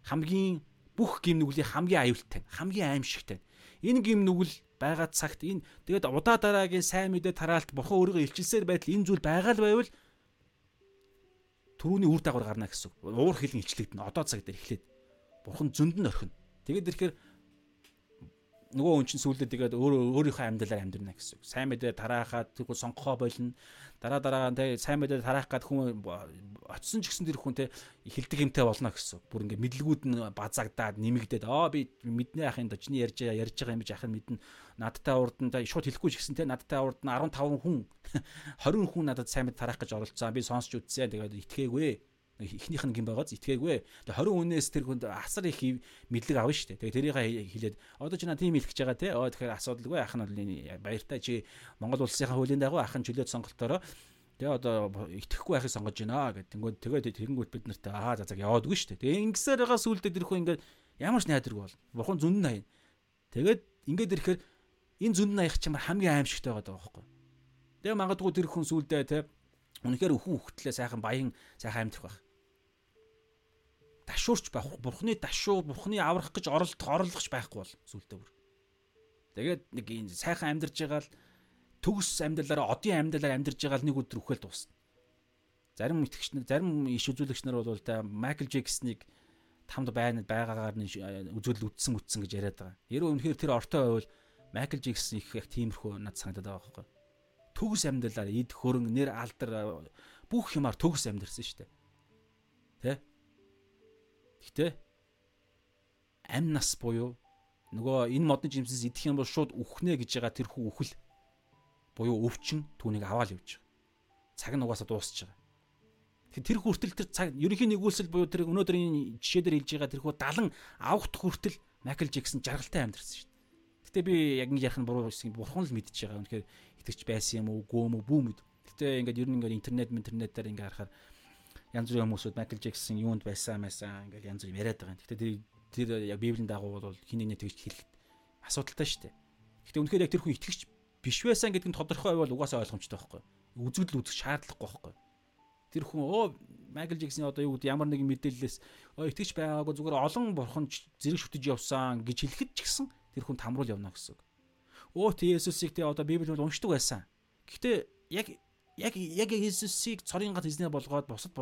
хамгийн бүх гим нүглийн хамгийн аюултай хамгийн аимшигтай энэ гим нүгэл байгаа цагт энэ тэгээд удаа дараагийн сайн мэдээ тараалт бурхан өөрийгөө илчилсээр байтал энэ зүйл байгаа л байвал түрүүний үр дагавар гарна гэсэн. Уур хилэн илчлэгдэнэ. Одоо цаг дээр эхлээд бурхан зөнд нь орхино. Тэгээд ирэхээр нөгөө хүн чинь сүүлдээ тэгээд өөрөө өөрийнхөө амьдралаар амьдрна гэсэн. Сайн мэдээ тараахад тэгвэл сонгохоо болно. Дараа дараа тэ сайн мэдээ тараах гад хүн очисон ч гэсэн тэр хүн тэ хилдэг юмтай болно гэсэн. Бүр ингээд мэдлгүүд нь базагдаад нэмэгдээд аа би мэднэ ахын чиний ярьж ярьж байгаа юм биш ахын мэднэ. Надтай урд нь шууд хэлэхгүй ч гэсэн тэ надтай урд нь 15 хүн 20 хүн надад сайн мэдээ тараах гэж оролцсон. Би сонсч үзсэн. Тэгээд итгээгүй эхнийх нь гин байгааз итгээгүй. Тэгээ 20 хүнээс тэр хүнд асар их мэдлэг авна шүү дээ. Тэгээ тэрийг хэлээд одоо чи на тийм хэлчихэж байгаа те. Оо тэгэхээр асуудалгүй ах нь баяртай чи Монгол улсынхаа хуулийн дагуу ахын чөлөөт сонголтоороо Тэгээ одоо итгэхгүй байхыг сонгож байна гэдэг. Тэнгүүд тэгээд тэгэнгүүт бид нарт аа за за яваад үгүй шүү дээ. Тэгээ ингэсээр байгаа сүулдэ тэрхүү ингээд ямар ч найдваргүй бол. Бурхан зүнд нь хаяа. Тэгээд ингээд ирэхээр энэ зүнд нь хаях чамар хамгийн аимшигтай байгаа байхгүй. Тэгээ магадгүй тэр хүн сүулдэ те үнэхээр өхөн хөхтлээ сайхан баян сайхан амьдах байх. Дашуурч байх. Бурханы дашуу, бурханы аврах гэж оролдох, орлогч байхгүй бол сүулдэ бүр. Тэгээд нэг сайхан амьдарч байгаа л төгс амьдралаараа одын амьдралаар амьдарж байгаа л нэг өдөр үхэл дуусна. Зарим итгэгч нар, зарим иш үзүүлэгч нар бол та Майкл Джексоныг тамд байна байгаагаар нь үзүүлэл үтсэн үтсэн гэж яриад байгаа. Яруу үнэхээр тэр ортой байвал Майкл Джексон их их тиймэрхүү над санагдаад байгаа байхгүй. Төгс амьдралаар эд хөрөн нэр алдар бүх юмар төгс амьдрсан шүү дээ. Тэ? Гэтэ амь нас буюу нөгөө энэ модны жимсээс идэх юм бол шууд үхнэ гэж байгаа тэр хүү үхэл буюу өвчин түүнийг аваад явж байгаа. Цаг нь угаасаа дуусч байгаа. Тэр хүртэл тэр цаг ерөнхийн нэгүүлсэл буюу тэр өнөөдрийн жишээ дээр хэлж байгаа тэрхүү 70 авахт хүртэл Майкл Джексон жаргалтай амьдэрсэн шүү дээ. Гэтэ би яг ингэ ярих нь буруу гэсэн бурхан л мэдчихэж байгаа. Үнэхээр итгэж байсан юм уу, гөө юм уу, бүү мэд. Гэтэ ингээд ер нь ингээд интернет интернетээр ингээд харахаар янз бүрийн хүмүүсүүд Майкл Джексон юунд байсан байсан ингээд янз бүр яриад байгаа. Гэтэ тэр тэр яг библийн дагуу бол хин нэгний тэгж хэлэх асуудалтай шүү дээ. Гэтэ үнэхээр яг тэр хүн итгэж биш байсан гэдэг нь тодорхой байвал угаасаа ойлгомжтой байхгүй. Үзэгдэл үзэх шаардлагагүй байхгүй. Тэр хүн оо Майкл Джексийн одоо юу гэдэг ямар нэгэн мэдээллээс оо итгэж байгаагүй зүгээр олон бурхан зэрэг шүтэж явсан гэж хэлэхэд ч гэсэн тэр хүн тамруул явна гэсэн. Оо тэ Есүсийг тэ одоо Библи бол уншдаг байсан. Гэхдээ яг яг яг Есүсийг цорын гад эзнээ болгоод бусад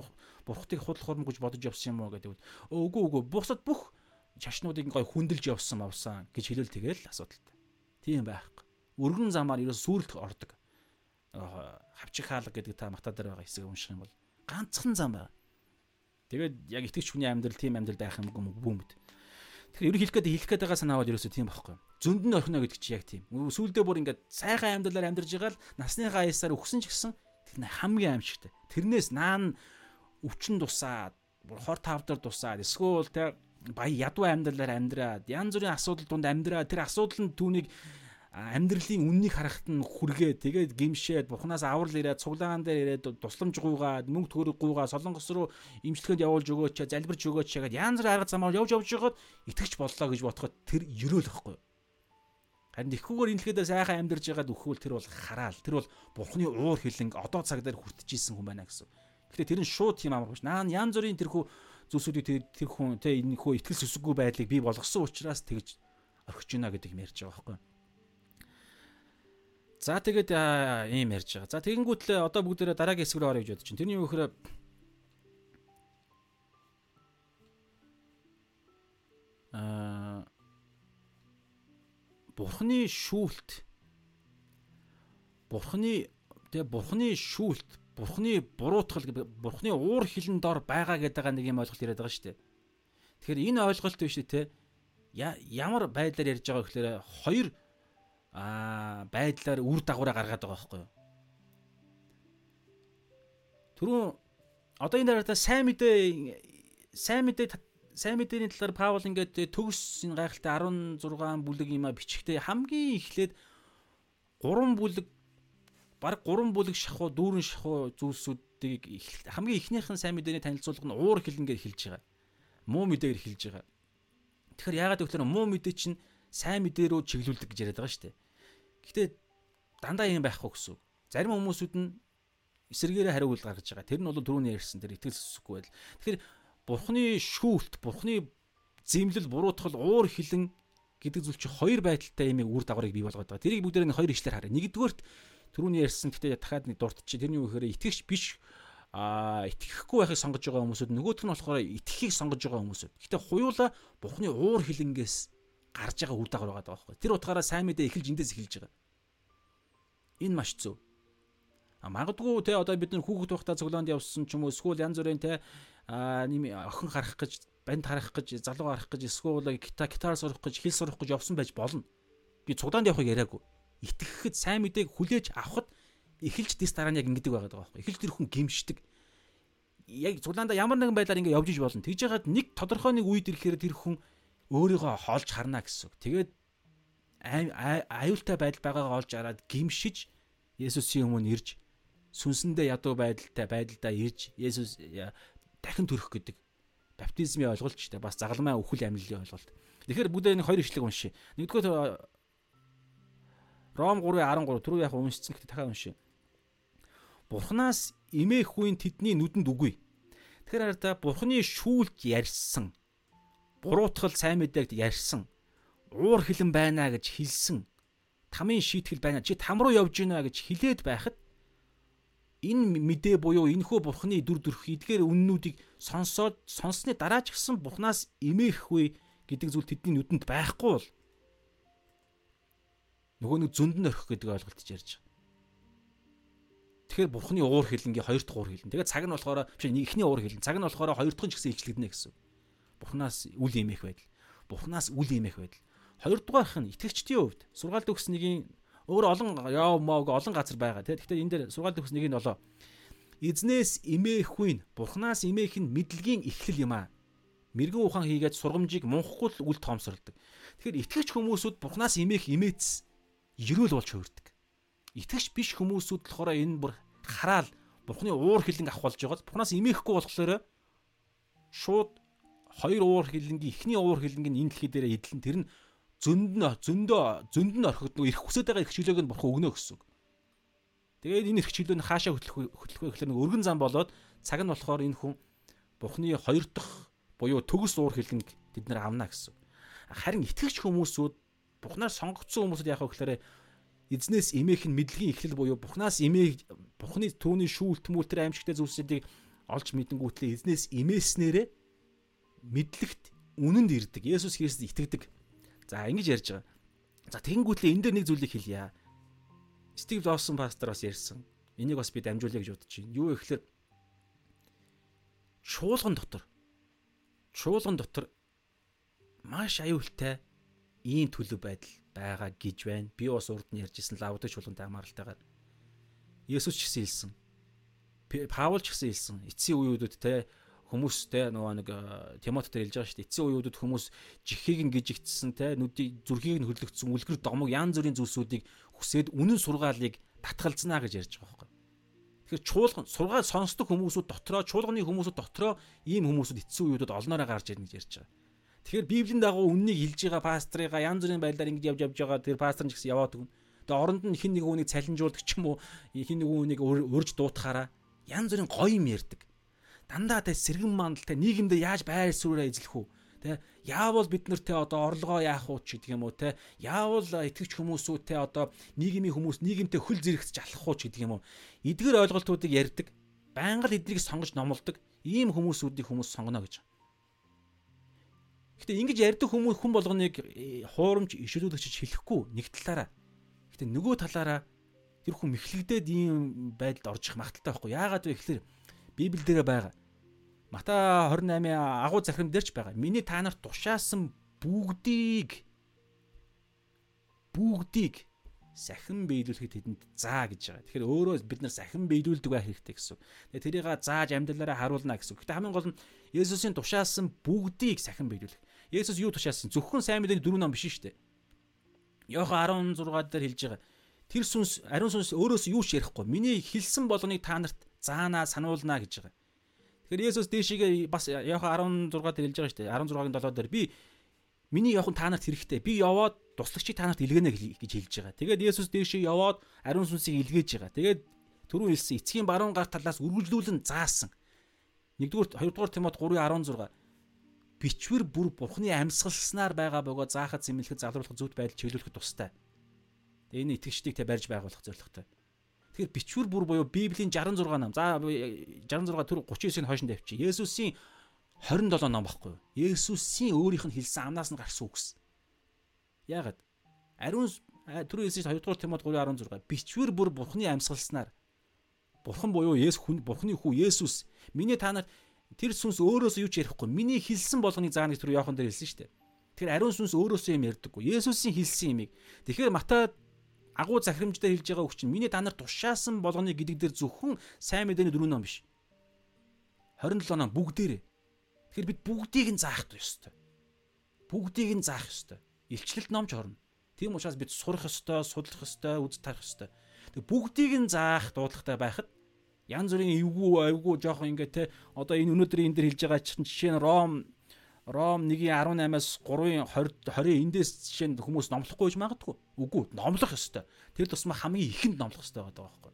бурхтыг худлах хурм гэж бодож явсан юм уу гэдэг. Үгүй үгүй бусад бүх чашнуудыг гой хүндэлж явсан авсан гэж хэлэл тэгэл асуудалтай. Тийм байхгүй өргөн замаар ерөөс сүрэлт ордог. Хавчих хаалга гэдэг та матаа дээр байгаа хэсэг унших юм бол ганцхан зам байна. Тэгээд яг итгэж хүний амьдрал тийм амьдрал байх юм бүүмэд. Тэгэхээр ер нь хэлэх гээд хэлэх байгаа санаа бол ерөөсөө тийм байхгүй. Зөнд нь орхино гэдэг чи яг тийм. Сүүлдээ бүр ингээд сайхан амьдралаар амьдарж байгаа л насныхаа аясаар өгсөн ч гэсэн хамгийн аимшигтай. Тэрнээс наан өвчин тусаад, хор тавдар тусаад, эсвэл тэр баяа ядуу амьдралаар амьдраад, янз бүрийн асуудал донд амьдраад тэр асуудал нь түүнийг амьдралын үннийг харахад нь хүргээ тэгээд гимшээд бурхнаас аврал ирээд цуглаан дээр ирээд тусламж гуйгаад мөнгө төгрөг гуйгаад солонгос руу имчилгээнд явуулж өгөөч залбирч өгөөч гэдэг янз бүр арга замаар явж явж байгаад итгэж боллоо гэж бодоход тэр ерөөл ихгүй харин ихгүйгээр инлэхэд сайхан амьдарж байгаад өхвөл тэр бол хараал тэр бол бурхны уур хилэнг одоо цаг дээр хүртэж исэн хүн байна гэсэн. Гэхдээ тэр нь шууд тийм амаргүй ш. Наа янз бүрийн тэрхүү зүйлсүүдийг тэр хүн тэ энэ хөө итгэл сүсэггүй байдлыг бий болгосон учраас тэгж орхиж байна гэдэг юм ярьж байгаа байхгүй. За тэгээд ийм ярьж байгаа. За тэгэнгүүтлээ одоо бүгдээрээ дараагийн хэсэг рүү орё гэж бодож чинь. Тэрний юу гэхээр Бурхны шүүлт Бурхны тэгээ Бурхны шүүлт Бурхны буруутгал Бурхны уур хилэн дор байгаа гэдэг нэг юм ойлголт яриад байгаа шүү дээ. Тэгэхээр энэ ойлголт биш те ямар байдлаар ярьж байгаа гэхээр хоёр аа байдлаар үр дагавраа гаргаад байгаа байхгүй юу. Түрүүн одоо энэ дараа сайн мэдээ сайн мэдээ сайн мэдээний талаар Паул ингээд төгс энэ гайхалтай 16 бүлэг юм а бичгтээ хамгийн эхлээд 3 бүлэг баг 3 бүлэг шахуу дүүрэн шахуу зүйлсүүдийг хамгийн эхнийхэн сайн мэдээний танилцуулга нь уур хилэнгээр хэлж байгаа. Муу мэдээгээр хэлж байгаа. Тэгэхээр яагаад гэвэл муу мэдээ чинь сайн мэдээ рүү чиглүүлдэг гэж яриад байгаа шүү дээ. Гэхдээ дандаа юм байхгүй гэсэн. Зарим хүмүүсүүд нь эсэргээрээ хариулт гаргаж байгаа. Тэр нь бол түрүүний ярьсан тэр итгэл сүсэхгүй байл. Тэгэхээр бурхны шүүлт, бурхны зэмлэл, буруутгал, уур хилэн гэдэг зүйл чи хоёр байдалтай юм үр дагаврыг бий болгоод байгаа. Тэрийг бүгдээр нь хоёр ишлэр харъя. Нэгдүгээрт түрүүний ярьсан гэхдээ дахиад нэг дуртчих. Тэрний юу гэхээр итгэгч биш а итгэхгүй байхыг сонгож байгаа хүмүүсүүд нөгөөх нь болохоор итгэхийг сонгож байгаа хүмүүсүүд. Гэтэ хуйлаа Бурхны уур хилэнгээс гарч байгаа үр дагавар байгаа байхгүй. Тэр утгаараа сайн мэдээ эхэлж эндээс эхэлж байгаа. Энэ маш зөв. А магадгүй те одоо бид нар хүүхэд байхдаа цоглоонд явсан ч юм уу эсвэл янз бүрийн те нэм охин харах гэж банд харах гэж залуу харах гэж эсвэл гитар гитар сурах гэж хэл сурах гэж явсан байж болно. Би цуглаанд явахыг яриаггүй. Итгэхэд сайн мэдээг хүлээж авахд эхэлж дис дараа нь яг ингэдэг байгаа байхгүй. Эхэлж тэр хүн гимшдэг. Яг цуглаанда ямар нэгэн байдлаар ингэ явж иж болно. Тэгж яхад нэг тодорхой нэг үед ирэхээр тэр хүн өөрийгөө холж харна гэсэн үг. Тэгээд аюултай байдал байгаагаа олж хараад гимшиж Есүсийн өмнө ирж сүнсэндээ ядуу байдалтай байдлаа ирж Есүс дахин төрөх гэдэг баптизмын ойлголт ч бас загалмай өхөл амьлалын ойлголт. Тэгэхээр бүгдээ нэг хоёр ишлэг уншия. Нэгдүгээр Ром 3:13 түрүү яг уншицсан гэхдээ дахиад уншия. Бурханаас эмээх үеийн тэдний нүдэнд үгүй. Тэгэхээр та Бурханы шүүлт ярьсан буруутгал сайн мэдээгд ярьсан уур хилэн байна гэж хэлсэн тамийн шийтгэл байна. Чи там руу явж гинэ гэж хэлээд байхад энэ мэдээ буюу энэхүү бурхны дүр төрх эдгээр үннүүдийг сонсоод сонссны дараа ч гэсэн бурхнаас эмээхгүй гэдэг зүйл тэдний нүдэнд байхгүй бол нөгөө нэг зөнд нь орхих гэдэг ойлголтож ярьж байгаа. Тэгэхээр бурхны уур хилэнгийн хоёр дахь уур хилэн. Тэгээд цаг нь болохоор биш эхний уур хилэн. Цаг нь болохоор хоёр дахь нь ч гэсэн илчлэгдэнэ гэсэн. Бурхнаас үл эмээх байдал. Бурхнаас үл эмээх байдал. Хоёрдугаарх нь итгэгчдийн хувьд сургаалт өгс нэгийн өөр олон яав моог олон газар байгаа тийм. Гэхдээ энэ дээр сургаалт өгс нэгийг нь олоо. Эзнээс эмээхгүй нь бурхнаас эмээх нь мэдлэгийн эхлэл юм аа. Мэргэн ухаан хийгээд сургамжийг мунхахгүй л үл тоомсордог. Тэгэхээр итгэгч хүмүүсүүд бурхнаас эмээх эмээц ерөөл болж хувирдаг. Итгэгч биш хүмүүсүүд болохоор энэ бүр хараал Бурхны уур хилэн авах болж байгаа. Бурхнаас имээхгүй болохоор шууд хоёр уур хилэнгийн эхний уур хилэнгийн энэ дэлхий дээр эдлэн тэр нь зөнд нь зөндөө зөнд нь орхид нөгөө ирэх хүсэж байгаа их чөлөөг нь бурхан өгнө гэсэн. Тэгээд энэ ирэх чөлөө нь хаашаа хөтлөх хөтлөх вэ гэхээр нөгөө өргөн зам болоод цаг нь болохоор энэ хүн бурхны хоёр дахь буюу төгс уур хилэнг бид нар авна гэсэн. Харин итгэгч хүмүүсүүд Бурхнаар сонгогдсон хүмүүсд яах вэ гэхээр эзнээс эмээх нь мэдлэгийн эхлэл буюу Бурхнаас эмээх Бурхны түүний шүүлт мүлтэр аимшигтай зүйлсүүдийг олж мэдэнгүүтлээ эзнээс эмээснээрээ мэдлэгт үнэнд ирдэг. Есүс Христэд итгэдэг. За ингэж ярьж байгаа. За тэгэнгүүтлээ энэ дээр нэг зүйлийг хэлье. Стив Лоусон пастор бас ярьсан. Энийг бас би дамжуулъя гэж бодож байна. Юу ихлээр чуулган дотор чуулган дотор маш аюултай ийм төлөв байдал байгаа гэж байна. Би бас урд нь ярьжсэн лавдаг чуулгантай хамааралтайгаар Есүс ч гэсэн хэлсэн. Паул ч гэсэн хэлсэн. Эцсийн үеүүдэд те хүмүүс те нөгөө нэг э, Тимот дээр хэлж байгаа шүү дээ. Эцсийн үеүүдэд хүмүүс жихийг нь гижигдсэн те нүдийг зүрхийг нь хөрлөгдсөн үлгэр домог янз бүрийн зүйлсүүдийг хүсээд үнэн сургаалыг татгалзнаа гэж ярьж байгаа байхгүй. Тэгэхээр чуулган сургаал сонсдог хүмүүсүүд дотроо чуулганы хүмүүсүүд дотроо ийм хүмүүсүүд эцсийн үеүүдэд олноороо гарч ирнэ гэж ярьж байгаа. Тэгэхээр Библийн дагуу үннийг хэлж байгаа пастрыгаа янз бүрийн байдлаар ингэж явж явж байгаа тэр пастор ч гэсэн яваад өгнө. Тэгээ оронд нь хин нэг үнийг цалинжуулдаг ч юм уу хин нэг үнийг урьж дуутахаараа янз бүрийн гоё юм ярьдаг. Дандаа тэ сэргэн мандалтай нийгэмдээ яаж байр суурьаа эзлэх үү? Тэ яавал бид нартэй одоо орлогоо яах уу ч гэдэг юм уу те яавал итгэвч хүмүүсүүтэй одоо нийгмийн хүмүүс нийгэмтэй хөл зэрэгцэж алах уу ч гэдэг юм уу эдгээр ойлголтуудыг ярьдаг байнга л эднийг сонгож номлодог ийм хүмүүсүүдийг хүмүүс сонгоно гэж Гэтэ ингэж ярьдаг хүмүүс хүн болгоныг э, хуурамч ишүүлүүлэгч хэлэхгүй нэг талаараа. Гэтэ нөгөө талаараа тэр хүн мэхлэгдээд ийм байдалд орж их магталтай байхгүй. Яагаад вэ гэхээр Библиэл дээр байгаа. Матай 28-ийн агуу захирам дээр ч байгаа. Миний та нарт тушаасан бүгдийг бүгдийг сахин биелүүлэхэд тэдэнд заа гэж байгаа. Тэгэхээр өөрөө бид нар сахин биелүүлдэг байх хэрэгтэй гэсэн. Тэгээ тэрийг зааж амьдралаараа харуулна гэсэн. Гэтэ хамгийн гол нь Есүсийн тушаасан бүгдийг сахин биелүүлэх. Есүс юу тушаасан? Зөвхөн сайн мэдээний дөрөв ном биш шүү дээ. Йохан 16 дээр хэлж байгаа. Тэр сүнс ариун сүнс өөрөөс юу ч ярихгүй. Миний хэлсэн болгоныг та нарт заанаа сануулнаа гэж байгаа. Тэгэхээр Есүс дээшигээ бас Йохан 16 дээр хэлж байгаа шүү дээ. 16-гийн 7 дээр би миний явах та нарт хэрэгтэй. Би яваад туслагчийг та нарт илгээнэ гэж хэлж байгаа. Тэгээд Есүс дээшээ яваад ариун сүнсийг илгээж байгаа. Тэгээд түрүүн хэлсэн эцгийн баруун гар талаас үргэлжлүүлэн заасан. Нэгдүгээр хоёрдугаар Тимот 3:16 бичвэр бүр Бурхны амьсгалснаар байгаа бөгөө заахад зэмлэхэд залруулах зүт байдал чиглүүлэхэд тустай. Энэ итгэгчдийг тэ барьж байгуулах зорилготой. Тэгэхээр бичвэр бүр буюу Библийн 66 ном. За 66 төр 39-ийн хойшин тавьчих. Есүсийн 27 ном баггүй? Есүсийн өөрийнх нь хэлсэн амнаас нь гарсан үгс. Яагаад? Ариун түрүү хэлсэн 2 дугаар Тимот 3:16 бичвэр бүр Бурхны амьсгалснаар Бурхан буюу Есүс хүн Бурхны хүү Есүс миний та нар тэр сүнс өөрөөсөө юу ч ярихгүй миний хэлсэн болгоныг заана гэж түр Иохан дээр хэлсэн шүү дээ. Тэгэхээр ариун сүнс өөрөөсөө юм ярьдаггүй. Есүсийн хэлсэн юмыг. Тэгэхээр Матай агуу захирамжтай хэлж байгаа үг чинь миний та нар тушаасан болгоны гэдэг дээр зөвхөн сайн мэдээний дөрөв ном биш. 27 ном бүгдээрээ. Тэгэхээр бид бүгдийг нь заах ёстой. Бүгдийг нь заах ёстой. Илчлэлт номч орно. Тийм учраас бид сурах ёстой, судлах ёстой, үз тарах ёстой. Тэг бүгдийг нь заах дуудлагатай байхад Ян зүрийн эвгүй эвгүй жоохон ингээ те одоо энэ өнөөдөр энэ дэр хэлж байгаа чинь жишээ нь Ром Ром 1:18-аас 3-ын 20 20 эндээс жишээ нь хүмүүс номлохгүй гэж магадгүй. Үгүй, номлох ёстой. Тэр тусмаа хамгийн ихэнд номлох ёстой байгаа байхгүй.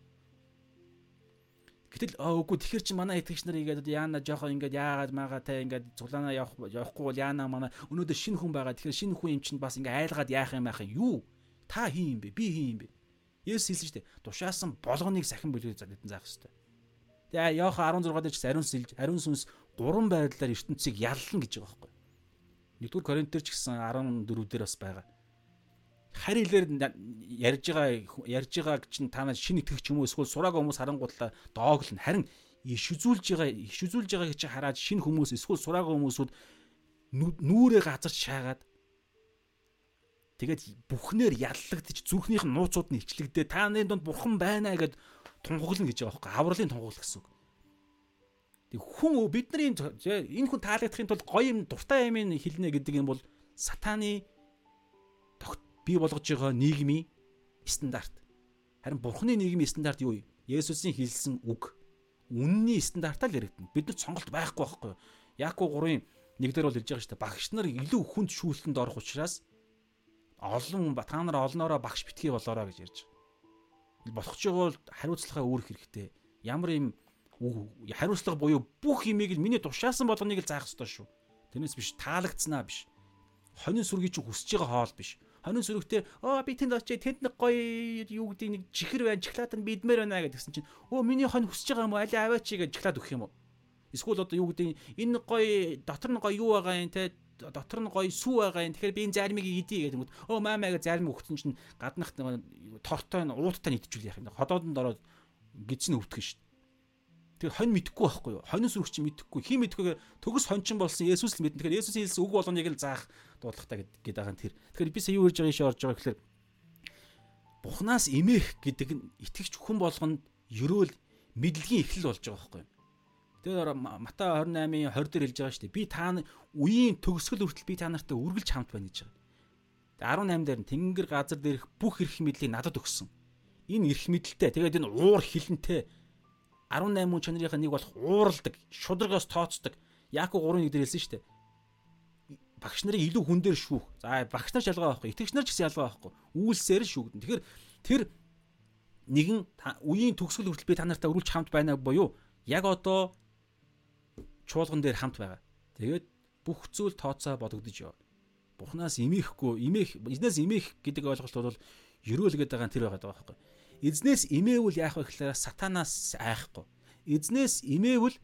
Гэтэл үгүй тэгэхэр чи манай итгэгч нар ингээд яана жоохон ингээд яагаад магаа те ингээд цуглаанаа явах явахгүй бол яана манай өнөөдөр шинэ хүн байгаа. Тэгэхээр шинэ хүн юм чинь бас ингээд айлгаад яах юм яах юм юу? Та хин юм бэ? Би хин юм бэ? Есүс хэлсэн шүү дээ. Тушаасан болгоныг сахин бүлгээ зам хэдэн заах хэрэгтэй. Тэгээ Иохан 16 дээр ч ариун сэлж ариун сүнс гурван байдлаар ертөнцийг яллна гэж байгаа байхгүй. Нэгдүгээр Коринтер ч гэсэн 14 дээр бас байгаа. Харь хэлээр ярьж байгаа ярьж байгааг чинь та нар шинэ итгэгч юм уу эсвэл сураагүй хүмүүс харангуудлаа дооглоно. Харин иш үзүүлж байгаа иш үзүүлж байгааг чи хараад шинэ хүмүүс эсвэл сураагүй хүмүүсүүд нүрээ газарч шаагаад тэгээд бүхнээр яллагдчих зүрхнийх нь нууцуд нь ичлэгдээ та нарын донд бурхан байна гэд тунхаглана гэж байгаа байхгүй авралын тунхаглал гэсэн үг. Хүн бидний энэ хүн таалагдахын тулд гоё юм дуртай юм хэлнэ гэдэг юм бол сатаны бий болгож байгаа нийгмийн стандарт. Харин бурхны нийгмийн стандарт юу вэ? Есүсийн хэлсэн үг. Үнний стандартаар л яригдана. Бид нар сонголт байхгүй байхгүй юу? Яаку 3-ын 1-дэр бол хэлж байгаа шүү дээ. Багш нар илүү хүнд шүүлтэнд орох учраас олон та нар олноороо багш битгий болоорой гэж ярьж байгаа. Болох ч бол хариуцлагаа үүрэх хэрэгтэй. Ямар юм хариуцлага буюу бүх имийг л миний тушаасан болгоныг л заах ёстой шүү. Тэрнээс биш таалагдсанаа биш. Хонин сүргийг чи хүсэж байгаа хоол биш. Хонин сүрэгтэй оо би тэнд очие тэнд нэг гоё юу гэдэг нэг чихэр байна чоколад нь бидмээр байна гэдгсэн чинь өө миний хон хүсэж байгаа юм уу? Али аваач гэж чоколад өгөх юм уу? Эсвэл одоо юу гэдэг энэ гоё дотор нь гоё юу байгаа юм те? Дотор нь гоё сүү байгаа юм. Тэгэхээр би энэ зармиг идий гэдэг юм өө маамаа гэж зармиг өгсөн чинь гаднах тортой нь ууттай нийтжүүл яах юм ходоодонд ороод гидсэн өвтгөн шүү Тэр хонь мэдхгүй байхгүй юу? Хоньос үрч мэдхгүй. Хин мэдхгүйгээр төгс хончин болсон Есүс л мэднэ. Тэгэхээр Есүсийн хэлсэн үг болгоныг л заах дуудлагатай гэдэг байгаа нь тэр. Тэгэхээр би сая юу ярьж байгаа ийш орж байгаа гэхээр Бухнаас имэх гэдэг нь итгэвч хүн болгонд ерөөл мэдлэгийн эхлэл болж байгаа байхгүй юу? Тэр Матай 28-ын 20 дээр хэлж байгаа шүү дээ. Би та үеийн төгсгөл хүртэл би та нартай үргэлж хамт байна гэж байгаа. 18 дээр нь тэнгэр газар дээрх бүх эрх мэдлийг надад өгсөн. Энэ эрх мэдлэлтэй. Тэгээд энэ уур хилэнтэй 18 мөн чанарынхаа нэг болох ууралдаг, шударгаас тооцдог. Яаку 3-1 дээр хэлсэн шүү дээ. Багш нарыг илүү хүн дээр шүүх. За багш нар ч ялгаа байхгүй, итгэгч нар ч гэсэн ялгаа байхгүй. Үйлсээр шүүгдэн. Тэгэхээр тэр нэгэн үеийн төгсгөл хүртэл би та нартай өрүүлж хамт байна буюу яг одоо чуулган дээр хамт байгаа. Тэгээд бүх зүйл тооцоо бодогдож яв. Бурханаас имээхгүй, имээх, эзнээс имээх гэдэг ойлголт бол ерөөл гэдэг байгаа тэр байгаа байхгүй. Эзнээс имээвэл яах вэ гэхээр сатанаас айхгүй. Эзнээс имээвэл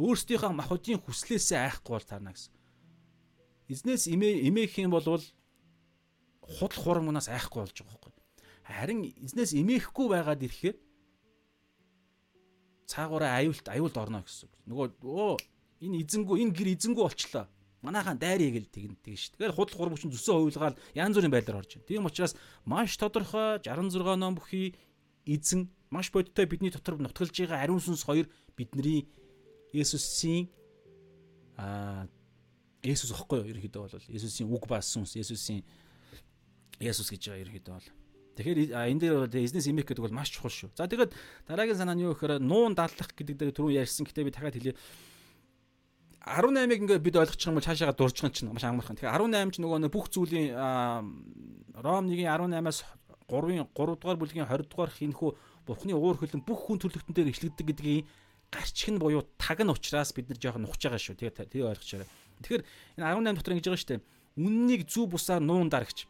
өөрсдийнхөө махуудын хүслээсээ айхгүй бол таарна гэсэн. Эзнээс имээ имээх юм бол худал хурамнаас айхгүй болж байгаа байхгүй. Харин эзнээс имээхгүй байгаад ирэхээр цаагаараа аюулт аюулд орно гэсэн. Нөгөө өө энэ эзэнгүү энэ гэр эзэнгүү болчлоо. Манайхаа дайрыг л тэгнэ тэг ш. Тэгэхээр худал хурамч зүсөө хувилгаал янз бүрийн байдлаар орж байна. Тийм учраас маш тодорхой 66 ном бүхий эзэн маш бодиттой бидний дотор нутгалж байгаа ариун сүнс хоёр бидний Есүсийн аа Есүс ихгүй юу ерөөхдөө бол Есүсийн үг ба сүнс Есүсийн Есүс гэж байгаа ерөөхдөө бол Тэгэхээр энэ дээр бол эзнес имэх гэдэг бол маш чухал шүү. За тэгээд дараагийн санаа нь юу гэхээр нуун дадлах гэдэг дээр түрүү ярьсан гэтээ би дахиад хэлье. 18-ыг ингээд бид ойлгочих юм бол цаашаага дуржих нь чинь маш амархан. Тэгэхээр 18 ч нөгөө бүх зүйлийн Ром 1-ийн 18-аас 3-ын 3 дугаар бүлгийн 20 дугаар хинхүү бурхны уур хөлн бүх хүн төрлөختөн дээр ишлэгдэг гэдгийг гарчих нь буюу таг нь учраас бид нар жоохон нухаж байгаа шүү. Тэгээ тэгээ ойлгочаарай. Тэгэхээр энэ 18 дотор ингэж байгаа шүү дээ. Үннийг зүв бусаар нуун дарагч.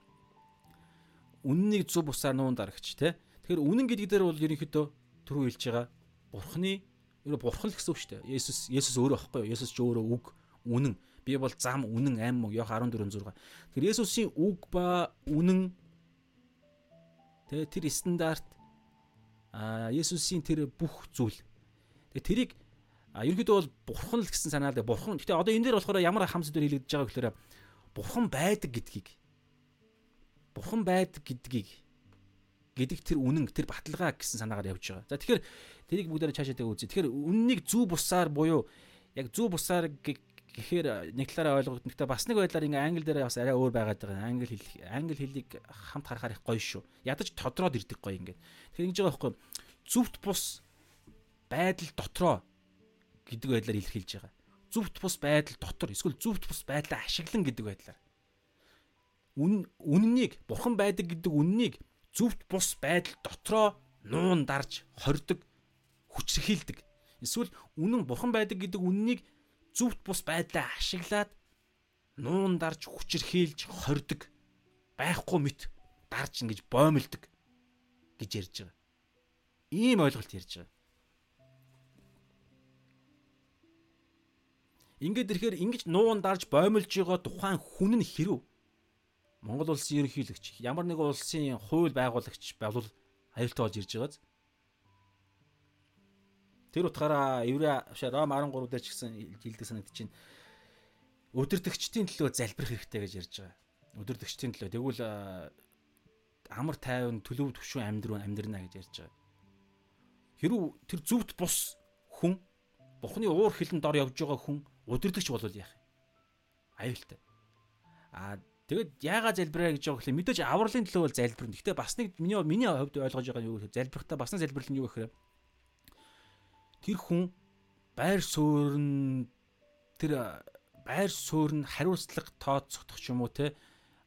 Үннийг зүв бусаар нуун дарагч тий. Тэгэхээр үнэн гэдэг дээр бол ерөнхийдөө түрүү хэлж байгаа бурхны ерөө бурхан л гэсэн үг шүү дээ. Есүс Есүс өөрөө аахгүй юу? Есүс ч өөрөө үг үнэн. Би бол зам үнэн аим мог Йох 14:6. Тэгэхээр Есүсийн үг ба үнэн Тэгээ тэр стандарт а Есүсийн тэр бүх зүйл. Тэгээ тэрийг ерөнхийдөө бол бурхан л гэсэн санаа л бурхан. Гэтэ одоо энэ дээр болохоор ямар хамс дээр хэлэгдэж байгаа гэхээр бурхан байдаг гэдгийг бурхан байдаг гэдгийг гэдэг тэр үнэн тэр баталгаа гэсэн санаагаар явж байгаа. За тэгэхээр тэрийг бүгдээрээ цаашаа тэгээ үзье. Тэгэхээр үннийг зүү бусаар буюу яг зүү бусаар гэхээр нэг талаараа ойлгох нэгтээ бас нэг байдлаар ингээ англи дээр бас арай өөр байгаад байгаа. Англи хэл англи хэлийг хамт харахаар их гоё шүү. Ядаж тодроод ирдэг гоё ингээ. Тэгэхээр ингэж байгаа байхгүй зүвт бус байдал дотроо гэдэг байдлаар илэрхийлж байгаа. Зүвт бус байдал дотор эсвэл зүвт бус байдлаа ашиглан гэдэг байдлаар. Үн үннийг бурхан байдаг гэдэг үннийг зүвт бус байдал дотроо нуун дарж хордог хүчрхийлдэг. Эсвэл үнэн бурхан байдаг гэдэг үннийг зүвт бус байдлаа ашиглаад нуун дарж хүчрхийлж хордог байхгүй мэт дарж ингэж боомлдог гэж ярьж байгаа. Ийм ойлголт ярьж байгаа. Ингээд ирэхээр ингэж нуун дарж боомлж байгаа тухайн хүн нь хэрв Монгол улсын ерөнхийлөгч ямар нэгэн улсын хууль байгуулагч болвол аюултай болж ирж байгааз. Тэр утгаараа Еврей Ром 13 дээр ч гэсэн хэлдэг санагдаж байна. Өдөртөгчдийн төлөө залбирах хэрэгтэй гэж ярьж байгаа. Өдөртөгчдийн төлөө тэгвэл амар тайван төлөв төвшин амьдрын амьдрна гэж ярьж байгаа. Хэрв тэр зүвт бус хүн Бурхны уур хилэн дор явж байгаа хүн удирдахч болвол яах вэ? Аюултай. Аа Тэгэд яагаад залбираа гэж байгаа гэхэл мэдээж авралын төлөө бол залбирна. Гэхдээ бас нэг миний миний хувьд ойлгож байгаа нь юу гэхээр залбирахтаа бас нэг залбирал нь юу гэхээр тэр хүн байр суурь тэр байр суурь нь хариуцлага тооцохдох юм уу те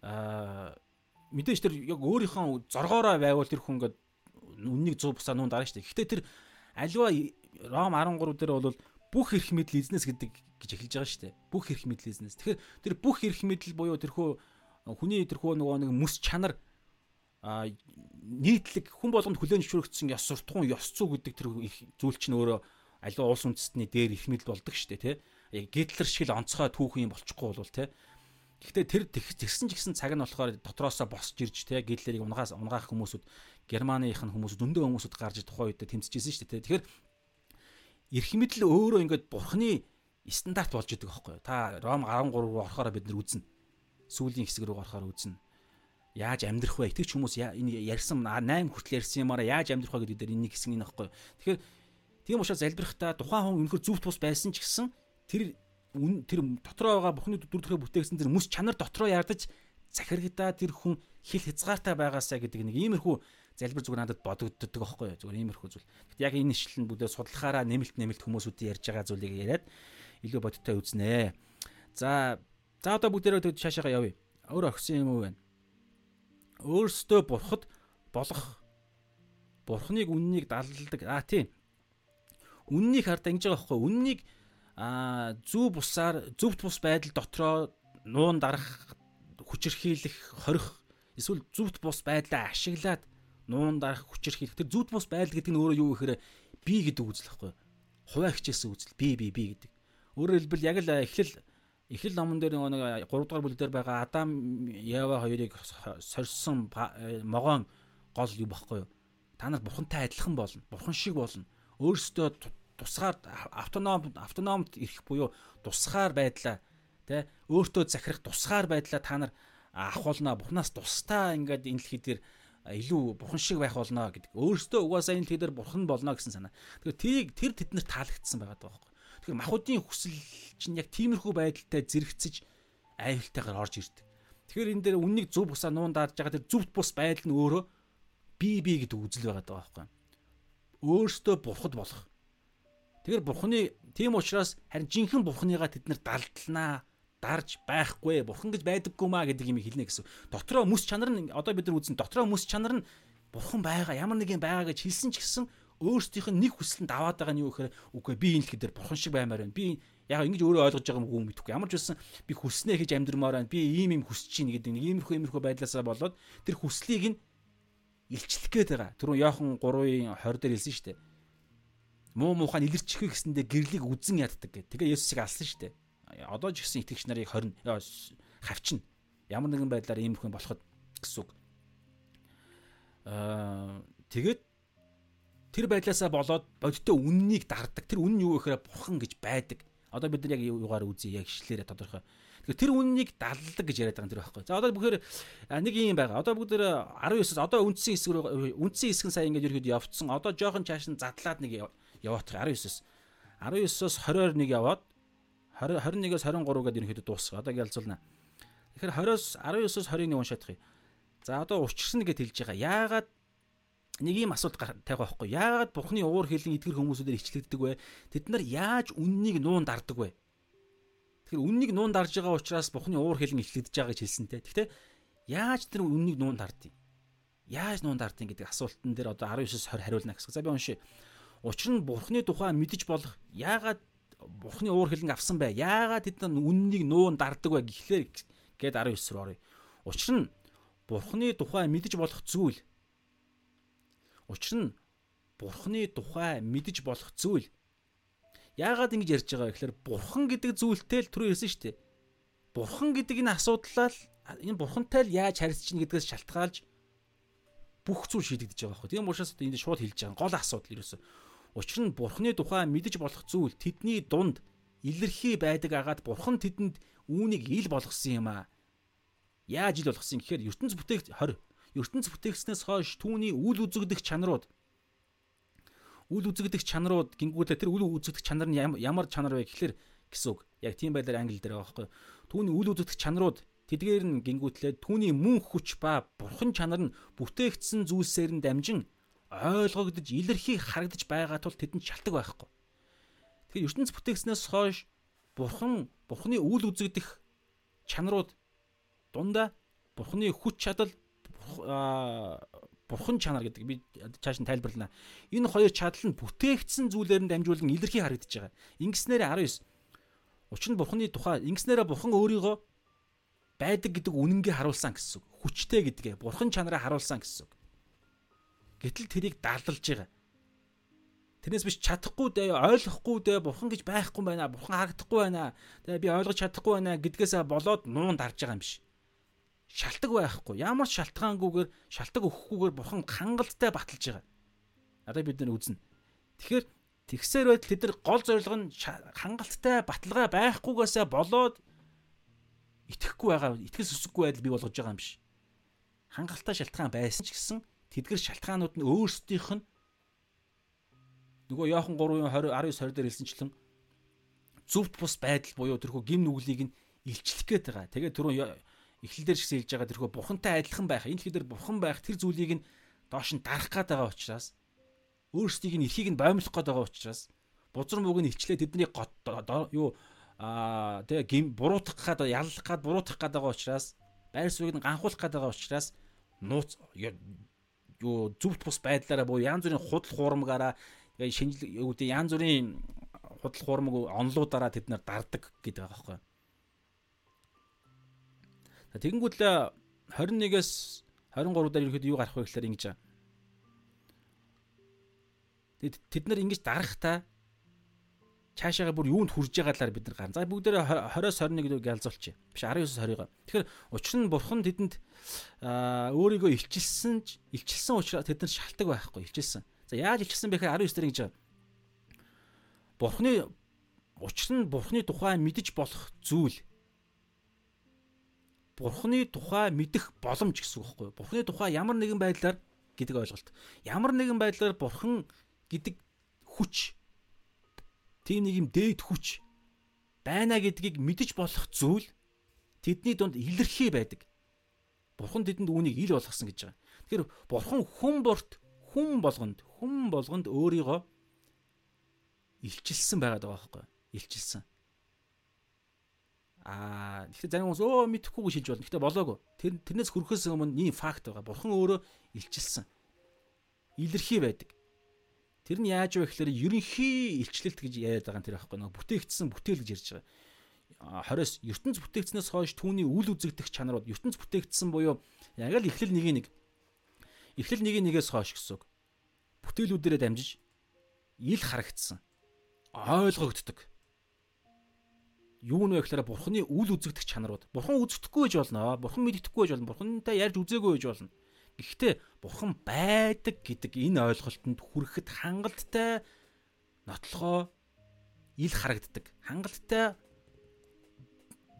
аа мэдээж тэр яг өөрийнхөө зоргоороо байвал тэр хүн ингээд үннийг 100 бусаа нуун дарна шүү дээ. Гэхдээ тэр альва Ром 13 дээр бол бүх эрх мэдэл эзнес гэдэг гэж эхэлж байгаа шүү дээ. Бүх эрх мэдэл эзнес. Тэгэхээр тэр бүх эрх мэдэл буюу тэрхүү хүний тэрхүү нөгөө нэг мэс чанар а нийтлэг хүн болгонд хүлээн зөвшөөрөгдсөн ёс суртахуун ёс зүй гэдэг тэр зүйл чинь өөрөө аливаа улс үндэстний дээр эрх мэдэл болдог шүү дээ, тий. Гитлер шиг л онцгой түүхэн юм болчихгүй болвол тий. Гэхдээ тэр тэгсэн ч гэсэн цаг нь болохоор дотроосоо босч ирж тий Гитлерийг унгаас унгаах хүмүүсүүд Германыхын хүмүүс зөндөө хүмүүсүүд гарч тухайн үед тэмцэжсэн шүү дээ, тий. Тэгэхээр эрх мэдэл өөрөө ингээд бурхны стандарт болж идэг байхгүй юу? Та Ром 13 руу орохоор бид нар үзнэ. Сүүлийн хэсэг рүү орохоор үзнэ. Яаж амьдрах вэ? Итгэж хүмүүс энэ ярьсан 8 хүртэл ярьсан юмараа яаж амьдрах вэ гэдэг дээр энэ хэсэг нэг байхгүй юу? Тэгэхээр тийм учраас залбирахтаа тухайн хүн өнөхөр зүвт бус байсан ч гэсэн тэр тэр дотроо байгаа бухны дүр төрхөө бүтээгсэн тэр мэс чанар дотроо яардаж захирагдаа тэр хүн хил хязгаартай байгаасаа гэдэг нэг иймэрхүү залбир зүгээр надад бодогддог байхгүй юу. Зүгээр иймэрхүү зүйл. Гэт яг энэ ишлэл нь бүгдээ судлахаараа нэмэлт нэмэлт хүмүүсүүдийн ярьж байгаа зүйлийг яриад илүү бодиттой үзнэ. За за одоо бүгдээрээ шаашаага явъя. Өөр огсон юм уу вэ? Өөрсдөө бурхад болох бурхныг үннийг далладаг. Аа тийм. Үннийг хард ангиж байгаа байхгүй. Үннийг аа зүв бусаар зөвхт бус байдал дотроо нуун дарах хүчрхийлэх хорих эсвэл зүвт бус байдлаа ашиглаад нуун дарах хүчээр хийх. Тэр зүуд бус байдал гэдэг нь өөрөө юу гэхээр би гэдэг үзэл байхгүй. Хуваа хичээсэн үзэл би би би гэдэг. Өөрөөр хэлбэл яг л эхлэл эхлэл номон дээр нэг 3 дугаар бүлэг дээр байгаа Адам Ява хоёрыг сорьсон могоон гол юу байхгүй юу? Та нар бурхантай адилхан болно. Бурхан шиг болно. Өөрсдөө тусгаар автоном автономд ирэх буюу тусгаар байдлаа тэ өөртөө захирах тусгаар байдлаа та нар авах болно. Бурханаас тусдаа ингээд энэ дэлхий дээр илүү бурхан шиг байх болно гэдэг. Өөрөөсөө угаасаа энэ тэдэр бурхан болно гэсэн санаа. Тэгэхээр тэрийг тэр тэднэр таалагдсан байгаа байхгүй. Тэгэхээр махуудын хүсэл чинь яг тиймэрхүү байдалтай зэрэгцэж аюултайгаар орж ирдэг. Тэгэхээр энэ дээр үннийг зөв бусаа нуун дааж байгаа тэр зөвхт бус байдал нь өөрөө би би гэдэг үзэл байгаа байхгүй. Өөрөөсөө бурхад болох. Тэгэхээр бурханы тийм учраас харин жинхэнэ бурханыгаа тэд нар далдлнаа дарж байхгүй бурхан гэж байдаггүй маа гэдэг юм хэлнэ гэсэн. Дотроо мэс чанар нь одоо бид нар үзэн дотроо мэс чанар нь бурхан байгаа ямар нэг юм байгаа гэж хэлсэн ч гэсэн өөрсдийнх нь нэг хүслэнд аваад байгаа нь юу гэхээр үгүй би энэ дэлхий дээр бурхан шиг баймаар байна. Би яг ингэж өөрөө ойлгож байгаа юм уу мэдэхгүй. Ямар ч байсан би хүснээ хийж амьдрмаар байна. Би ийм юм хүсэж чинь гэдэг нэг иймэрхүү иймэрхүү байдлаасаа болоод тэр хүслийг нь илчлэх гээд байгаа. Түрүүн Йохан 3-ын 20 дээр хэлсэн шүү дээ. Муу муухай илэрчихэх гэсэндээ гэрлийг үзэн яддаг гэх. Тэгээ Есүсийг алсан шүү дээ одоо ч гэсэн итгэгч нарыг хорин хавчна. Ямар нэгэн байдлаар ийм хүн болоход гэсэн үг. Аа тэгээд тэр байдлаасаа болоод бодиттой үннийг дарддаг. Тэр үнэн юу гэхээр бурхан гэж байдаг. Одоо бид нар яг юугаар үзье яг ишлээрээ тодорхой. Тэгэхээр тэр үннийг даллаг гэж яриад байгаа юм тэр байхгүй. За одоо бүхээр нэг юм байгаа. Одоо бүгд 19-с одоо үндсэн хэсэг рүү үндсэн хэсэг нь сая ингэж ерөөд явцсан. Одоо жоохон цааш нь задлаад нэг яваах 19-с. 19-с 20-оор нэг яваад 21-ээс 23 гэдэг ерөнхийдөө дуусах. Одоо ялцуулна. Тэгэхээр 20-оос 19-оос 20-ыг уншаад хий. За одоо учирсан гэж хэлж байгаа. Яагаад нэг юм асуулт тавих байхгүй. Яагаад бурхны уур хилэн эдгэр хүмүүсүүдээр ичлэгддэг вэ? Тэд нар яаж үннийг нуун дарддаг вэ? Тэгэхээр үннийг нуун дарж байгаа учраас бурхны уур хилэн ичлэгдэж байгаа гэж хэлсэнтэй. Гэхдээ яаж тэр үннийг нуун дардыг? Яаж нуун дардыг гэдэг асуултан дээр одоо 19-с 20 хариулна гэсэн. За би уншия. Учир нь бурхны тухай мэдэж болох яагаад бурхны уур хилэн авсан бай? Яагаад тэд нар үннийг нуун дарддаг вэ гэхлээр гээд 19 рүү оръё. Учир нь бурхны тухай мэдэж болох зүйл Учир нь бурхны тухай мэдэж болох зүйл яагаад ингэж ярьж байгаа гэхээр бурхан гэдэг зүйлтэй л түрүү ирсэн шүү дээ. Бурхан гэдэг энэ асуудлаа л энэ бурхантай л яаж харьцаж чинь гэдгээс шалтгаалж бүх зүйл шийдэгдэж байгаа байхгүй. Тийм учраас энд шууд хэлж байгаа гол асуудал ерөөсөө. Учир нь бурхны тухай мэдэж болох зүйл тэдний дунд илэрхий байдаг агаад бурхан тэдэнд үүнийг ил болгосон юм аа. Яаж ил болгосон гэхээр ертөнц бүтээгт 20 ертөнц бүтээгчснээс хойш түүний үл үзэгдэх чанарууд үл үзэгдэх чанарууд гингүүтээ тэр үл үзэгдэх чанар нь ямар чанар вэ гэхэлэр гэсэн үг. Яг тийм байдлаар англи дээр байгаа байхгүй. Түүний үл үзэгдэх чанарууд тэдгээр нь гингүүтлээ түүний мөн хүч ба бурхан чанар нь бүтээгдсэн зүйлсээр нь дамжин ойлгогдож илэрхий харагдаж байгаа тул тэдэнд шалтгаан байхгүй. Тэгэхээр ертөнц бүтээгснээс хойш бурхан бурханы үл үзэгдэх чанарууд дундаа бурханы хүч чадал бурхан чанар гэдэг би цааш нь тайлбарлана. Энэ хоёр чадал нь бүтээгдсэн зүйлээр нь дамжуулан илэрхий харагдаж байгаа. Ингэснээр 19 Учир нь бурханы тухай ингэснээр бурхан өөрийгөө байдаг гэдэг үнэнгээ харуулсан гэсэн үг. Хүчтэй гэдгээ бурхан чанараа харуулсан гэсэн үг. Гэтэл тэрийг далдалж байгаа. Тэрнээс биш чадахгүй дээ, ойлгохгүй дээ, бурхан гэж байхгүй байна, бурхан харагдахгүй байна. Тэгээ би ойлгож чадахгүй байна гэдгээсээ болоод нуун дарж байгаа юм биш шалтак байхгүй. Ямар ч шалтгаангүйгээр шалтак өгөхгүйгээр бурхан хангалттай баталж байгаа. Одоо бид нар үзнэ. Тэгэхээр тэгсээр байтал тэд нар гол зорилго нь хангалттай баталгаа байхгүйгээсээ болоод итгэхгүй байгаа, итгэл сүсэггүй байдал бий болгож байгаа юм биш. Хангалттай шалтгаан байсан ч гэсэн тэдгэр шалтгаанууд нь өөрсдийнх нь нөгөө Иохан 3:20 19 20 дээр хэлсэнчлэн зөвхт бус байдал буюу тэрхүү гим нүглийг нь илчлэх гээд байгаа. Тэгээд түрүү эхлэлдэр шигсэн хэлж байгаа тэрхүү бурхантай адилхан байх. Энэ хэлээр бурхан байх тэр зүйлийг нь доош нь дарах гээд байгаа учраас өөрсдийг нь эрхийг нь боомлох гээд байгаа учраас бузар мууг нь илчлээ тэдний гот юу аа тэгээ буруутгах гээд яллах гээд буруутгах гээд байгаа учраас байр суурийг нь ганхуулах гээд байгаа учраас нууц юу зүвт бус байдлаараа буюу янз бүрийн худал хуурмагаараа шинжил гэдэг янз бүрийн худал хуурмаг онлуудаараа тэд нар дардаг гэдэг байгаа байхгүй Тэгэнгүүт л 21-ээс 23 дээр ирэхэд юу гарах вэ гэхээр ингэж байгаа. Тэд нар ингэж дарахтаа цаашаага бүр юунд хүрж байгаа талаар бид нар гарна. За бүгдээрээ 20-оос 21-ийг ялзуулчих. Биш 19-оос 20-ыг. Тэгэхээр учир нь бурхан тэдэнд өөрийгөө илчилсэн илчилсэн учраас тэд нар шалтгаан байхгүй илчилсэн. За яаж илчилсэн бэ гэхээр 19 дээр ингэж байгаа. Бурханы учир нь бурханы тухай мэдэж болох зүйл бурхны тухай мэдэх боломж гэсэн үг байхгүй юу? Бурхны тухай ямар нэгэн байдлаар гэдэг ойлголт. Ямар нэгэн байдлаар бурхан гэдэг хүч тийм нэг юм дээд хүч байна гэдгийг мэдэж болох зүйл тэдний дунд илэрхий байдаг. Бурхан тэдэнд үүнийг ил болгосон гэж байгаа. Тэгэхээр бурхан хүн борт хүн болгонд хүн болгонд өөрийгөө илчилсэн байгаад байгаа байхгүй юу? Илчилсэн. Аа тэгэхээр зарим хүмүүс өө мэдхгүйг шилж болно. Гэхдээ болоогүй. Тэр тэрнээс хөрөхөөс өмнө ийм факт байгаа. Бурхан өөрөө илчилсэн. Илэрхий байдаг. Тэр нь яаж вэ гэхээр ерөнхий илчлэлт гэж яриад байгаа юм тэр байхгүй нөгөө бүтээгдсэн бүтээл гэж ярьж байгаа. 20-с ертөнц бүтээгдснээс хойш түүний үл үзэгдэх чанарууд ертөнц бүтээгдсэн буюу яг л эхлэл нэг нэг эхлэл нэг нэгээс хойш гэсэн үг. Бүтээлүүдээрээ дамжиж ил харагдсан. ойлгогддог юу нэ гэхээр бурхны үл үзэгдэх чанарууд. Бурхан үзэгдэхгүй байж болно. Бурхан мэддэхгүй байж болно. Бурхантай ярьж үзээгүй байж болно. Гэхдээ бурхан байдаг гэдэг энэ ойлголтод хүрэхэд хангалттай нотлохоо ил харагддаг. Хангалттай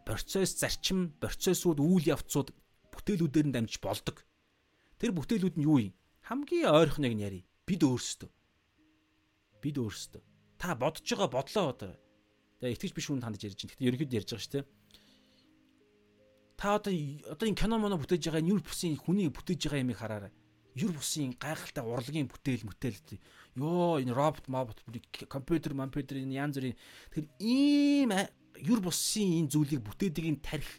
процесс зарчим, процессууд, үйл явцууд бүтээлүүдээр нь дамжиж болдог. Тэр бүтээлүүд нь юу юм? Хамгийн ойрхоныг нь яри. Бид өөрсдөө. Бид өөрсдөө. Та бодож байгаа бодлоо одоо Тэгээ итгэж биш хүн хандаж ярьж байна. Гэхдээ ерөнхийдөө ярьж байгаа шүү дээ. Та одоо одоо энэ кино моно бүтээж байгаа нэр бүсийн хүний бүтээж байгаа юмыг хараарай. юр бусын гайхалтай урлагийн бүтээл мүтээл ёо энэ робот мобот компьютер компьютер энэ янз бүрийн тэр ийм юр бусын энэ зүйлийг бүтээдэг энэ тарих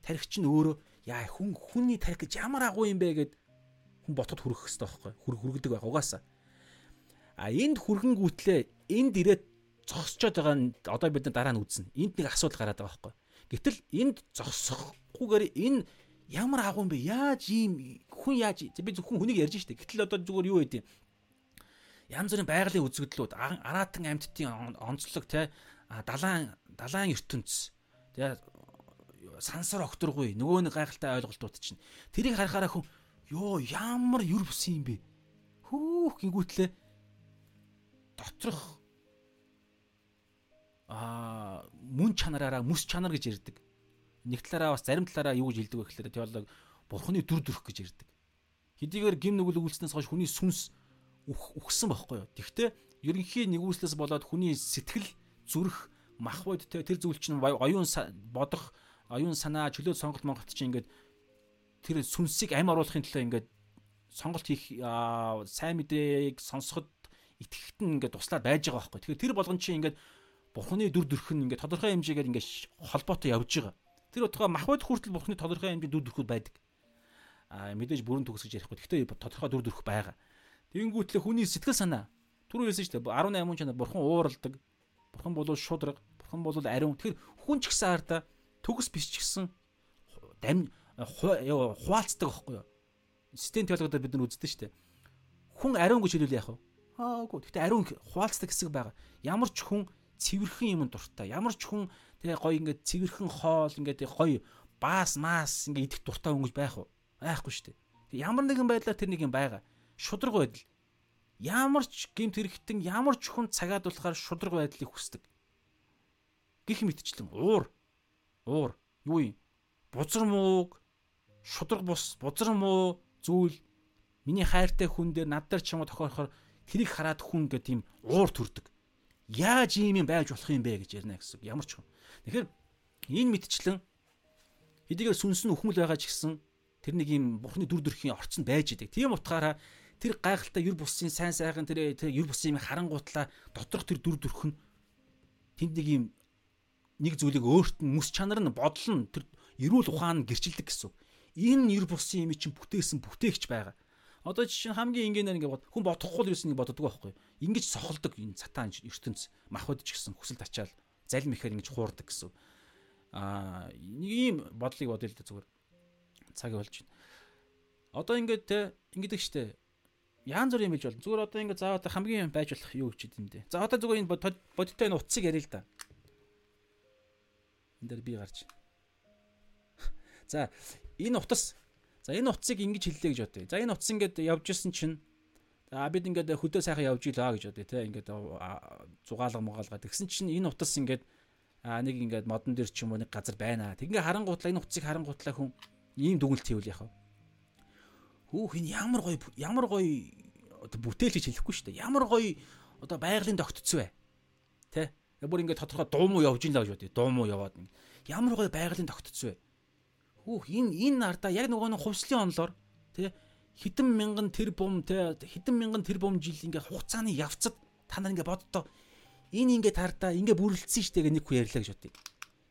тарих чинь өөрөө яа хүн хүний тарих гэж ямар агуу юм бэ гэд хүн ботход хүрэх хэрэгтэй байхгүй хүрх хүргэдэг байх угаасаа а энд хүргэнгүүтлээ энд ирээд зогсчод байгаа нь одоо бид дараа нь үзнэ энд нэг асуудал гараад байгаа байхгүй гэтэл энд зогсохгүйгээр энэ ямар агуу юм бэ? Яаж ийм хүн яаж би зөвхөн хүнийг ярьж штэ. Гэтэл одоо зүгээр юу байдیں۔ Янз бүрийн байгалийн үзэгдлүүд, араатан амьтдын онцлог те далайн далайн ертөнц те сансар окторгүй нөгөө нэг гайхалтай ойлголтууд чинь тэрийг харахаараа хүн ёо ямар юр бусын юм бэ? Хүүх гингүүтлээ доторх а мөн чанараараа мэс чанар гэж ярьдаг нэг талаараа бас зарим талаараа юу гэж хэлдэг вэ гэхээр теолог бурхны дүр төрх гэж ярьдаг. Хэдийгээр гим нүгэл өгүүлснээс хойш хүний сүнс үхсэн байхгүй юу. Тэгвэл ерөнхий нэгүслээс болоод хүний сэтгэл зүрх мах бод тэр зүйл чинь оюун бодох оюун санаа чөлөө сонголт монголт чинь ингээд тэр сүнсийг амь оруулахын төлөө ингээд сонголт хийх сайн мэдээг сонсоход итгэхт нь ингээд туслаад байж байгаа байхгүй. Тэгэхээр тэр болгон чинь ингээд бурхны дүр төрх нь ингээд тодорхой хэмжээгээр ингээд холбоотой явж байгаа. Тэр утгаа махбод хүртэл бурхны тодорхой хэмжээнд дүр төрхүүд байдаг. Аа мэдээж бүрэн төгс гэж ярихгүй. Гэхдээ тодорхой дүр төрх байгаа. Тэгэнгүүтлээ хүний сэтгэл санаа түрүү хэлсэн шүү дээ 18 хүн чанар бурхан ууралдаг. Бурхан бол шудраг, бурхан бол ариун. Тэгэхээр хүн ч гэсэн ардаа төгс биш ч гэсэн дам хуваалцдаг байхгүй юу? Систем теологиудаар бид нар үздэг шүү дээ. Хүн ариун гэж хэлвэл яах вэ? Аагүй. Гэхдээ ариун хуваалцдаг хэсэг байгаа. Ямар ч хүн цэвэрхэн юм дуртай. Ямар ч хүн тэгээ гоё ингээд цэвэрхэн хоол ингээд гоё баас маас ингээд идэх дуртай өнгөж байх уу? Байхгүй шүү дээ. Ямар нэгэн байдлаар тэр нэг юм байгаа. Шудраг байдал. Ямар ч гимт хэрэгтэн ямар ч хүн цагаад болохоор шудраг байдлыг хүсдэг. Гэх мэтчлэн уур уур юу юм? Бузар мууг шудраг бус бузар муу зүйл миний хайртай хүн дээр над дээр ч юм уу тохиолохоор тэрийг хараад хүн гэдэг тийм уур төрдөг яаж ийм юм байж болох юм бэ гэж ярина гэсэн. Ямар ч хүн. Тэгэхээр энэ мэдчлэн хэдийгээр сүнс нь өхмөл байгаа ч гэсэн тэр нэг юм бурхны дүр төрхийн орцонд байж идэг. Тийм утгаараа тэр гайхалтай юр бусын сайн сайхан тэр юр бусын юм харангуутлаа доторх тэр дүр төрх нь тэнд нэг юм нэг зүйлийг өөрт нь мэс чанар нь бодол нь тэр эрүүл ухаан нь гэрчилдэг гэсэн. Энэ юр бусын юм чинь бүтээсэн бүтээгч байгаа. Одоо жишээ хамгийн энгийнээр ингээд хүн бодохгүй л юусныг боддог байхгүй. Ингиж сохолдог энэ сатан ертөнц махбод ч гэсэн хүсэлт ачаал залим ихээр ингэж хуурдаг гэсэн. Аа нэг ийм бодлыг бодъё л да зүгээр. Цаг болж байна. Одоо ингээд те ингэдэг штэ. Яан зүр юм бич болно. Зүгээр одоо ингээд заавал хамгийн байж болох юу гэж юм бэ? За одоо зүгээр энэ бодиттой энэ утсыг ярил л да. Энд дээр би гарч. За энэ утас За энэ утсыг ингэж хэллээ гэж бодъё. За энэ утас ингээд явж исэн чинь за бид ингээд хөдөө сайхан явж илаа гэж бодъё те ингээд зугаалга мугаалга тэгсэн чинь энэ утас ингээд а нэг ингээд модон дээр ч юм уу нэг газар байна. Тэгингээ харангуутлаа энэ утсыг харангуутлаа хүн ийм дүгнэлт хийвэл яах вэ? Хүүх энэ ямар гоё ямар гоё оо бүтээл гэж хэлэхгүй шүү дээ. Ямар гоё одоо байгалийн тогтцсон бай. Тэ? Бүр ингээд тодорхой дуу муу явж л гэж бодъё. Дуу муу яваад. Ямар гоё байгалийн тогтцсон бай. Хүүх энэ энэ ардаа яг нөгөө нэг хувьслын онлоор тий хэдэн мянган тэр бум тий хэдэн мянган тэр бум жил ингээ хугацааны явцад та нар ингээ боддоо энэ ингээ тардаа ингээ бүрлэлсэн штэ гэх нэг хүн ярьлаа гэж бодъё.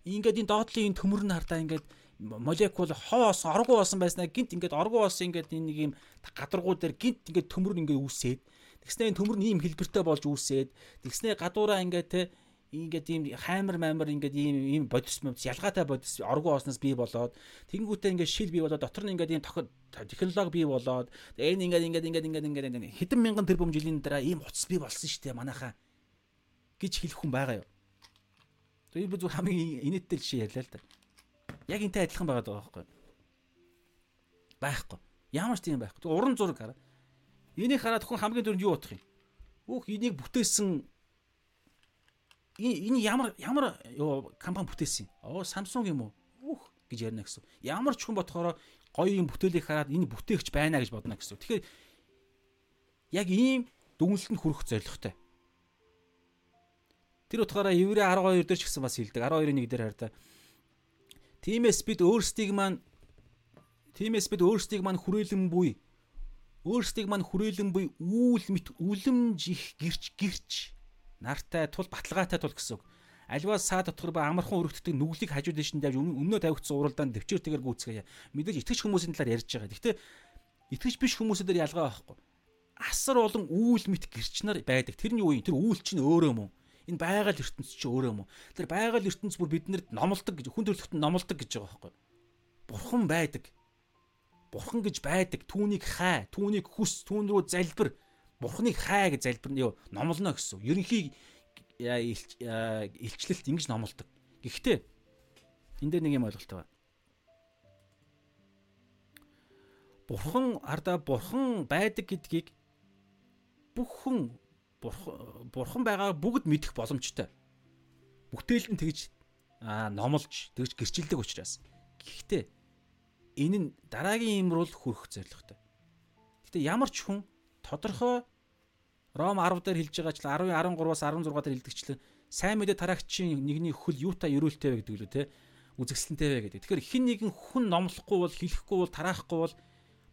Ингээд энэ доотлын энэ төмөр нь хардаа ингээд молекул хоос оргуу болсон байснаа гинт ингээд оргуу болсон ингээд энэ нэг юм гадаргуу дээр гинт ингээд төмөр ингээд үүсээд тэгснэ энэ төмөр нь ийм хэлбэртэй болж үүсээд тэгснэ гадуураа ингээд те ингээд ийм хаймар маймар ингээд ийм ийм бодис модис ялгаатай бодис оргуу осноос бий болоод тэгэнгүүтээ ингээд шил бий болоод дотор нь ингээд ийм технологи бий болоод энэ ингээд ингээд ингээд ингээд ингээд хэдэн мянган тэрбум жилийн дараа ийм утас бий болсон шүү дээ манайхаа гэж хэлэх хүн байгаа юу. Тэгээд би зөв хамгийн инээдтэй жишээ ярьлаа л да. Яг энтэй адилхан байгаад байгаа байхгүй. Байхгүй. Ямар ч тийм байхгүй. Уран зураг хараа. Энийг хараад хүн хамгийн дөрөнд юу утах юм? Өөх энийг бүтээсэн энэ ямар ямар компани бүтээсэн юм? Оо Samsung юм уу? Үх гэж ярина гэсэн. Ямар ч хүн бодохоор гоё юм бүтээлийг хараад энэ бүтээгч байна гэж бодно гэсэн. Тэгэхээр яг ийм дүгнэлтэнд хүрэх зорилготой. Тэр утгаараа Еврей 12 дээр ч гэсэн бас хэлдэг. 12-ын 1 дээр хараа. Тимээс бид өөрсдийг маань Тиймээс бид өөрсдийг мань хүрээлэн буй өөрсдийг мань хүрээлэн буй үүл мэт үлэмж их гэрч гэрч нартай тул баталгаатай тул гэсэн үг. Альваа саа дотор ба амархан өргөддөг нүглийг хажууд дэшин давж өмнөө тавигдсан уралдаанд төвчээртэйгээр гүйцгээе. Мэдээж итгэж хүмүүсийн талаар ярьж байгаа. Гэхдээ итгэж биш хүмүүсээр ялгаа байхгүй. Асар олон үүл мэт гэрч нар байдаг. Тэрний үе тэр үүл чинь өөрөө мөн. Энэ байгаль ертөнц чинь өөрөө мөн. Тэр байгаль ертөнц бүр биднэрд номлодог гэж хүн төрлөختөнд номлодог гэж байгаа байхгүй. Бурхан байдаг бурхан гэж байдаг түүнийг хай түүнийг хүс түүн рүү залбир бурханыг хай гэж залбирна номлоно гэсэн. Ерөнхий илчлэлт ингэж номлодог. Гэхдээ энэ дээр нэг юм ойлголттой байна. Бурхан ардаа бурхан байдаг гэдгийг бүх хүн бурхан байгаа бүгд мэдэх боломжтой. Бүтээл нь тэгж номлож тэгж гэрчилдэг учраас. Гэхдээ энэ нь дараагийн имрүүл хүрэх зорилготой. Гэтэ ямар ч хүн тодорхой Ром 10 дээр хэлж байгаа ч 10 13-аас 16 дээр хэлдэгчлэн сайн мэдээ тараагчийн нэгний хөл юутай ерөөлтэй вэ гэдэг лөө те үзэсгэлэнтэй вэ гэдэг. Тэгэхээр хин нэгэн хүн номлохгүй бол хэлэхгүй бол тараахгүй бол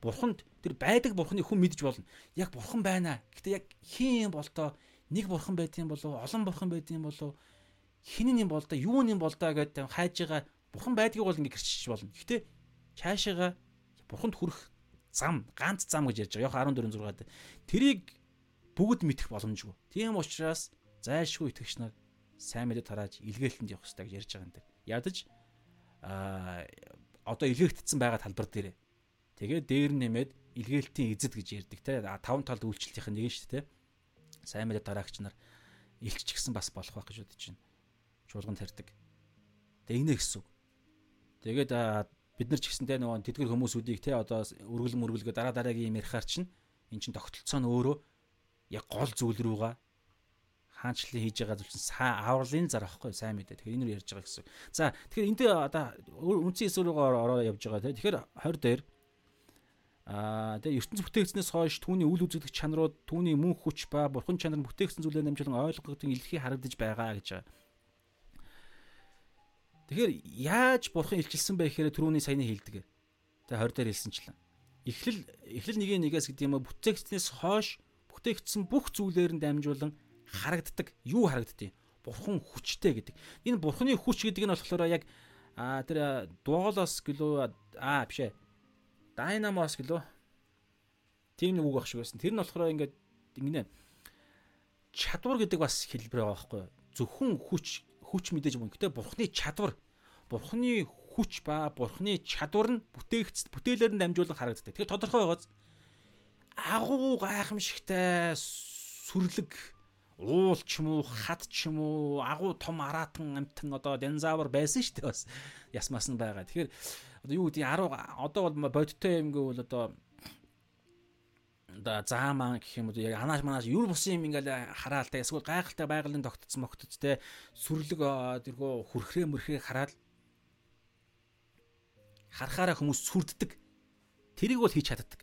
бурханд тэр байдаг бурханы хүн мэдж болно. Яг бурхан байна. Гэтэ яг хин юм болтоо нэг бурхан байдığım болов олон бурхан байдığım болов хинэн юм бол да юу юм бол да гэдэг хайж байгаа бурхан байдгийг бол ингэ гэрчиж болно. Гэтэ цаашаага бурханд хүрэх зам ганц зам гэж ярьж байгаа. Яг 14 6-ад тэрийг бүгд мэдэх боломжгүй. Тийм учраас зайлшгүй итгэгч нар сайн мэдээ тарааж илгээлтэнд явах хэрэгтэй гэж ярьж байгаа юм дээр. Ядаж аа одоо илгээгдсэн байгаа талбар дээр. Тэгээд дээр нэмээд илгээлтийн эзэд гэж ярьдаг те. Таван талд үйлчлэлтийн нэг нь шүү дээ. Сайн мэдээ тараагч нар илчч гисэн бас болох байх гэж бодож байна. Чуулганд тарьдаг. Тэг инэ гэсэн үг. Тэгээд бид нар ч гэсэн те нөгөө тэдгэр хүмүүсүүдийг те одоо үргэлэн мөргөлгөө дараа дараагийн юм ярихаар чинь эн чин тогтолцоо нь өөрөө яг гол зүйл рүүгээ хаанчлалын хийж байгаа зүйл чинь сайн авралын зар ахгүй сайн мэдээ. Тэгэхээр энэ нь ярьж байгаа гэсэн. За тэгэхээр энд одоо үндсэн эсвэр рүүгээ ороо явж байгаа те. Тэгэхээр 20 дээр Аа тэгээ ертөнц бүтээгдснээс хойш түүний үл үзэгдэх чанарууд, түүний мөн хүч ба бурхан чанар нь бүтээгдсэн зүйлээр намжуулан ойлгогдсон илэрхий харагдаж байгаа гэж байгаа. Тэгэхээр яаж бурхан илчилсэн бэ гэхээр түрүүний саяны хэлдэг. Тэгээ 20 дээр хэлсэнчлэн. Эхлэл эхлэл нэг нэгээс гэдэг юм а бүтээгдснээс хойш бүтээгдсэн бүх зүйлээр нь дамжуулан харагддаг. Юу харагддгийг? Бурхан хүчтэй гэдэг. Энэ бурханы хүч гэдэг нь болохоор яг а тэр дуголос гэлөө а биш ээ. Дайнамос гэлөө. Тийм нэг үг баг шиг байсан. Тэр нь болохоор ингээд ингэнэ чадвар гэдэг бас хэлбэр байгаа байхгүй юу? Зөвхөн хүч хүч мэдээж мөн. Гэтэ бурхны чадвар, бурхны хүч ба бурхны чадвар нь бүтээгц бүтээлээр нь дамжуулан харагддаг. Тэгэхээр тодорхой байгааз агуу гайхамшигтай сүрлэг уул ч юм уу хад ч юм уу агуу том аратан амтан одоо динозавр байсан шүү дээ бас ясмаас нь байгаа. Тэгэхээр одоо юу гэдэг 10 одоо бол бодиттой юм гэвэл одоо да заамаа гэх юм уу яг анааш манаас юр бусын юм ингээл хараал та эсвэл гайхалтай байгалийн тогтцсон могтц те сүрлэг тэргөө хүрхрээ мөрхрээ хараад харахаараа хүмүүс сүрддэг. Тэрийг бол хийж чаддаг.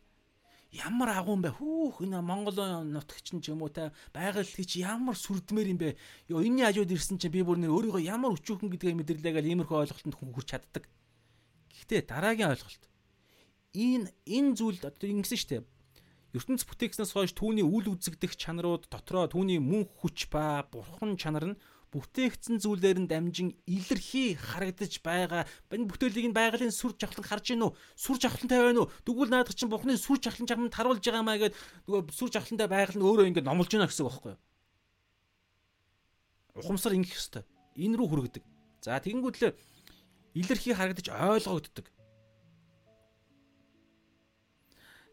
Ямар агуу юм бэ хүүх энэ Монгол нутагч ч юм уу та байгаль хийч ямар сүрдмээр юм бэ? Ёо энэний хажууд ирсэн чинь би бүр нэр өөрийгөө ямар өчүүхэн гэдгээ мэдэрлээ гэл иймэрхүү ойлголтод хүн хүрч чаддаг. Гэхдээ дараагийн ойлголт. Энэ энэ зүйл одоо ингэсэн шүү дээ ертөнц бүтээгснээс хойш түүний үл үзэгдэх чанарууд дотроо түүний мөн хүч ба бурхан чанар нь бүтээгдсэн зүйлээр нь дамжин илэрхий харагдаж байгаа. Энэ бүтээлийг нь байгалийн сүр жавхлан харж гинүү? Сүр жавхлантай байна уу? Тэгвэл наадах чинь бухны сүр жавхлан чамд харуулж байгаа маа гэд нөгөө сүр жавхлантай байгаль нь өөрөө ингэ номлож байна гэсэн үг байхгүй юу? Ухамсар ингэх ёстой. Энэ рүү хүргэдэг. За тэгэнгүүтлээ илэрхий харагдаж ойлгогддог.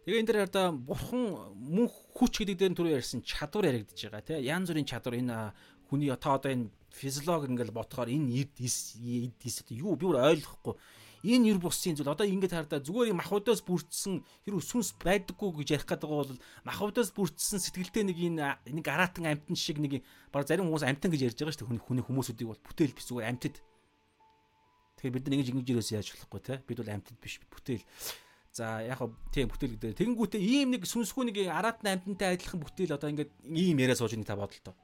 Тэгээ энэ дээр одоо бурхан мөн хүч гэдэг дээр түрүү ярьсан чадвар яригдж байгаа тийм янз бүрийн чадвар энэ хүний та одоо энэ физиологи ингээл бодохоор энэ эд эс эс юу би өөр ойлгохгүй. Энэ ер бусын зүйл. Одоо ингэж хардаа зүгээр юм махбодоос бүрдсэн хэрэг сүнс байдаггүй гэж ярих гэдэг бол махбодоос бүрдсэн сэтгэлтэй нэг энэ нэг аратан амтан шиг нэг баг зарим хүмүүс амтан гэж ярьж байгаа шүү дээ. Хүний хүмүүсүүдийг бол бүтээл биш зүгээр амтд. Тэгэхээр бид нар ингэж ингэж юус яаж болохгүй те бид бол амтд биш бүтээл За яг тийм бүтээл гэдэг. Тэгэнгүүтээ ийм нэг сүнсгүй нэг араатны амтантай адилхан бүтээл одоо ингээд ийм яриа сууж нэг та бодолтой.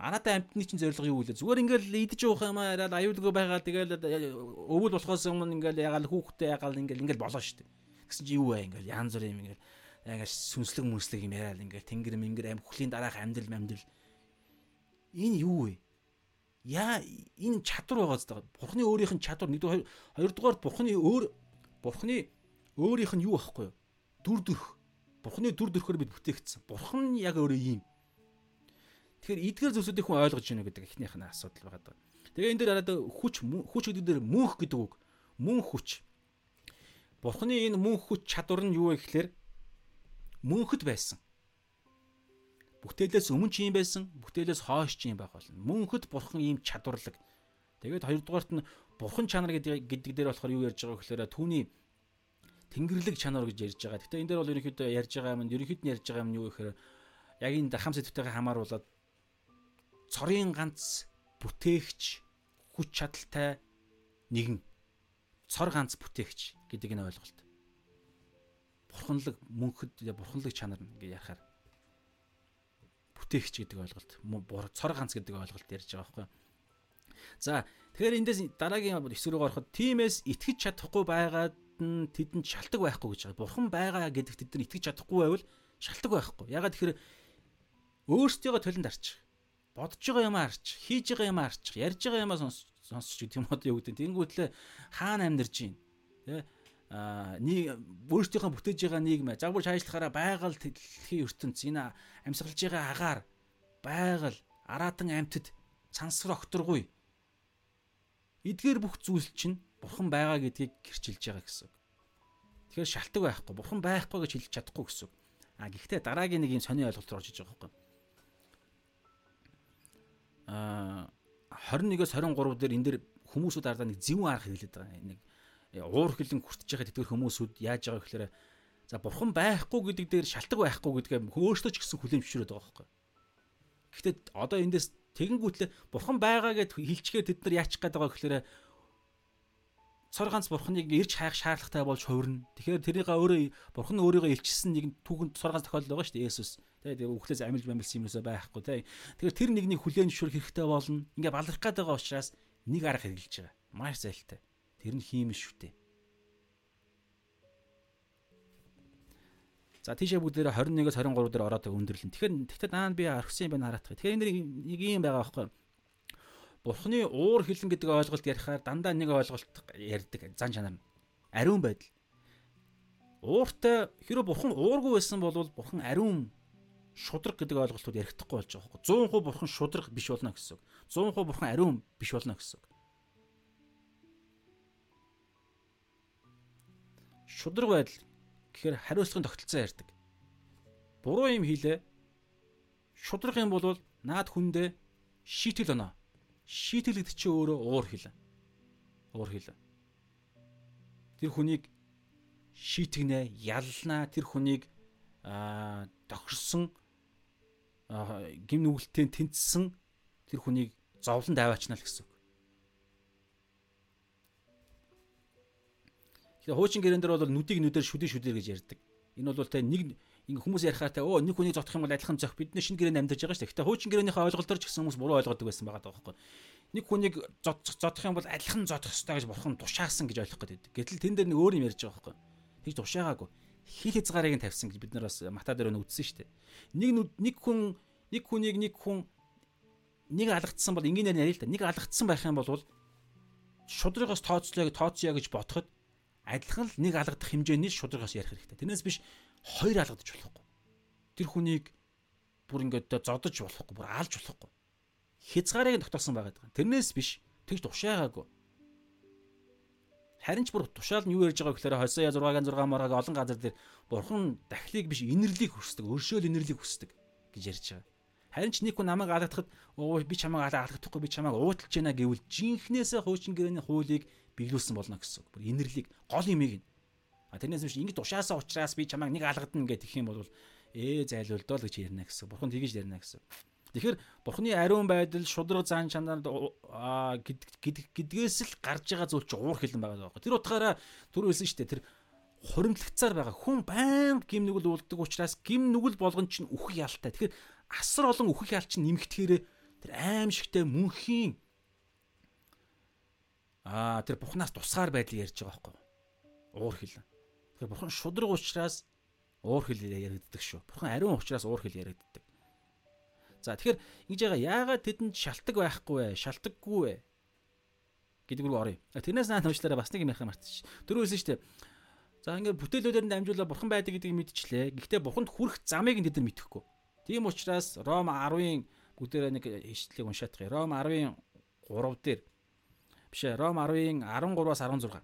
Анатай амьтны чинь зорилго юу вэ? Зүгээр ингээл идэж уух юм аа аюулгүй байгаа. Тэгэл өвөл болохоос өмнө ингээл ягаал хүүхдээ ягаал ингээл ингээл болоо штэ. Гэсэн чи юу вэ? Ингээл янз бүр юм ингээл ягаа сүнслэг мүнслэг юм яриад ингээл тэнгэр мингэр амь хөлийн дараах амьдрал амьдрал. Энэ юу вэ? Яа энэ чадвар байгаа зү. Бурхны өөрийнх нь чадвар нэгдүгээр хоёрдугаар бурхны өөр бурхны өөрийнх нь юу байхгүй юу? Дүр төрх. Бурхны дүр төрхөөр бид бүтээгдсэн. Бурхан яг өөрөө ийм Тэгэхээр эдгээр зүйлсүүдийг хүн ойлгож байна гэдэг эхнийх нь асуудал байгаа даа. Тэгээ энэ дээр хараад хүч хүч гэдэг дээр мөнх гэдэг үг. Мөн хүч. Бурхны энэ мөн хүч чадвар нь юу вэ гэхээр мөнхөд байсан. Бүтээлээс өмнө ч юм байсан, бүтээлээс хойш ч юм байх болно. Мөнхөд бурхан ийм чадварлаг. Тэгээд хоёрдугаарт нь бурхан чанар гэдэг гэдэг дээр болохоор юу ярьж байгаа гэхээр түүний тэнгэрлэг чанар гэж ярьж байгаа. Гэтэ энэ дээр бол ерөнхийдөө ярьж байгаа юм, ерөнхийд нь ярьж байгаа юм юу гэхээр яг энэ дархам сэдвтэйгээ хамааруулаад цорын ганц бүтээгч хүч чадалтай нэгэн цор ганц бүтээгч гэдэг энэ ойлголт. Бурханлаг мөнхөд бурханлаг чанар гэж ярихаар бүтээгч гэдэг ойлголт цор ганц гэдэг ойлголт ярьж байгаа байхгүй. За тэгэхээр эндээс дараагийн эсрэг рүү ороход тиймээс итгэж чадахгүй байгаад нь тэдэнд шалтгаан байхгүй гэж байгаа. Бурхан байгаа гэдэгт тэд нар итгэж чадахгүй байвал шалтгаан байхгүй. Ягаад тэгэхээр өөрсдийгөө толинд арчих бодож байгаа юм арч, хийж байгаа юм арч, ярьж байгаа юмаа сонсч гэдэг юм одоо юу гэдэг. Тэнгүүтлээ хаана амьдарч байна. Тэ а нэг өөрсдийнхөө бүтээж байгаа нийгэм загвар шаашлахаараа байгаль дэлхийн ертөнц энэ амьсгалж байгаа агаар байгаль араатан амьтад цансар окторгүй эдгээр бүх зүйл чинь бурхан байгаа гэдгийг гэрчилж байгаа гэсэн. Тэгэхээр шалтгаан байхгүй бурхан байхгүй гэж хэлж чадахгүй гэсэн. А гэхдээ дараагийн нэг юм сони ойлголт орж иж байгаа байхгүй. 21-с 23 дээр энэ дэр хүмүүсүүд ардаа нэг зөвүүн арга хэлээд байгаа. Нэг э, уур хилэн хүртэж байгаа тэтгэр хүмүүсүүд яаж байгаа гэхээр за бурхан байхгүй гэдэг дээр шалтгаан байхгүй гэдгээ өөртөө ч гэсэн хүлээмжшүүлээд байгаа байхгүй. Гэхдээ одоо эндээс тэгэнгүүтлээ бурхан байгаа гэд хэлчихээ тэд нар яачих гээд байгаа гэхээр цор ганц бурхныг ирж хайх шаардлагатай болж хувирна. Тэгэхээр тэрийг өөрөө бурхан өөрийгөө илчилсэн нэг түүхэнд цор ганц тохиолдол байгаа шүү дээ Есүс. Тэгээ өглөөс амилж бамилсан юмсаа байхгүй те. Тэгэхээр тэр нэгнийг хүлээн зөвшөөрөх хэрэгтэй болно. Ингээ баларх гээд байгаа учраас нэг арга хэрэгжилж байгаа. Маш зайлтай. Тэр нь хиймэл шүү дээ. За тийшээ бүгдээрээ 21-с 23 дээр ороод өндөрлөн. Тэгэхээр тэгтээ наа би архсан юм байна хараах. Тэгэхээр энэ нэг юм байгаа байхгүй. Бурхны уур хилэн гэдэг ойлголт ярихаар дандаа нэг ойлголт ярьдаг зан чанар нь ариун байдал. Ууртай хэрэв бурхан уургүй байсан бол бурхан ариун шудраг гэдэг ойлголтууд ярихдаггүй болж байгаа байхгүй. 100% бурхан шудраг биш болно гэсэн үг. 100% бурхан ариун биш болно гэсэн үг. Шудраг байдал гэхээр хариуцлагын тогтолцоо ярьдаг. Буруу юм хийлээ. Шудраг юм бол наад хүндээ шийтгэл оноо шийтгэлэгд чи өөрөө уур хилэн. Уур хилэн. Тэр хүнийг шийтгнэ, ялнаа, тэр хүнийг аа тохирсон гим нүгэлтээ тэнцсэн тэр хүнийг зовлон даваачна л гэсэн Тэгэхээр хуучин гэрэн дээр бол нүдийг нүдээр шүдээ шүдээ гэж ярьдаг. Энэ бол тэ нэг ингээ хүмүүс ярихаар та өө нэг хүний зодох юм бол адилхан зөх бидний шинэ гэрээнд амьдарч байгаа шүү дээ. Гэтэ хуучин гэрээнийхээ ойлголтоор ч гэсэн хүмүүс буруу ойлгодог байсан байгаа байхгүй. Нэг хүнийг зодох юм бол адилхан зодох ёстой гэж бурхан тушаасан гэж ойлгох гэдэг. Гэтэл тэн дээр нэг өөр юм ярьж байгаа байхгүй. Тэгж тушаагаагүй. Хил хязгаарыг нь тавьсан гэж бид нар бас мата дээр үзсэн шүү дээ. Нэг нэг хүн нэг хүнийг нэг хүн нэг алгадсан бол энгийнээр ярил л да. Нэг алгадсан байх юм бол шудрагаас тооцлоо тооцъё гэж бодоход адилхан л нэг алгадах хэмжээний шудрагаас ярих хэрэгтэй. Тэрнээс биш хоёр алгадаж болохгүй. Тэр хүнийг бүр ингээд зодож болохгүй, бүр алж болохгүй. Хязгаарыг тогтоосон байгаад байгаа. Тэрнээс биш тэгж тушаагаагүй. Харин ч бүр тушаал нь юу ярьж байгаа гэхээр хосоо 6-гийн 6 маргааг олон газар дээр бурхан дахлыг биш инэрлийг хүсдэг, өршөөл инэрлийг хүсдэг гэж ярьж байгаа. Харин ч нэг хүн намайг алгадахад оо би чамайг алгадахгүй би чамайг уудалж байна гэвэл жинхнээсээ хуучин гэрээний хуулийг биелүүлсэн болно гэсэн. Бүр инэрлийг гол юмыг А тэрнээс биш ингэж ушаасаа ухраас би чамайг нэг алгадна их юм бол ээ зайлуулдоо л гэж ярина гэсэн. Бурхан тэгэж ярина гэсэн. Тэгэхээр бурхны ариун байдал, шудраг зан чанар гэдгээс л гарч байгаа зүйл чи уур хилэн байгаа байхгүй. Тэр утгаараа түр хэлсэн шүү дээ. Тэр хуримтлагцаар байгаа хүн байнга гим нүгэл уулдаг учраас гим нүгэл болгон чинь үхэх ялтай. Тэгэхээр асар олон үхэх ял чинь нэмэгдэхээр тэр аимшигтэй мөнхийн аа тэр бурхнаас тусгаар байдлыг ярьж байгаа байхгүй уур хилэн. Тэгэхээр бурхан шудраг учраас уур хил яригддаг шүү. Бурхан ариун учраас уур хил яригддаг. За тэгэхээр ингэж байгаа яагаад тэдэнд шалтак байхгүй вэ? Шалтакгүй вэ? гэдэг рүү оръё. Тэрнээс наа томчлаараа бас нэг юм ярих мартчих. Дөрөвсөн шүү дээ. За ингээд бүтээлүүдээр нь дамжуулаад бурхан байдаг гэдгийг мэдчихлээ. Гэхдээ бурханд хүрэх замыг нь тэд нар мэдэхгүй. Тийм учраас Ром 10-ын бүгдээрээ нэг ишлэлийг уншаадах. Ром 10-ын 3 дээр биш ээ Ром 10-ын 13-аас 16.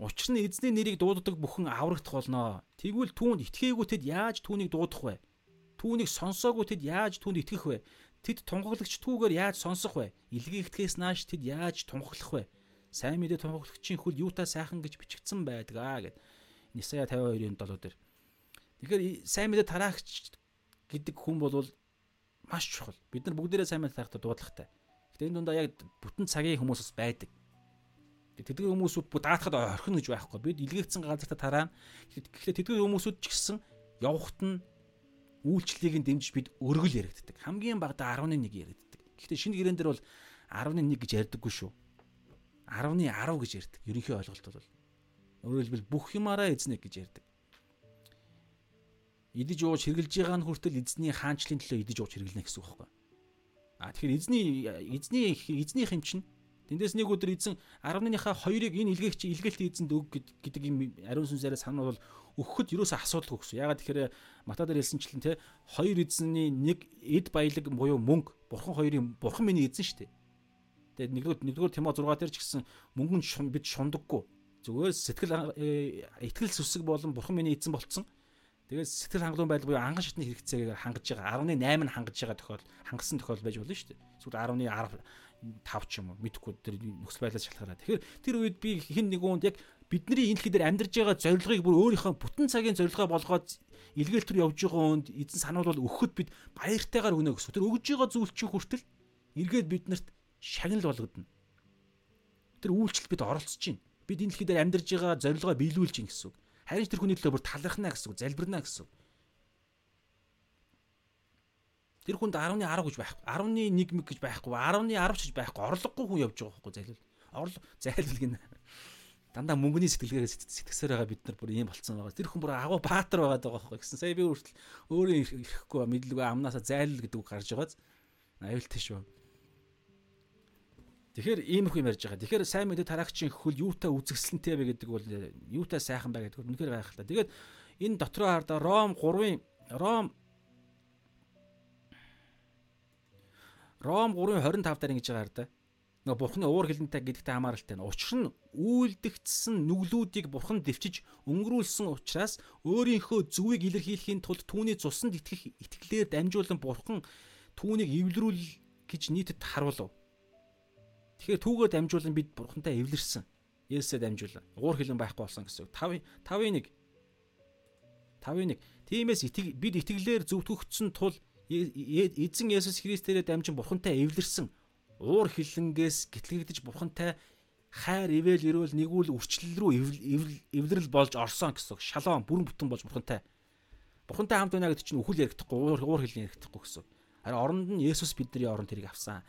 Учир нь эзний нэрийг дууддаг бүхэн аврагдах болно. Тэгвэл түүнд итгээгүй тэд яаж түүнийг дуудах вэ? Түүнийг сонсоогүй тэд яаж түүнд итгэх вэ? Тэд тунхаглагч түүгээр яаж сонсох вэ? Илгээгдэхээс нааш тэд яаж тунхаглах вэ? Сайн мэдээ тунхаглагчийн хөл юутай сайхан гэж бичигдсэн байдгаа гэд. Нисая 52-ын 7 дээр. Тэгэхээр сайн мэдээ тараагч гэдэг хүн бол маш чухал. Бид нар бүгдээрээ сайн мэдээ тарахдаа дуудлагатай. Гэтэ энэ дундаа яг бүтэн цагийн хүмүүсс байдаг. Тэдгээр хүмүүсүүд бүх даатахад орхино гэж байхгүй. Бид илгээгдсэн газартаа тараана. Тэгэхээр тэдгээр хүмүүсүүд ч гэсэн явхад нь үйлчлэлийг нь дэмжиж бид өргөл яригддаг. Хамгийн багадаа 11 яригддаг. Гэхдээ шинэ гэрэн дээр бол 11 гэж ярьдаггүй шүү. 10-ны 10 гэж ярьдаг. Ерөнхий ойлголт бол өөрөөр хэлбэл бүх юмараа эзнэ гэж ярьдаг. Идэж ууж хэрглэж байгаа нь хүртэл эзний хаанчлалын төлөө идэж ууж хэрглэнэ гэсэн үг байхгүй. А тэгэхээр эзний эзний эзний хэм чинь Тэндээс нэг өдөр эзэн 11-ийнхаа хоёрыг энэ илгээгч илгээлт эзэнд өг гэдэг юм ариун сүнсээрээ сануул өгөхөд юусаа асуудал өгсөн. Ягаад тэгэхээр Мата дээр хэлсэнчлэн те хоёр эзний нэг эд баялаг буюу мөнгө бурхан хоёрын бурхан миний эзэн шүү дээ. Тэгээд нэгдүгээр нэгдүгээр Тимо 6 дээр ч гэсэн мөнгө нь бид шундаггүй. Зүгээр сэтгэл э, итгэл сүсэг болон бурхан миний эзэн болцсон. Тэгээд сэтгэл хангалуун байдал буюу анган шатны хэрэгцээгээр хангаж байгаа 10.8 нь хангаж байгаа тохиол хангасан тохиол байж болно шүү дээ. Эсвэл 10.10 5 ч юм уу мэдхгүй тэр нөхцөл байдлаас шалтгаалаад. Тэгэхээр тэр үед би хин нэг үүнд яг бидний энэ дэлхий дээр амьдарж байгаа зорилгыг бүр өөрийнхөө бүтэн цагийн зорилгоо болгоод илгээл төр явж байгаа хүнд эзэн сануулбал өгөхөд бид баяртайгаар өгнө гэсэн. Тэр өгж байгаа зүйл чинь хүртэл эргээд биднэрт шагнал болгодно. Тэр үйлчлэл бид оролцож байна. Бид энэ дэлхий дээр амьдарж байгаа зорилгоо биелүүлж гин гэсэн үг. Харин тэр хүний төлөө бүр талархна гэсэн үг, залбирна гэсэн үг. Тэр хүнд 10-ны 10 гэж байхгүй, 10-ны 1 мэг гэж байхгүй, 10-ны 10 ч гэж байхгүй, орлогогүй хүн явж байгаа байхгүй зайлвал. Орлог зайлвал гинэ дандаа мөнгөний сэтгэлгээрээ сэтгсээр байгаа бид нар бүр ийм болцсон байгаа. Тэр хүн бүр агуу баатар байгаад байгаа байхгүй гэсэн. Сая би хүртэл өөрөө ирэхгүй мэдлгүй амнаасаа зайлал гэдэг үг гарч байгааз аюултай шүү. Тэгэхээр иймэрхүү юм ярьж байгаа. Тэгэхээр сайн мэдээ тараагчийн хөл юутай үзэсгэлэнтэй вэ гэдэг бол юутай сайхан бай гэдэг үнэхээр та. Тэгээд энэ дотроо хардаа Ром 3-ын Ром Ром 3-ын 25 дараа ингэж байгаа хардаа нөгөө бурхны уур хилэнтэй гэдэгтэй хамааралтай нь. Учир нь үйлдэгдсэн нүглүүдийг бурхан дэвчиж өнгөрүүлсэн учраас өөрийнхөө зүвийг илэрхийлэхийн тулд түүний цуснд итгэх итгэлээр дамжуулан бурхан түүнийг эвлэрүүл гэж нийтэд харуулв. Тэгэхээр түүгээр дамжуулан бид бурхантай эвлэрсэн. Есүсээ дамжуулан уур хилэн байхгүй болсон гэсэн үг. 5 5-1 5-1 Тиймээс бид итгэлээр зөвтгөгдсөн тул эзэн Есүс Христээр дамжин бурхантай эвлэрсэн уур хилэнгээс гэтлэгдэж бурхантай хайр ивэл ирвэл нэгүл үрчлэл рүү эвлэрэл болж орсон гэсэн шалон бүрэн бүтэн болж бурхантай бурхантай хамт байна гэдэг чинь үхэл яригдахгүй уур хилэн яригдахгүй гэсэн. Харин оронд нь Есүс бидний оронд тэрийг авсан.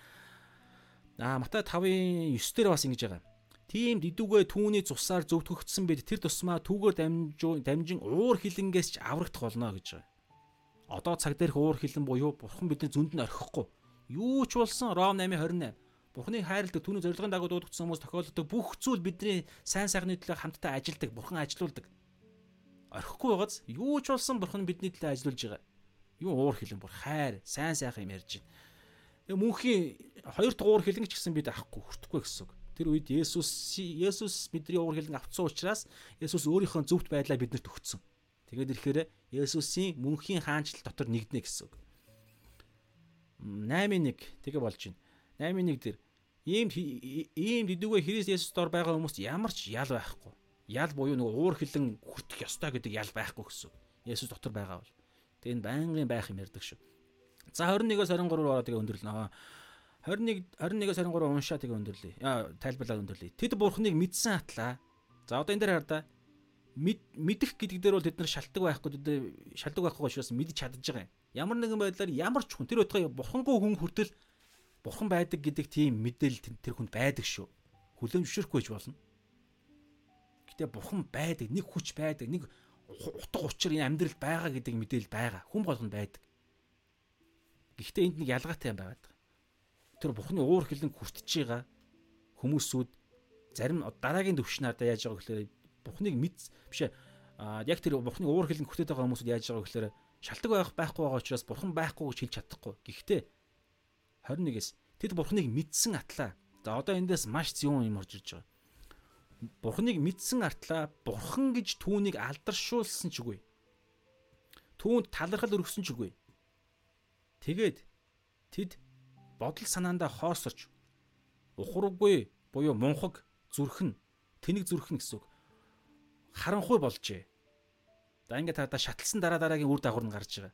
Аа Матай 5-ын 9 дээр бас ингэж байгаа. Тийм дидүгэ түүний цусаар зөвтгөгдсөн бид тэр тусмаа түүгээр дамжин уур хилэнгээс ч аврагдах болно гэж байгаа. Одоо цаг дээрх уур хилэн буюу бурхан бидний зүнд нь орхихгүй Юу ч болсон Ром 8:28. Бурхны хайрладаг түүний зорилгын дагуу дуудагдсан хүмүүс тохиолддог бүх зүйл бидний сайн сайхны төлөө хамтдаа ажилдаг, бурхан ажилуулдаг. Орхихгүй байгааз юу ч болсон бурхан бидний төлөө ажилуулж байгаа. Юу уур хилэн бүр хайр, сайн сайхан юм ярьж байна. Тэгээ мөнхийн хоёр дахь уур хилэн ч гэсэн бид авахгүй хүртэхгүй гэсэн. Тэр үед Есүс Есүс бидний уур хилэн авцсан учраас Есүс өөрийнхөө зөвхт байдлаа бидэнд өгсөн. Тэгээд ирэхээр Есүсийн мөнхийн хаанчлал дотор нэгднэ гэсэн үг. 8-1 тэгээ болж байна. 8-1 дээр ийм ийм дэдүгэ Христ Есүс дор байгаа хүмүүст ямар ч ял байхгүй. Ял буюу нэг уур хилэн хүртэх ёстой гэдэг ял байхгүй гэсэн. Есүс дотор байгаа бол. Тэгээ энэ байнгын байх юм ярьдаг шүү. За 21-оос 23 руу ороод тэгээ өндөрлөнө. 21 21-оос 23 уншаа тэгээ өндөрлөе. Яа тайлбарлаад өндөрлөе. Тэд бурхныг мэдсэн атлаа. За одоо энэ дээр хар да мэдэх гэдэг дээр бол тэд нар шалтгаан байхгүй тэд шалтгаан байхгүй учраас мэдж чадж байгаа юм. Ямар нэгэн байдлаар ямар ч хүн тэр байтугай бурхангүй хүн хүртэл бурхан байдаг гэдэг тийм мэдээлэл тэр хүнд байдаг шүү. Хүлэмжшэрхгүй ч болно. Гэтэ бурхан байдаг, нэг хүч байдаг, нэг утга учир энэ амьдралд байгаа гэдэг мэдээлэл байгаа. Хүн болгонд байдаг. Гэхдээ энд нэг ялгаатай юм байгаад байгаа. Тэр бурхны уур хилэн хүртэж байгаа хүмүүсүүд зарим дараагийн төвшнээр яаж байгаа гэхээр бурхныг мэд биш аа яг тэр бурхны уур хилэн хүртээд байгаа хүмүүсүүд яаж байгаа гэхээр шалтгаан байх байхгүй байгаа учраас бурхан байхгүй гэж хэлж чадахгүй. Гэхдээ 21-с тэд бурхныг мэдсэн атлаа. За одоо эндээс маш зөвөн юм орж ирж байгаа. Бурхныг мэдсэн артлаа бурхан гэж түүнийг алдаршуулсан ч үгүй. Түүнд талархал өргөсөн ч үгүй. Тэгээд тэд бодол санаандаа хоосорч ухаргүй буюу мунхаг зүрхэн тэнэг зүрхэн гэсэн үг харанхуй болжээ. За ингээд та шатлсан дараа дараагийн үр дагавар нь гарч байгаа.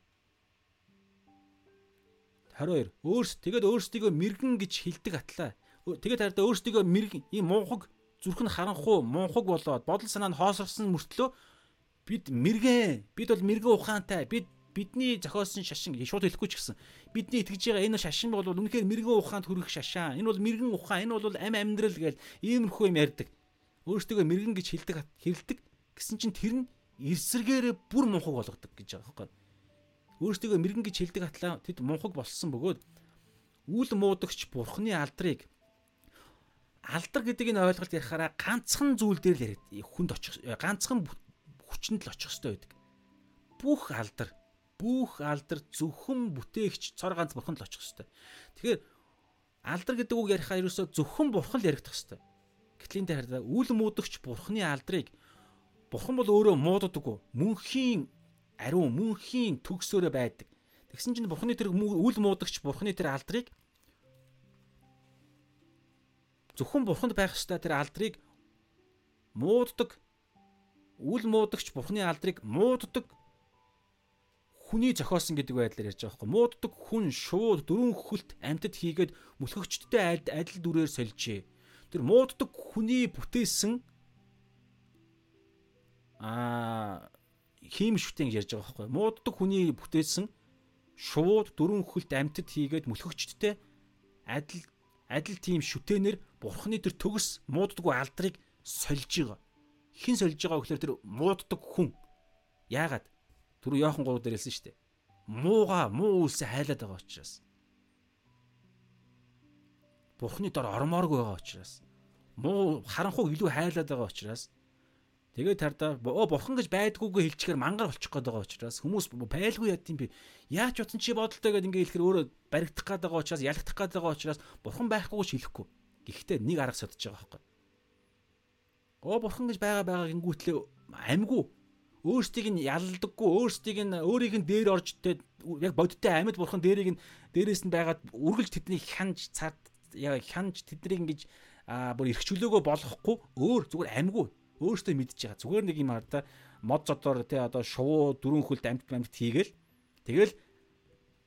22 өөрс тэгээд өөрсдийгөө мэрэгэн гэж хилдэг атлаа. Тэгээд хараа өөрсдийгөө мэрэгэн ийм мунхаг зүрх нь харанхуу мунхаг болоод бодол санаа нь хоосорсон мөртлөө бид мэрэгэн бид бол мэрэгэн ухаантай бид бидний зохиосон шашин шууд хэлэхгүй ч гэсэн. Бидний итгэж байгаа энэ шашин бол үнэхээр мэрэгэн ухаанд хүрэх шашаа. Энэ бол мэрэгэн ухаан энэ бол ам амьдрал гээл иймэрхүү юм ярьдаг. Өөртөө мэрэгэн гэж хэлдэг хэрэлдэг гэсэн чинь тэр нь эрсэргээрээ бүр мунхаг болгодог гэж байгаа байхгүй өөртөө мэрэгэн гэж хэлдэг атлаа тэд мунхаг болсон бөгөөд үл муудагч бурхны алдрыг алдар гэдэг энэ ойлголт ярихаараа ганцхан зүйл дээр л яриад хүнд очих ганцхан хүчинд л очих хэрэгтэй байдаг. Бүх алдар, бүх алдар зөвхөн бүтээгч цор ганц бурханд л очих хэрэгтэй. Тэгэхээр алдар гэдэг үг ярихаа ерөөсөө зөвхөн бурхан л яригдах хэрэгтэй. Гэтэл энэ хараа үл муудагч бурханы алдрыг бурхан бол өөрөө муудадаггүй. Мөнхийн ариун, мөнхийн төгсөөрөө байдаг. Тэгсэн чинь бурханы тэр үл муудагч бурханы тэр алдрыг зөвхөн бурханд байх ёстой тэр алдрыг мууддаг үл муудагч бурхны алдрыг мууддаг хүний зохиосон гэдэг байдлаар ярьж байгаа байхгүй мууддаг хүн шууд дөрвөн хөлт амьтад хийгээд мөлхөгчдтэй адил дүрээр сольжээ тэр мууддаг хүний бүтээсэн а хийм шүтэн ярьж байгаа байхгүй мууддаг хүний бүтээсэн шууд дөрвөн хөлт амьтад хийгээд мөлхөгчдтэй адил адил тийм шүтэнэр бурхны тэр төгс мууддаггүй алдрыг сольж байгаа. Хин сольж байгаа гэхээр тэр мууддаг хүн. Яагаад? Түр Йохан 3 дээр хэлсэн шүү дээ. Мууга муу үлсээ хайлаад байгаа учраас. Бурхны дор ормооргүй байгаа учраас. Муу харанхуй илүү хайлаад байгаа учраас Тэгээд тардаа оо бурхан гэж байдгүйгээ хэлчихээр мангар болчих гээд байгаа учраас хүмүүс байлгүй яд юм би. Яаж утсан чи бодолтой гэдээ ингээ хэлэхэр өөрөө баригдах гээд байгаа учраас ялагдах гээд байгаа учраас бурхан байхгүй ч хэлэхгүй. Гэхдээ нэг арга содж байгаа байхгүй. Оо бурхан гэж байгаа байгаа гингүүтлээ амьгүй өөрсдийг нь ялдаггүй өөрсдийг нь өөрийг нь дээр орж яг бодиттой амьд бурхан дээрийг нь дээрээс нь байгаад үргэлж тэднийг хянж цаад хянж тэднийг ингэж бүр эрхчлөөгөө болохгүй өөр зүгээр амьгүй өөртөө байгаа. Зүгээр нэг юм хараа мод зодоор те одоо шувуу дөрөн хөлд амт амт хийгээл тэгэл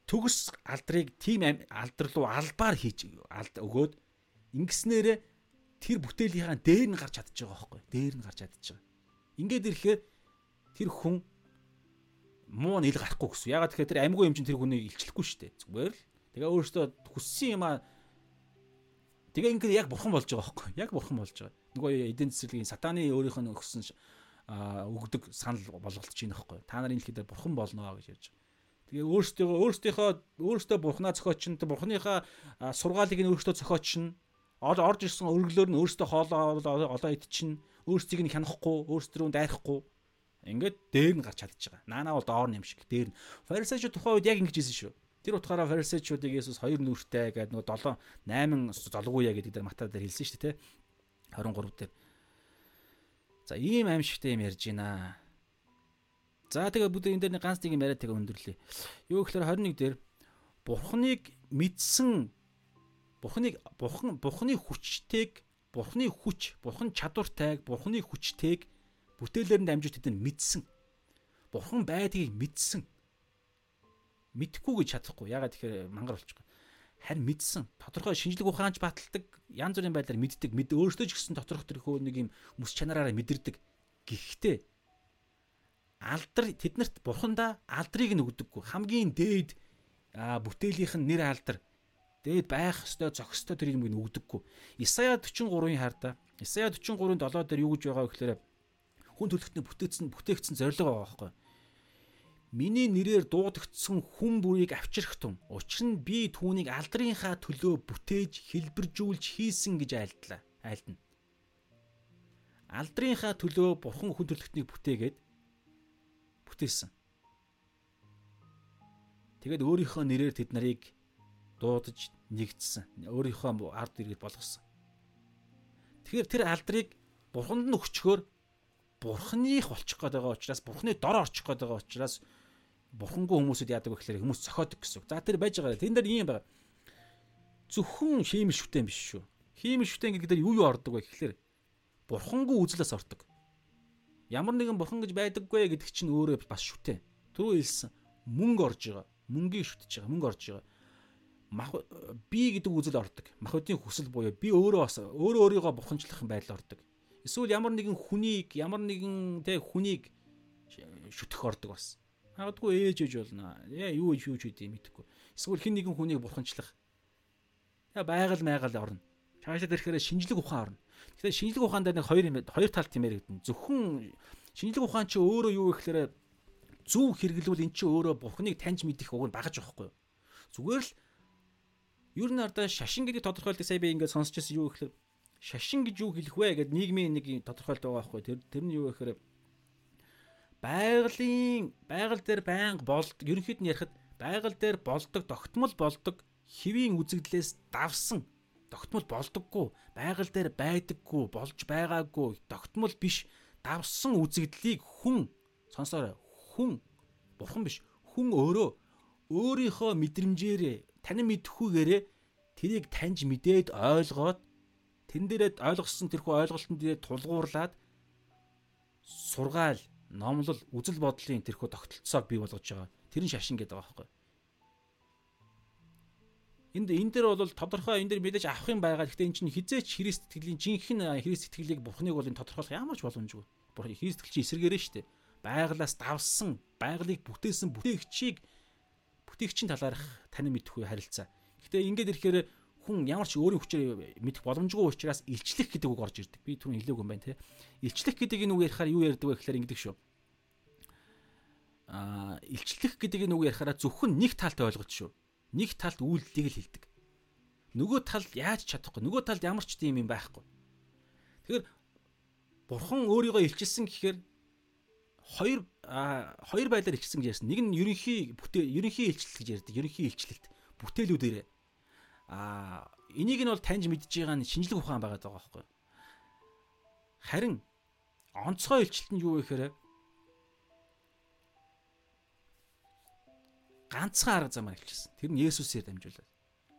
төгс алдрыг тим алдар руу албаар хийж өгөөд ингэснээрээ тэр бүтээлийнхаа дээр нь гарч чадчих байгаа байхгүй дээр нь гарч чадчих байгаа. Ингээд ирэхээр тэр хүн муу нэл гарахгүй гэсэн. Ягаад тэгэхээр тэр амьгүй юм чинь тэр хүнийг илчлэхгүй шүү дээ. Зүгээр л тэгээ өөрөөсөө хүссэн юм аа тэгээ ингээд яг бурхан болж байгаа байхгүй яг бурхан болж байгаа нөгөө эдийн засгийн сатаны өөрийнх нь өгсөн өгдөг санал болголтож байна байхгүй. Та нарын хэлэхэд бурхан болно гэж ярьж байгаа. Тэгээ өөрсдөө өөрсдийнхөө өөрсдөө бурхнаа зохиочин бурхныхаа сургаалыг нь өөрсдөө зохиочин орж ирсэн өргөлөөр нь өөрсдөө хоолоо олоо идчин өөрсдийг нь хянахгүй өөрсдөө дайрахгүй ингээд дээр нь гарч чадчих байгаа. Наанаа бол доор юм шиг дээр нь. Фарисеучуд тухайн үед яг ингэж хэлсэн шүү. Тэр утгаараа фарисеучуудыг Есүс хоёр нүртэй гэдэг нөгөө 7 8 золгууя гэдэг дээр Матай дээр хэлсэн шүү дээ. 23 дээр. За ийм аимшигтай юм ярьж байна. За тэгээ бүгд энэ дээр ганц нэг юм яриад тэгээ өндөрлөө. Юу гэхээр 21 дээр Бурхныг мэдсэн Бурхныг Бурхан Бурхны хүчтэйг Бурхны хүч, Бурхан чадвартайг, Бурхны хүчтэйг бүтээлээр нь дамжиж тэд нь мэдсэн. Бурхан байдгийг мэдсэн. Мэдхгүй гэж чадахгүй. Ягаад тэгэхээр мангар болчих харин мэдсэн тодорхой шинжлэх ухаанч баталдаг янз бүрийн байдлаар мэддэг мэд өөртөө ч гэсэн доторх төрхөө нэг юм мэс чанараараа мэдэрдэг гэхдээ алдар тэднэрт бурхандаа алдрыг нь өгдөггүй хамгийн дээд бүтээлийнх нь нэр алдар дээд байх ёстой зохистой тэр юмыг өгдөггүй. Исая 43-ын харда Исая 43-ын 7 дээр юу гэж байгаа вэ гэхээр хүн төлөвтний бүтээсэн бүтээгдсэн зориг байгаа байхгүй. Миний нэрээр дуудагдсан хүн бүрийг авчрах тун. Учир нь би түүнийг алдрынхаа төлөө бүтээж хэлбэржүүлж хийсэн гэж айлдлаа. Айлдана. Алдрынхаа төлөө бурхан хүн төлөвтнийг бүтээгээд бүтээсэн. Тэгээд өөрийнхөө нэрээр тэд нарыг дуудаж нэгдсэн. Өөрийнхөө ард иргэд болгосон. Тэгэхээр тэр алдрыг бурханд нь өгчхөөр бурханых болчих гээд байгаа учраас бурханы дор орчих гээд байгаа учраас бурхангүй хүмүүсүүд яадаг вэ гэхээр хүмүүс зохиодог гэсэн. За тэр байж байгаа. Тэн дээр ийм байна. Зөвхөн хиймэл шүтэн биш шүү. Хиймэл шүтэн гэдэг дээр юу юу ордог вэ гэхээр бурхангүй үзлээс ордог. Ямар нэгэн бурхан гэж байдаггүй гэдэг чинь өөрөө бас шүтэн. Түрүү хэлсэн мөнгө орж байгаа. Мөнгийг шүтэж байгаа. Мөнгө орж байгаа мах би гэдэг үзэл ордог. Махбодийн хүсэл буюу би өөрөө бас өөрөө өөрийгөө бурханчлах байдал ордог. Эсвэл ямар нэгэн хүнийг ямар нэгэн тэ хүнийг шүтэх ордог бас. Магадгүй ээж ээж болно. Яа юу ээж юу ч үгүй мэдэхгүй. Эсвэл хин нэгэн хүнийг бурханчлах. Яа байгаль майгаал орно. Цаашаа ирэхээр шинжлэх ухаан орно. Тэгэхээр шинжлэх ухаан дээр нэг хоёр юм хоёр талт юм яригдана. Зөвхөн шинжлэх ухаан чи өөрөө юу гэхээр зөв хэрэглүүл эн чи өөрөө бурхныг таньж мэдэх уг нь багаж юу? Зүгээр л Юу н ардаа шашин гэдэг тодорхойлолтыг сая би ингээд сонсч байсан юу гэхээр шашин гэж юу хэлэх вэ гэдэг нийгмийн нэг тодорхойлолт байгаа байхгүй. Тэр тэр нь юу гэхээр байгалийн байгаль дээр байнга болд ерөнхийд нь ярихад байгаль дээр болдог тогтмол болдог хэвийн үзэгдлээс давсан тогтмол болдоггүй байгаль дээр байдаггүй болж байгаагүй тогтмол биш давсан үзэгдлийг хүн сонсоорой хүн бурхан биш хүн өөрөө өөрийнхөө мэдрэмжээр танин мэдхгүйгээрээ тэрийг таньж мэдээд ойлгоод тэн дээрээ ойлгосон тэрхүү ойлголтын дээрээ тулгуурлаад сургаал, номлол, үзэл бодлын тэрхүү тогтолцоог бий болгож байгаа. Тэр нь шашин гэдэг байгаа байхгүй. Энд энэ дээр бол тодорхой энэ дээр мэдээж авах юм байгаа. Гэхдээ эн чинь хизээч Христ сэтгэлийн жинхэнэ Христ сэтгэлийг Бурхныг бол энэ тодорхойлох ямар ч боломжгүй. Христ сэтгэл чинь эсэргээрээ шүү дээ. Байгалаас давсан, байгалыг бүтээсэн бүтээгчийг бүтээгчийн талаарх танин мэдхгүй харилцаа. Гэхдээ ингээд ирэхээр хүн ямар ч өөрийн хүчээр мэдэх боломжгүй учраас илчлэх гэдэг үг орж ирдэг. Би түрүү хэлээгүй юм байна те. Илчлэх гэдэг энэ үг ярихаар юу ярьдаг вэ гэхээр ингэдэг шүү. Аа, илчлэх гэдэг энэ үг ярихаараа зөвхөн нэг талд ойлголт шүү. Нэг талд үйлдэлийг л хэлдэг. Нөгөө тал яаж чадахгүй, нөгөө талд ямар ч тийм юм байхгүй. Тэгэхээр бурхан өөрийгөө илчилсэн гэхээр хоёр хоёр байдлаар илчсэн гэж ярьсан. Нэг нь ерөнхий бүтээл ерөнхий илчлэл гэж ярьдаг. Ерөнхий илчлэлт бүтээлүүдээр а энийг нь бол таньж мэдж байгаа нь шинжлэх ухаан байгаа даа байхгүй. Харин онцгой илчлэлт нь юу вэ гэхээр ганцхан арга замаар илчилсэн. Тэр нь Есүсээр дамжуулаад.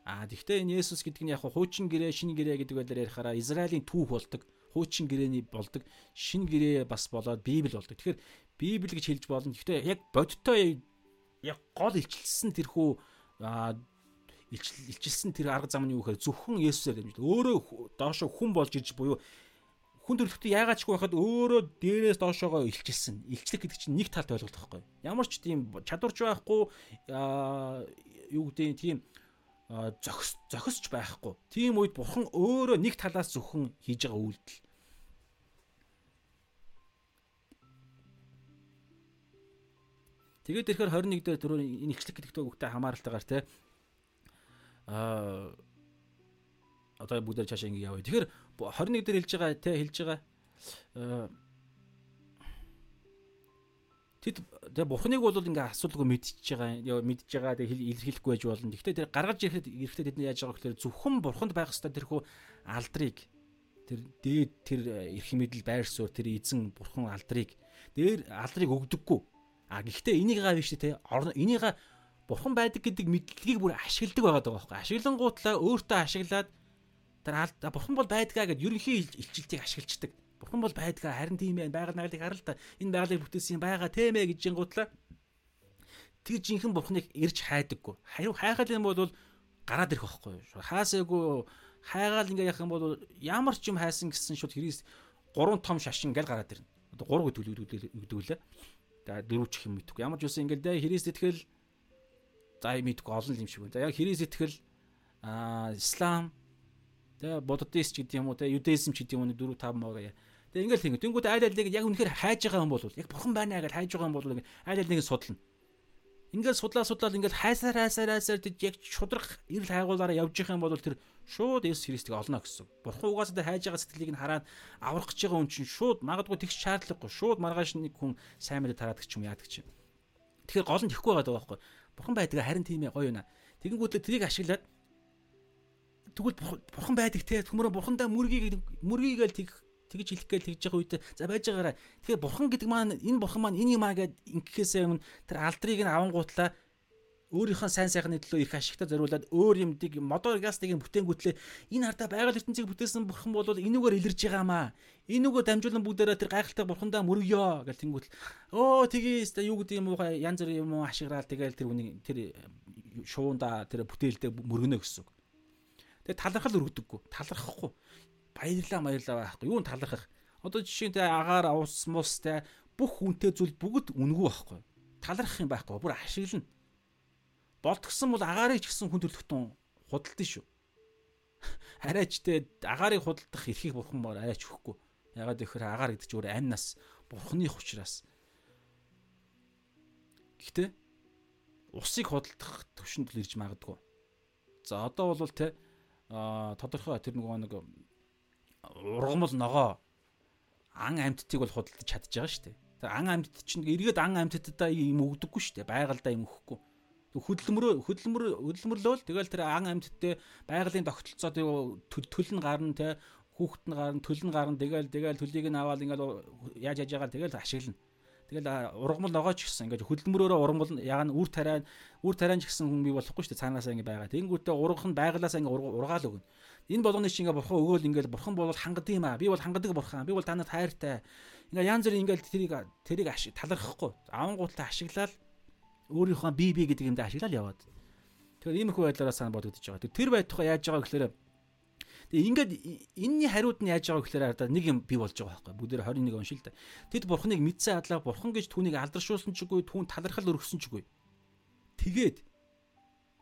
Аа тэгвэл энэ Есүс гэдэг нь яг хуучин гэрээ, шинэ гэрээ гэдэг байдлаар ярихаараа Израилийн түүх болдог хуучин гэрээний болдог шин гэрээ бас болоод библ болдог. Тэгэхээр библ гэж хэлж болно. Гэхдээ яг бодиттой яг гол илчилсэн тэрхүү илчилсэн тэр арга зам нь юу гэхээр зөвхөн Есүсээр дэмжлээ. Өөрөө доошо хүн болж ирж буюу хүн төрөлхтөө яагаад ч байхад өөрөө дээрээс доошоогоо илчилсэн. Илчлэх гэдэг чинь нэг талд ойлголт байхгүй. Ямар ч тийм чадварч байхгүй юу гэдэг тийм зохис зохисч байхгүй. Тийм үед бурхан өөрөө нэг талаас зөвхөн хийж байгаа үйлдэл. Тэгээд ирэхээр 21 дээр түрүү энэ ихчлэг гэдэгтэй үгтэй хамааралтайгаар те аа одоо бүгдээр цаашаа ингэ явъя. Тэгэхээр 21 дээр хэлж байгаа те хэлж байгаа Тэд тэгээ бурхныг бол ингээ асуудалгүй мэдчихэж байгаа мэдж байгаа тэгээ илэрхийлэхгүй байж болно. Гэхдээ тэр гаргаж ирэхэд ирэхдээ тэд яаж байгаа гэхээр зөвхөн бурханд байх ёстой тэрхүү алдрыг тэр дээд тэр эрх мэдэл байр суурь тэр эзэн бурхан алдрыг дээр алдрыг өгдөггүй А гэхдээ энийг гаа биш те энийг бурхан байдаг гэдэг мэдлэгийг бүр ашигладаг байгаа даа байхгүй. Ашиглангуутлаа өөртөө ашиглаад тэр бурхан бол байдгаа гэд ерөнхий илчилтийг ашигладаг. Бурхан бол байдгаа харин тийм ээ байгаль нагалыг харал та энэ байгалыг бүтээсэн байгаа тийм ээ гэж жингуутлаа тэр жинхэнэ бурханыг ирж хайдаггүй. Хариу хайхал юм бол гараад ирэх байхгүй. Хаасаагүй хайгаал ингээ яах юм бол ямар ч юм хайсан гэсэн шууд Христ гурван том шашин ингээл гараад ирнэ. Одоо гурав гэдэг үлээ. За дөрөв ч юм мэдхгүй. Ямар ч үсэн ингээл дэ Христ итгэл за мэдгүй олон юм шиг байна. За яг Христ итгэл аа ислам тэ буддист гэдэг юм уу тэ юдаизм ч гэдэг юм уу 4 5 муу яа. Тэгээ ингээл ингэ. Тэнгүүд айл айлыг яг үнэхээр хайж байгаа юм бол яг бурхан байна гэж хайж байгаа юм бол айл айлыг судлна. Ингээл судлаа судлаад ингээл хайсаар хайсаар хайсаар тэд яг шудрах эрэл хайгуулаараа явж байгаа юм бол тэр шууд Есүс Христийг олно гэсэн. Бурхан угаасаа тэр хайж байгаа сэтгэлийг нь хараад аврах гэж байгаа хүн чинь шууд магадгүй тэгш шаардлагагүй. Шууд маргааш нэг хүн сайн мэдээ тараадаг ч юм яадаг ч юм. Тэгэхээр гол нь тэхгүй байгаа байхгүй. Бурхан байдгаа харин тийм ээ гоё юуна. Тэгэнгүүт тэрийг ашиглаад тэгвэл бурхан байдаг те. Төмөрөө бурхандаа мөргийг мөргийгээл тэг тэгж хэлэх гээл тэгж байгаа үед за байж байгаараа. Тэгэхээр бурхан гэдэг маань энэ бурхан маань энэ юм аа гэд ингэхээсээ өмнө тэр алдрыг нь авангуутлаа өөрийнхөө сайн сайхны төлөө их ашигтай зориулаад өөр юмдыг модоор гастыг бүтэнгүүтлээ энэ хардаа байгаль ертөнцийг бүтээсэн бурхан бол энүүгээр илэрж байгаамаа энүүгөө дамжуулан бүгдээрээ тэр гайхалтай бурхандаа мөргөё гэл тэнгүүтэл өө тгийс юу гэдэг юм уу янз бүр юм ашиграал тэгэл тэр үнийг тэр шуунда тэр бүтээлдээ мөргөнө гэсэн үг. Тэгээ талархал өргөдөггүй талархахгүй. Баярлаа баярлаа байхгүй. Юу талархах? Одоо жишээ нь тэ агаар ус мус тэ бүх үнэтэй зүйл бүгд үнгүү байхгүй. Талархах юм байхгүй. Бүр ашиглана болтгсон бол агаарыг ч гэсэн хүн төрлөختөн худалдсан шүү арайч тэ агаарыг худалдах эрхийг бурхан маар арайч өгөхгүй ягаад гэхээр агаар гэдэг чинь өөр аннаас бурханых учраас гэхдээ усыг худалдах төвшөнд л ирж магадгүй за одоо бол а тодорхой тэр нөгөө нэг ургамал ногоо ан амьтдыг бол худалдаж чадж байгаа шүү дээ. Тэр ан амьтд чинь эргээд ан амьтдаа юм өгдөггүй шүү дээ. Байгальдаа юм өгөхгүй. Хөдөлмөрөө хөдөлмөр хөдөлмөрлөөл тэгэл тэр ан амьтдээ байгалийн тогтолцоо төлөл нь гарна те хүүхэд нь гарна төлөл нь гарна тэгэл тэгэл төлийг нь аваад ингээл яаж яаж яагаад тэгэл ашиглана. Тэгэл ургамал ногоо ч гэсэн ингээд хөдөлмөрөөрөө ургамал яг нь үр тариа үр тариан ч гэсэн хүн бий болохгүй шүү дээ цаанаасаа ингээд байгаа. Тэнгүүтээ ургах нь байгалаасаа ингээд ургаал өгнө энэ болгоны чи ингээ бурхан өгөөл ингээл бурхан бол хангадаг юм аа. Би бол хангадаг бурхан. Би бол танад хайртай. Ингээ янз бүр ингээл тэрийг тэрийг талархахгүй. Авангуутлаа ашиглаад өөрийнхөө би би гэдэг юмдаа ашиглаад яваад. Тэгэхээр иймэрхүү байдлаараа сан бодогдож байгаа. Тэр бай тухай яаж байгаа гэхээр Тэгээ ингээд энэний хариуд нь яаж байгаа гэхээр одоо нэг юм бий болж байгаа байхгүй. Бүгдээр 21 уншил та. Тэд бурхныг мэдсэн адлаа бурхан гэж түүнийг алдаршуулсан ч үгүй, түүн талархал өргөсөн ч үгүй. Тэгээд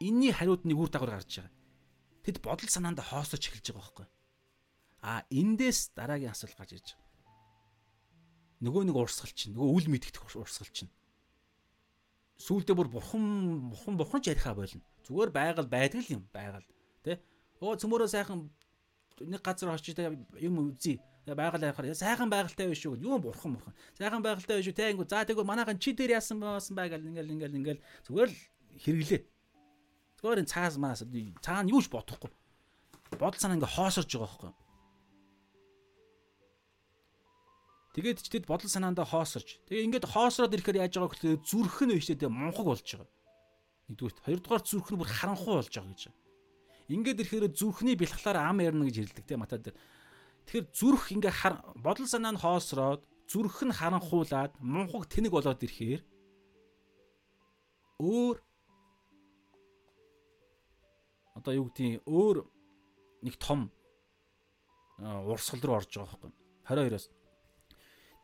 энэний хариуд нэг үр дагавар гарч байгаа. Тэд бодол санаанд хоосож эхэлж байгаа байхгүй. А эндээс дараагийн асуулт гарч ирж байгаа. Нөгөө нэг урсгал чинь, нөгөө үл мэдгдэх урсгал чинь. Сүүлдээ бүр бурхан бурхан бурхан ч ярихаа болно. Зүгээр байгаль байдаг л юм, байгаль. Тэ? Оо цөмөрөө сайхан нэг газар очиж юм үзье. Байгаль ярихаар сайхан байгальтай биш шүү. Юу бурхан бурхан. Сайхан байгальтай биш шүү. Тэ ингүү за тэгвэл манайхан чи дээр яасан боосон байгаал ингээл ингээл ингээл зүгээр л хэрэглээ. Зүгээр энэ цаас маас цаана юу ч бодохгүй. Бодол санаа ингээ хоосорж байгаа байхгүй. Тэгээд ч тэд бодол санаандаа хоосорж. Тэгээ ингээд хоосроод ирэхээр яаж байгаа гэхээр зүрх нь өштэй мунхаг болж байгаа. Нэгдүгээр хоёрдугаар зүрх нь бүр харанхуй болж байгаа гэж. Ингээд ирэхээр зүрхний бэлхлаар ам ярина гэж хэлдэг те мата дээр. Тэгэхээр зүрх ингээ бодол санаа нь хоосроод зүрх нь харанхуулаад мунхаг тэнэг болоод ирэхээр өөр одоо юу гэдгийг өөр нэг том урсгал руу орж байгаа байхгүй 22-оос.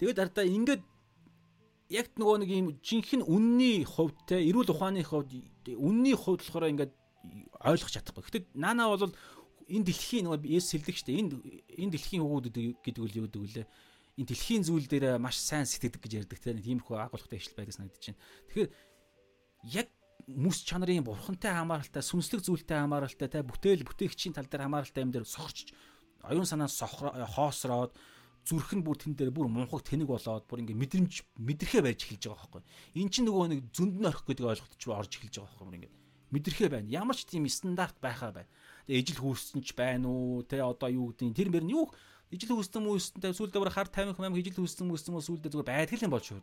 Тэгээд ардаа ингээд яг нөгөө нэг юм жинхэнэ үнний хувьд те эрүүл ухааны хувьд үнний хувьд болохоор ингээд ойлгох чадахгүй. Гэтэ наана бол энэ дэлхийн нөгөө Есүс хэлдэг штэ энэ энэ дэлхийн хөвгүүд гэдэг үл юу гэдэг үлээ. Энэ дэлхийн зүйл дээр маш сайн сэтгэдэг гэж ярьдаг те тиймэрхүү агуулгатай ишл байдаг санагдаж байна. Тэгэхээр яг мэс чанарын бурхантай хамааралтай сүнслэг зүйлтэй хамааралтай те бүтээл бүтээгчийн тал дээр хамааралтай юм дээр сохорч оюун санаас хоосроод зүрх нь бүр тэн дээр бүр мунхаг тэнэг болоод бүр ингээ мэдрэмж мэдрэхээ байж эхэлж байгаа байхгүй. Эн чинь нөгөө нэг зөнд нь орох гэдэг ойлголт руу орж эхэлж байгаа байхгүй ингээ. Мэдрэхээ байна. Ямар ч тийм стандарт байхаа байна. Тэгээ ижил хүүссэн ч байна уу? Тэ одоо юу гэдэг тэр мөр нь юу ижил хүүссэн мөстөнтэй сүүлдээ бүр хар 50 мянга ижил хүүссэн мөстөн сүүлдээ зүгээр байдаг юм болж шүү.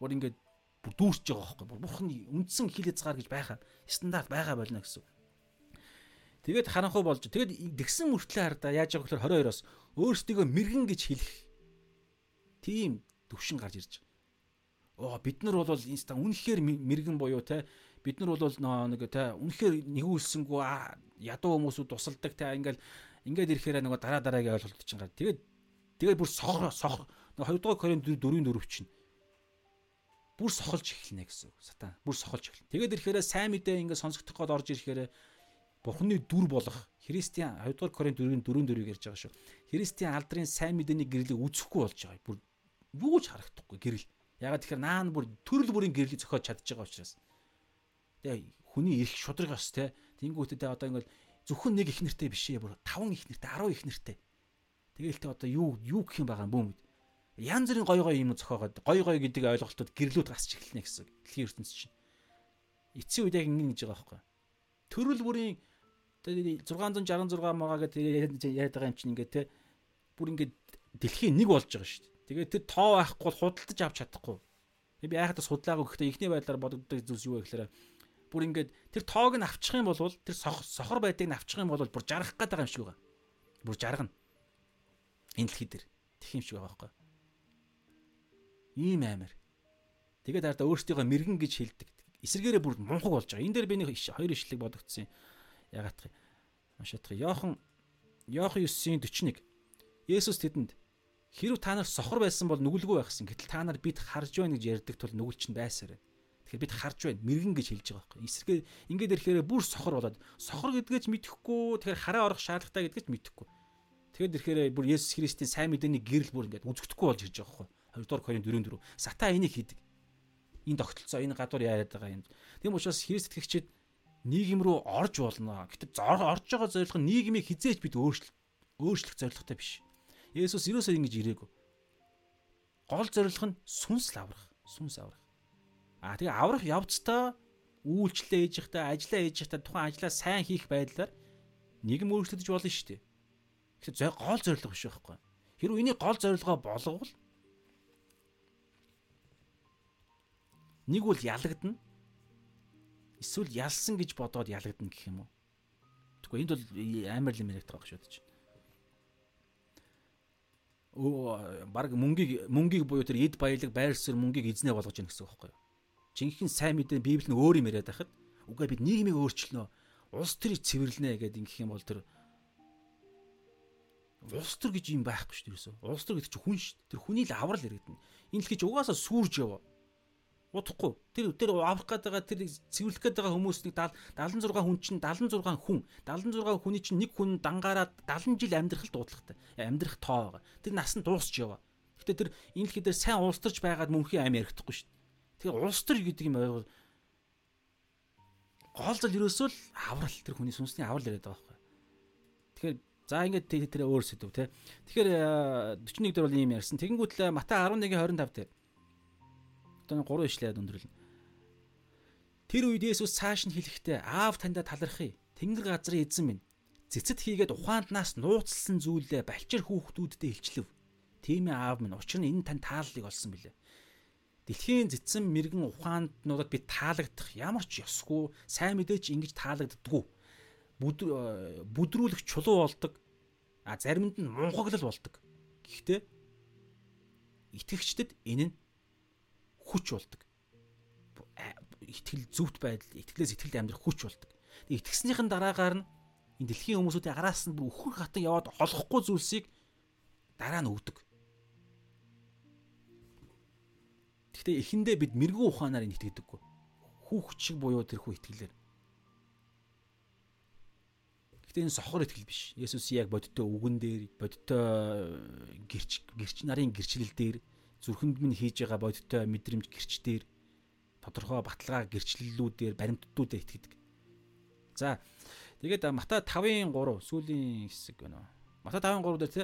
Бүр ингээ бүр дүүрч байгаа байхгүй бүр бурхны үндсэн хил хязгаар гэж байхаа стандарт байгаа болно гэсэн. Тэгээд харанхуй болж тэгээд тэгсэн мөртлөө хардаа яаж байгаа гэхээр 22-оос өөрсдийгөө мэрэгэн гэж хэлэх тийм төвшин гарч ирж байгаа. Оо бид нар бол инста үнэхээр мэрэгэн буюу те бид нар бол нэг те үнэхээр нэгүүлсэнгүү ядуу хүмүүсүүд тусалдаг те ингээл ингээд ирэхээр нөгөө дараа дараагийн ойлголт чинь гар. Тэгээд тэгээд бүр сох сох 2 дугаар Коринт 4-ийн 4 чинь бүр сохолж эхэлнэ гэсэн үг. Сатан бүр сохолж эхэлнэ. Тэгээд ирэхээр сайн мэдээ ингээд сонсогдох гээд орж ирэхээр Бурхны дүр болох Христийн 2 дугаар Коринт 4-ийн 4-4-ийг ярьж байгаа шүү. Христийн алдрын сайн мэдээний гэрлийг үзэхгүй болж байгаа. Бүр юу ч харагдахгүй гэрэл. Ягаад тэгэхээр наан бүр төрөл бүрийн гэрлийг зохиож чадж байгаа учраас. Тэгээ хүний эрх шудрагаас те тэнгуүтээ одоо ингээл зөвхөн нэг их нэртэй биш ээ бүр 5 их нэртэй 10 их нэртэй. Тэгээл тэ одоо юу юу гэх юм байгаа юм бүүм. Янз бүрийн гой гой юм зохиогоод гой гой гэдэг ойлголтууд гэрлүүд гасч эхэлнэ гэсэн. Дэлхийн ертөнц чинь. Эцсийн үед яг ингэ гэж байгаа байхгүй. Төрөл бүрийн 666 мага гэдэг яриад байгаа юм чинь ингээд те бүр ингээд дэлхийн нэг болж байгаа шүү дээ. Тэгээд тэр тоо байхгүй бол худалдаж авч чадахгүй. Би яахад судлаагүй гэхдээ ихний байдлаар бодогддог зүйлс юу вэ гэхээр бүр ингээд тэр тоог нь авчих юм бол тэр сохор байдгийг нь авчих юм бол бүр жаргах гээд байгаа юм шиг байгаа. Бүр жаргана. Энэ дэлхий дээр тэх юм шиг байгаа байхгүй. Ийм аймаар. Тэгээд хараа өөрсдийгөө мэрэгэн гэж хэлдэг. Эсэргээрээ бүр мунхаг болж байгаа. Энэ дээр би нэг хоёр ишлэг бодогдсон юм ягаадах юм. Уншаадах. Йохан Йохан 9-ийн 41. Есүс тэдэнд хэрв та нар сохор байсан бол нүгэлгүй байхсан. Гэтэл та нар бид харж байна гэж ярьдаг тул нүгэл чинь байсаар байна. Тэгэхээр бид харж байна. Мэргэн гэж хэлж байгаа байхгүй. Эсрэгээ ингээд ирэхээр бүр сохор болоод сохор гэдгээ ч мэдэхгүй. Тэгэхээр хараа орох шаардлагатай гэдгээ ч мэдэхгүй. Тэгэхээр ирэхээр бүр Есүс Христийн сайн мэдээний гэрэл бүр ингээд үзэгдэхгүй болж ирж байгаа байхгүй. 2 дугаар Коринт 4-4. Сатан энийг хийдэг. Энэ тогтолцоо энэ гадуур яриад байгаа юм. Тийм учраас Христ итгэгчид нийгэм рүү орж болно. Гэтэ орж байгаа зорилго нь нийгмийг хизээч бид өөрчлөх өөрчлөх зорилготой биш. Есүс ерөөсөө ингэж ирээгүй. Гол зорилго нь сүнс аврах, сүнс аврах. Аа тэгээ аврах явцдаа үйлчлээ ээж ихтэй, ажиллаа ээж ихтэй тухайн ажлаа сайн хийх байдлаар нийгэм өөрчлөгдөж болно шүү дээ. Тэгэхээр гол зорилго биш байхгүй. Хэрвээ энийг гол зорилгоо болговол нэг бол ялагдана Эсвэл ялсан гэж бодоод ялагдана гэх юм уу? Тэгвэл энд бол амар л юм яриад байгаа шүү дээ. Оо баг мөнгийг мөнгийг буюу тэр эд баялаг байр суурь мөнгийг эзнээ болгож яах гэсэн үг байхгүй юу? Жинхэнэ сайн мэдээ Библи нь өөр юм яриад байхад үгүй бид нийгмийг өөрчлөнө. Улс төрийг цэвэрлэнэ гэдэг ингэх юм бол тэр улс төр гэж юм байхгүй шүү дээ. Улс төр гэдэг чинь хүн шүү дээ. Тэр хүний л аврал яригдана. Энэ л гэж угаасаа сүрж яваа удахгүй. Тэр тэр авах гээд байгаа тэр цэвэрлэх гээд байгаа хүмүүсийг 76 хүн чинь 76 хүн 76 хүний чинь нэг хүн дангаараа 70 жил амьдрахад дуудлагатай. Амьдрах тоо байгаа. Тэр нас нь дуусч яваа. Гэтэ тэр энэ дэлхий дээр сайн улс төрч байгаад мөнхийн аим ярихдаггүй шүү дээ. Тэгэхээр улс төр гэдэг юм байгаад гол зал ерөөсөө л аврал тэр хүний сүнсний аврал яриад байгаа байхгүй. Тэгэхээр за ингээд тэр өөр сэдв те. Тэгэхээр 41 дээр бол ийм ярьсан. Тэгэнгүүт л Матай 11:25 дээр Одоо 3 ишлээд өндөрлөн. Тэр үед Есүс цааш нь хэлэхдээ аав таньда талархъя. Тэнгэр газрын эзэн минь. Цэцэд хийгээд ухаанднаас нууцлсан зүйлээ балчир хүүхдүүддээ илчлэв. Тийм ээ аав минь. Учир нь энэ тань тааллыг олсон билээ. Дэлхийн цэцэн мэрэгэн ухаанднуудад би таалагдах ямар ч ёсгүй сайн мэдээч ингэж таалагддггүй. Бүдрүүлэх чулуу болдог. А заримд нь мунхаглал болдог. Гэхдээ итгэгчдэд энэ нь хүч болдог. Итгэл зүвт байдал, итгэлээс итгэлд амьдрах хүч болдог. Итгэснийхэн дараагаар нь энэ дэлхийн хүмүүсүүдийн араас нь өхөр хатан яваад олохгүй зүйлсийг дараа нь өгдөг. Гэхдээ эхэндээ бид мэрэгүү ухаанаар энэ итгэдэггүй. Хүүхд шиг буюу тэрхүү итгэлээр. Гэхдээ энэ сохор итгэл биш. Есүс яг бодиттой үгэн дээр, бодиттой гэрч гэрч нарын гэрчлэл дээр зүрхэнд минь хийж байгаа бодиттой мэдрэмж гэрч дээр тодорхой баталгаа гэрчлэлүүдээр баримтдуудаар итгэдэг. За тэгээд Матай 5-ын 3 сүүлийн хэсэг байна. Матай 5-ын 3 дээр те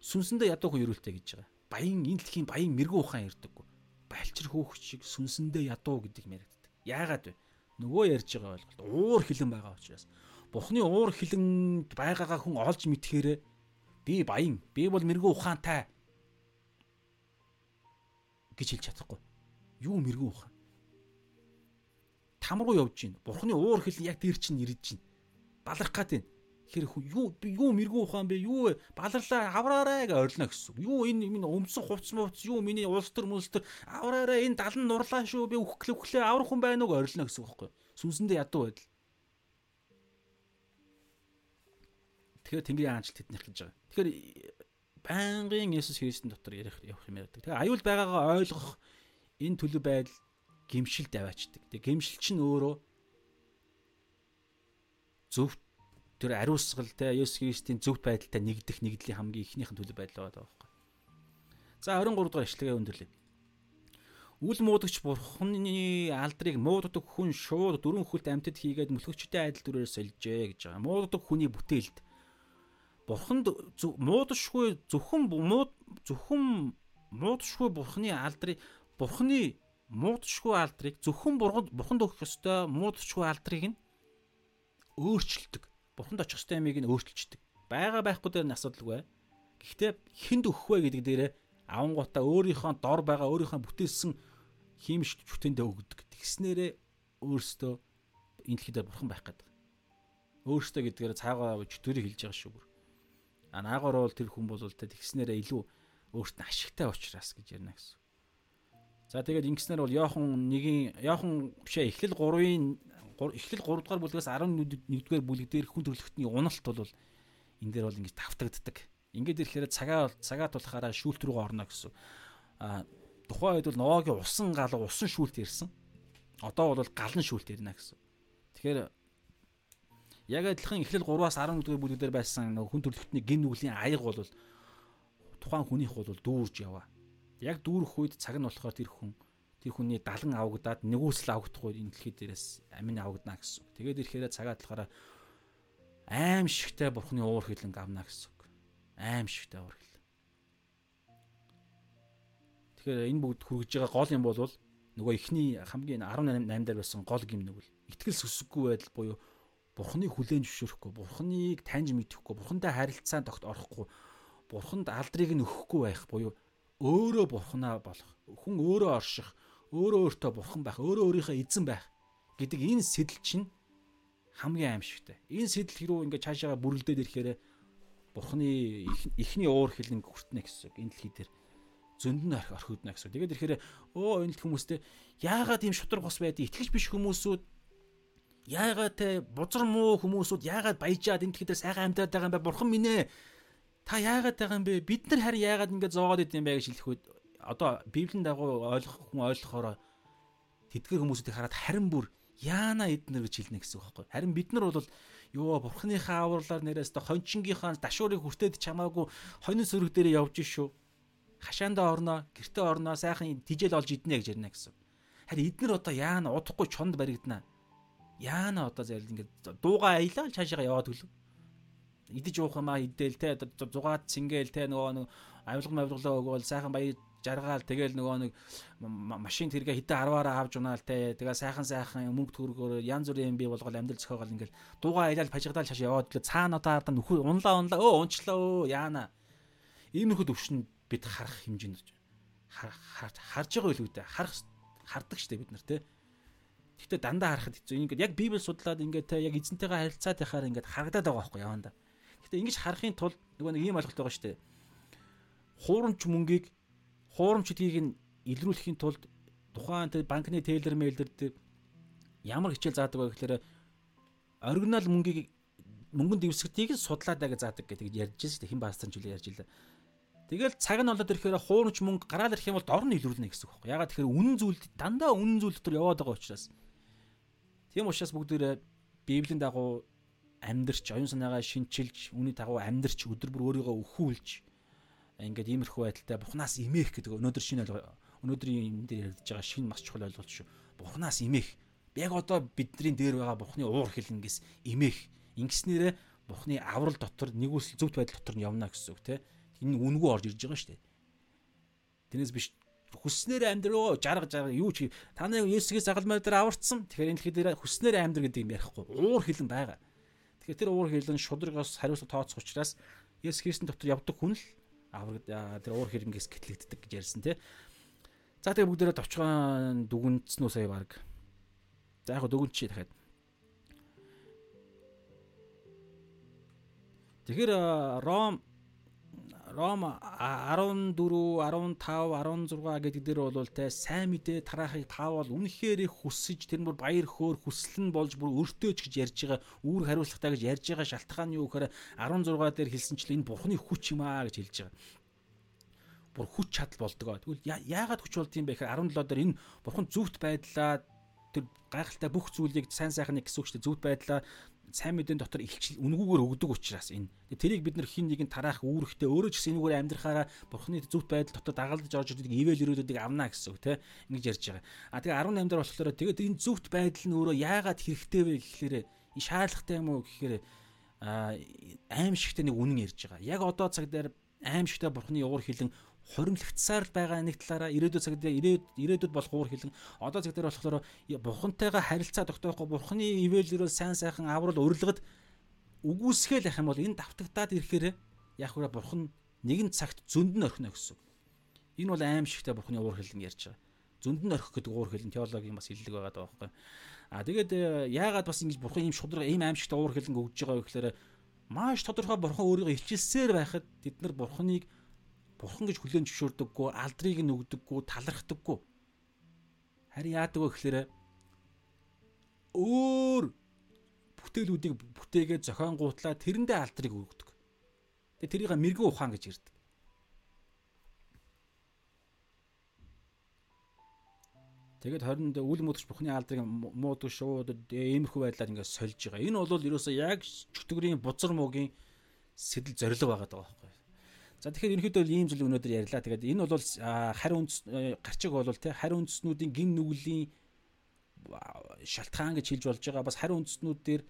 сүнсэндээ ядуу хүн өрөөлтэй гэж байгаа. Баян энэ дэлхийн баян мэрэгүү ухаан ярьдаггүй. Балчир хөөх шиг сүнсэндээ ядуу гэдэг мэрэгддэг. Яагаад вэ? Нөгөө ярьж байгаа ойлголт уур хилэн байгаа учраас. Бухны уур хилэн байгаагаа хүн олж мэдхээр би баян, би бол мэрэгүү ухаантай гэж хэлж чадахгүй. Юу мэрэгэн ухаан. Там руу явж гин. Бурхны уур хил яг дээр чинь ирж гин. Баларх гад байна. Хэр юу юу мэрэгэн ухаан бэ? Юу? Баларлаа авраарай гэж орилно гэсэн. Юу энэ минь өмсөн хувц мувц юу миний улс төр мөлс төр авраарай энэ далан нурлаа шүү. Би үхглээ үхлээ аврах хүн байна уу гэж орилно гэсэн байхгүй. Сүнсэндээ ядуу байдал. Тэгэхээр Тэнгэрийн аанчлалт тэднийх гэж байгаа. Тэгэхээр байнгын Есүс Христийн дотор ярих явах юм яриадаг. Тэгээ аюул байгаагаа ойлгох энэ төлөв байдал гимшилд аваачдаг. Тэгээ гимшил чинь өөрөө зөв тэр ариусгал те Есүс Христийн зөвхт байдалтай нэгдэх нэгдлийн хамгийн ихнийх нь төлөв байдал байгаа байхгүй. За 23 дугаар ишлэгээ өндөрлөе. Үл муудагч бурхны алдрыг мууддаг хүн шууд дөрвөн хүлт амьтад хийгээд мөлхөгчтэй адил дүрээр сольжээ гэж байгаа. Мууддаг хүний бүтээлд бурханд муудашгүй зөвхөн мууд зөвхөн муудашгүй бурхны алдрыг бурхны муудашгүй алдрыг зөвхөн бурханд өгөх ёстой муудашгүй алдрыг нь өөрчилдөг. Бурханд очих ёстой ямиг нь өөрчилчдөг. Бага байхгүй дээр нь асуудалгүй. Гэхдээ хүнд өгөх вэ гэдэг дээрээ авангуудаа өөрийнхөө дор байгаа өөрийнхөө бүтээсэн хиймш бүтэндээ өгдөг. Тэгснээрээ өөрөөсөө энэ дэлхийд бурхан байх гэдэг. Өөрөөсөө гэдгээр цаагаа чөтгөрийг хэлж байгаа шүү бүр. А наагоор бол тэр хүн бол тэ тэгснээрээ илүү өөрт нь ашигтай учраас гэж ярина гэсэн. За тэгээд ингэснээр бол Йохан 1-ийн Йохан бишээ эхлэл 3-ын эхлэл 3 дугаар бүлгээс 11-р бүлэг дээр хүн төрөлхтний уналт бол энэ дээр бол ингэж тавтагддаг. Ингээд ирэхээр цагаа цагаа тулахаараа шүүлт рүү орно гэсэн. А тухайн үед бол Ноагийн усан гал усан шүүлт ирсэн. Одоо бол галан шүүлт ирнэ гэсэн. Тэгэхээр яг адилхан эхлэл 3-аас 11-р бүлэг дээр байсан хүн төрөлхтний гин нүглийн аяг бол тухайн хүнийх бол дүүрж яваа. Яг дүүрэх үед цаг нь болохоор тэр хүн тэр хүний далан авагдаад нэгүсэл авагдахгүй энэ дэлхий дээрээс амин авагдана гэсэн. Тэгээд ирэхээр цагаа талахаараа аим шигтэй бурхны уур хилэн авна гэсэн. Аим шигтэй уур хил. Тэгэхээр энэ бүгд хүргэж байгаа гол юм бол нөгөө ихний хамгийн 18 дээр байсан гол гимнэг бол итгэл сүсэггүй байдал буюу бурхны хүлээн зөвшөөрөхгүй, бурхныг таньж мэдэхгүй, бурхантай харилцаанд огт орохгүй, бурханд алдрыг нь өгөхгүй байх буюу өөрөө бурхнаа болох, хүн өөрөө орших, өөрөө өөртөө бурхан байх, өөрөө өөрийнхөө эзэн байх гэдэг энэ сэтэл чинь хамгийн аимшигтай. Энэ сэтэл рүү ингээд цаашаага бүрлдээд ирэхээр бурханы ихний уур хилэн хүртнэ гэсэн үг. Энэ дэлхий дээр зөнд нь орхигдно гэсэн. Тэгээд ирэхээр өө энэ хүмүүстэй яагаад ийм шудраг бос байдгийг итгэж биш хүмүүсүүд яагаад те бузар муу хүмүүсүүд яагаад баяжаад энэ дээр сайхан амьдардаг байгаа юм бэ? Бурхан минь ээ. Та яагаад байгаа юм бэ? Бид нар харин яагаад ингэж зоогоод идэм бэ гэж хэлэх үед одоо библийн дагуу ойлгох хүн ойлгохоор тэдгэр хүмүүсүүдийг хараад харин бүр яана эднэр гэж хэлнэ гэсэн үг байхгүй. Харин бид нар бол ёо бурхныхаа авралаар нэрээс та хончингийнхаа дашуурыг хүртээд чамаагүй хонин сөрөг дээр явж шүү. Хашаандаа орноо, гэртээ орноо, сайхан тижэл олж иднэ гэж ярина гэсэн. Харин эднэр одоо яана удахгүй чонд баригдана. Яана одоо зарил ингээд дууга аялал цаашаа яваад өглөө. Идэж уух юмаа идэл те зугаад цингээл те нөгөө нэг авилга мавилгалаа өгөөл сайхан баяр жаргаал тэгэл нөгөө нэг машин тэргээ хитэ 10-аараа авч унаал те тэгээ сайхан сайхан мөнгө төгрөгөөр янз бүрийн юм бий болгоод амьдрал зохиогоол ингээл дуугаа аялал пажигдаал шаш яваад л цаана одоо ардаа нөхөр унлаа унлаа өө унчлаа өө яана. Иймэрхүү төвшин бид харах хэмжээнд харж байгаа үл үүдээ харах хардаг штэ бид нар те Гэхдээ дандаа харахад хэцүү. Ингээд яг Библи судлаад ингээд те яг эзэнтэйгээ харилцаад байхаар ингээд харагдаад байгаа байхгүй яванда. Гэхдээ ингэж харахын тулд нөгөө нэг ийм ойлголт байгаа шүү дээ. Хуурамч мөнгийг хуурамчдгийг нь илрүүлэхийн тулд тухайн тэр банкны тейлер мэйлдэр дээр ямар хичээл заадаг вэ гэхээр оригинал мөнгийг мөнгөнд дэвсгдгийг судлаад байгаа заадаг гэдэг ярьж байсан шүү дээ. Хэн баасан ч үл ярьж илаа. Тэгэл цаг нь болоод ирэхээр хуурамч мөнгө гараал ирэх юм бол дор нь илрүүлнэ гэсэн үг байна. Ягаад тэгэхээр үнэн зүйл дандаа үнэн зүйл дотор яваад байгаа учраас. Тийм учраас бүгдээрээ Библийн дагуу амьдрч, оюун санаагаа шинчилж, үүний дагуу амьдрч, өдөр бүр өөрийгөө өхүүлж ингээд иймэрхүү байдалтай Бурханаас имэх гэдэг өнөөдөр шинэ өнөөдрийн юм дээр ярьж байгаа шинэ маш чухал ойлголт шүү. Бурханаас имэх. Яг одоо бидний дээр байгаа Бурханы уур хилэнгээс имэх. Ингэснээрээ Бурханы аврал дотор нэгүсэл зөвхт байдал дотор нь явна гэсэн үг те. Энэ үнгүй орж ирж байгаа шүү дээ. Тэрнээс биш хүснээр амьдроо жарга жарга юу ч та нарын Есүсээс загалмай дээр аварцсан. Тэгэхээр энэ дэлхий дээр хүснээр амьдр гэдэг юм ярихгүй. Уур хилэн байгаа. Тэгэхээр тэр уур хилэн шудрагаас хариуцлага тооцох учраас Есүс Христийн дотор явдаг хүн л авраг тэр уур хэрэгнгээс гэтлэгддэг гэж ярьсан тий. За тэгээ бүгдээрээ товчхон дүгнцсэн үү сая баг. За яг дүгнч чи дахиад. Тэгэхээр Ром Ром 14, 15, 16 гэдэг дээр бол те сайн мэдээ тараахыг таавал үнэхээр их хүсэж тэр бүр баяр хөөр хүсэл нь болж бүр өртөөч гэж ярьж байгаа үүр хариуцлагатай гэж ярьж байгаа шалтгаан нь юу гэхээр 16 дээр хэлсэнчлэн энэ бурхны хүч юм аа гэж хэлж байгаа бүр хүч чадал болдог. Тэгвэл яагаад хүч болд юм бэ гэхээр 17 дээр энэ бурхан зүвт байдлаа тэр гайхалтай бүх зүйлийг сайн сайхан нэг гэсэн үг шүү дээ. Зөвхт байдлаа сайн мэдэн дотор илчил үнгүүгээр өгдөг учраас энэ. Тэрийг бид нар хин нэгэн тараах үүрэгтэй өөрөө ч гэсэн энэгээр амьдрахаараа бурхны зөвхт байдал дотор дагалдаж орж ирдэг ивэл өрөөдүүдийг авна гэсэн үг те. Ингэж ярьж байгаа. А тэгээ 18 дээр болохоор тэгээд энэ зөвхт байдал нь өөрөө яагаад хэрэгтэй вэ гэхээр энэ шаардлагатай юм уу гэхээр аимшигтай нэг үнэн ярьж байгаа. Яг одоо цаг дээр аимшигтай бурхны уур хилэн хуримлагдсаар байгаа нэг талаараа ирээдүйд цаг дээр ирээдүйд болох уур хилэн одоо цаг дээр болохоор бурхантайгаа харилцаа тогтоохгүй бурхны ивэлэрөө сайн сайхан аврал урилгад үгүйсгээл ах юм бол энэ давтагдаад ирэхээр яг хүрээ бурхан нэгэн цагт зөнд нь орхино гэсэн. Энэ бол аим шигтэй бурхны уур хилэн ярьж байгаа. Зөнд нь орхих гэдэг уур хилэн теологийн бас хэллэг байгаа даа байхгүй. А тэгээд э, яагаад бас ингэж бурхан ийм шудраг ийм аим шигтэй уур хилэн өгж байгаа вэ гэхээр маш тодорхой бурхан өөрийгөө илчилсээр байхад бид нар бурханыг бурхан гэж хүлээн зөвшөөрдөггүй, алдрыг нь өгдөггүй, талархдаггүй. Харин яадаг вэ гэхээр өөр бүтээлүүдийг бүтээгээд зохион гуутлаа тэрэндээ алдрыг өгдөг. Тэгээ тэрийг мэрэгэн ухаан гэж ирдэг. Тэгээд 20-нд үл мөдөж бухны алдрыг муудаг шууд иймэрхүү байдлаар ингээд сольж байгаа. Энэ бол ерөөсөө яг чөтгөрийн бузар муугийн сэтэл зориг байгаа даа байхгүй. За тэгэхээр ерөнхийдөө ийм зүйл өнөөдөр ярьлаа. Тэгээд энэ бол харь үндэс э, гарчиг бол тий харь үндэснүүдийн гин нүглийн шалтгаан гэж хэлж болж байгаа. Бас харь үндэснүүд дээр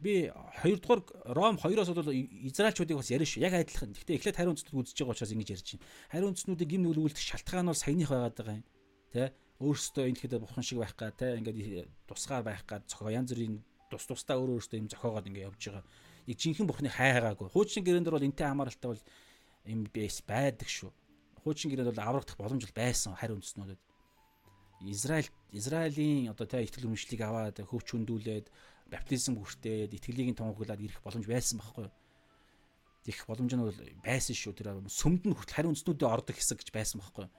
би хоёрдугаар Ром 2-оос бол Израильчуудыг бас ярина шүү. Яг адилхан. Гэхдээ эхлээд харь үндэснүүд үзэж байгаа учраас ингэж ярьж байна. Харь үндэснүүдийн гин нүгэл үлдэх шалтгаан бол саяных байгаад байгаа юм. Тэ өөрөөсөө энэ хэд бухан шиг байх гад те ингээд тусгаар байх гад зохио янз бүрийн тус тусдаа өөр өөрөөсөө юм зохиогоод ингээд явж байгаа. Яг жинхэнэ бухны хайгаагүй. Хуучин гэрэн дээр бол энтэй хамааралтай бол бэс байдаг шүү. Хуучин гэрээнд бол аврагдах боломж байсан харь үндэснүүдэд. Израиль Израилийн одоо тэ итгэл үнэмшлийг аваад хөвч хөндүүлээд баптизм бүртээд итгэлийг тунхаглаад ирэх боломж байсан байхгүй юу? Ирэх боломж нь бол байсан шүү. Тэр сүмд нь хүртэл харь үндэснүүдэд ордог хэсэг гэж байсан байхгүй юу?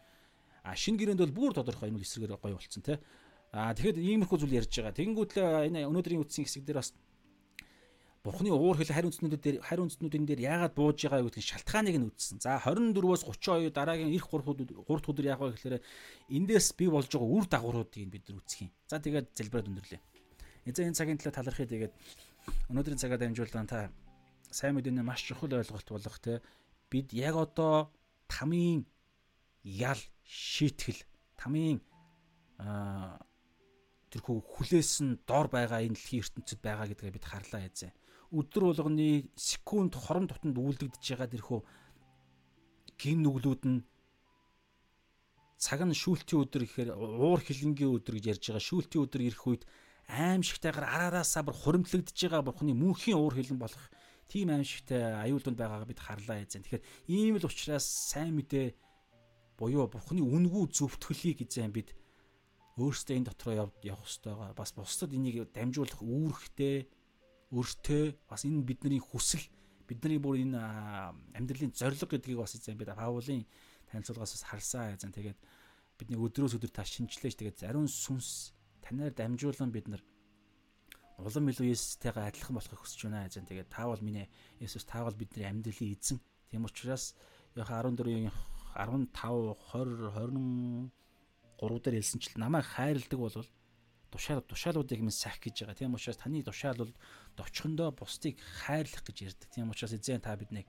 А шинэ гэрээнд бол бүр тодорхой энэ эсрэгээр гоё болцсон тий. А тэгэхэд иймэрхүү зүйл ярьж байгаа. Тэгэнгүүтлээ энэ өнөөдрийн үтсийн хэсэг дээр бас Бурхны уур хэл харь үндснүүдэд дээр харь үндснүүдэн дээр яагаад бууж байгаа гэдгийг шалтгааныг нь үзсэн. За 24-өөс 32 дараагийн эх 3 3 өдөр яг байгаа гэхээр эндээс бий болж байгаа үр дагавруудыг бид нар үзэх юм. За тэгээд залбираад өндөрлөө. Эзэн энэ цагийн төлөө талархъя тэгээд өнөөдрийн цагаар дамжуулан та сайн мэдээний маш чухал ойлголт болох те бид яг одоо тамийн ял шийтгэл тамийн тэрхүү хүлээс нь дор байгаа энэ дэлхийн ертөнцид байгаа гэдгээ бид харлаа эзэн өдөр болгоны секунд хорон тутанд үйлдэгдэж байгаа тэрхүү гин нүглүүд нь цаг нь шүүлтийн өдөр гэхээр уур хилэнгийн өдөр гэж ярьж байгаа шүүлтийн өдөр ирэх үед аимшигтайгаар араараасаа бүр хуримтлагдж байгаа бурхны мөнхийн уур хилэн болох тийм аимшигтай аюулд байгаагаа бид харлаа эзэн. Тэгэхээр ийм л учраас сайн мэдээ буюу бурхны үнгүү зөвтгөлийг эзэн бид өөрсдөө энэ дотроо явах хэрэгтэй. Бас бусдад энийг дамжуулах үүрэгтэй өртөө бас энэ бидний хүсэл бидний бүр энэ амьдралын зорилго гэдгийг бас эзэн бид Паулын танилцуулгаас бас харсан. Эзэн тэгээд бидний өдрөөс өдөр та шинжилээж тэгээд зариун сүнс танаар дамжуулан бид нар улам илүү Есүстэйгээ адилхан болохыг хүсэж байна. Эзэн тэгээд та бол миний Есүс та бол бидний амьдралын эзэн. Тийм учраас Иохан 14-ийн 15 20 23 дээр хэлсэнчлэн намайг хайрладаг бол тушаал тушаалуудыг минь сах гэж байгаа. Тийм учраас таны тушаал бол довчхондоо бусдыг хайрлах гэж ярьдаг. Тийм учраас эзэн та биднийг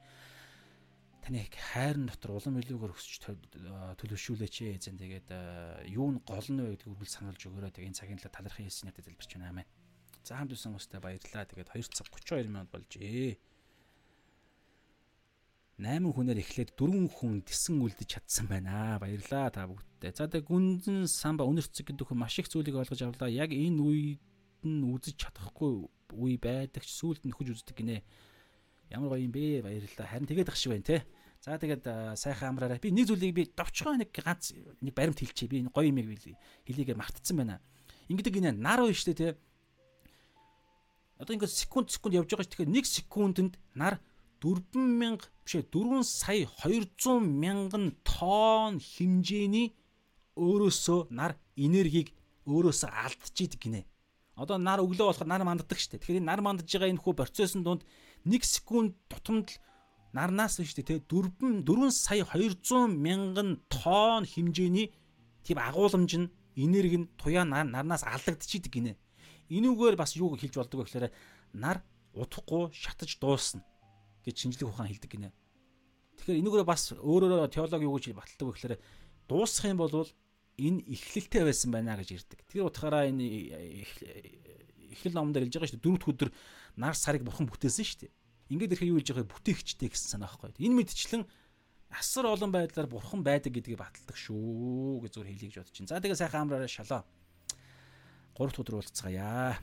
таны хайрын дотор улам илүүгээр өсч төлөвшүүлээч эзэн. Тэгээд юу нь гол нь вэ гэдгийг үргэлж сануулж өгөөрэй. Тэгээд энэ цагийн талаар талархын Есүс надад залбирч байна. Амен. За хамт үсэн хүмүүстэй баярлалаа. Тэгээд 2 цаг 32 минут болжээ. 8 хүнээр эхлээд 4 хүн тэсэн үлдэж чадсан байна. Баярлалаа та бүгдтэй. За тэг гүнзэн самба өнөрцөг гэдэг хүн маш их зүйлийг олгож авлаа. Яг энэ үед нь үзэж чадахгүй үе байдаг ч сүулт нөхөж үздэг гинэ. Ямар гоё юм бэ? Баярлалаа. Харин тэгээд ах шиг байна те. За тэгээд сайхан амраарай. Би нэг зүйлийг би довчгоо нэг ганц нэг баримт хэлчихье. Би гоё юм хэлийгээ мартцсан байна. Ингэдэг гинэ нар уу штэ те. Одоо ингээд секунд секунд явж байгаа ш. Тэгэхээр 1 секундэд нар 4000 бишээ 4 сая 200 мянган тонн хэмжээний өөрөөсөө нар энергийг өөрөөсөө алдчихийдэг гинэ. Одоо нар өглөө болохоор нар манддаг штэ. Тэгэхээр нар мандаж байгаа энэ хүү процессын дунд 1 секунд тутамд нарнаас нь штэ тэ 4 4 сая 200 мянган тонн хэмжээний тийм агуулмж нь энерги нь туяа нарнаас алдагдчихийдэг гинэ. Энүүгээр бас юу хэлж болдог вэ гэхээр нар удахгүй шатаж дуусна гэж шинжлэх ухаан хэлдэг гинэ. Тэгэхээр энүүгээр бас өөрөөрөө теологи юу гэж баталдаг вэ гэхээр дуусах юм бол энэ эхлэлтэй байсан байна гэж ирдэг. Тэр утгаараа энэ эхлэл номдэр хэлж байгаа шүү дээ. Дөрөвд өдөр нар сарыг бурхан бүтээсэн шүү дээ. Ингээд ирэхэд юу хэлж байгаа бүтээгчтэй гэсэн санаа байхгүй. Энэ мэдчлэн асар олон байдлаар бурхан байдаг гэдгийг баталдаг шүү гэж зүгээр хэлье гэж бодож байна. За тэгээ сайхан амраараа шалаа. 3 өдөр уулзцаая.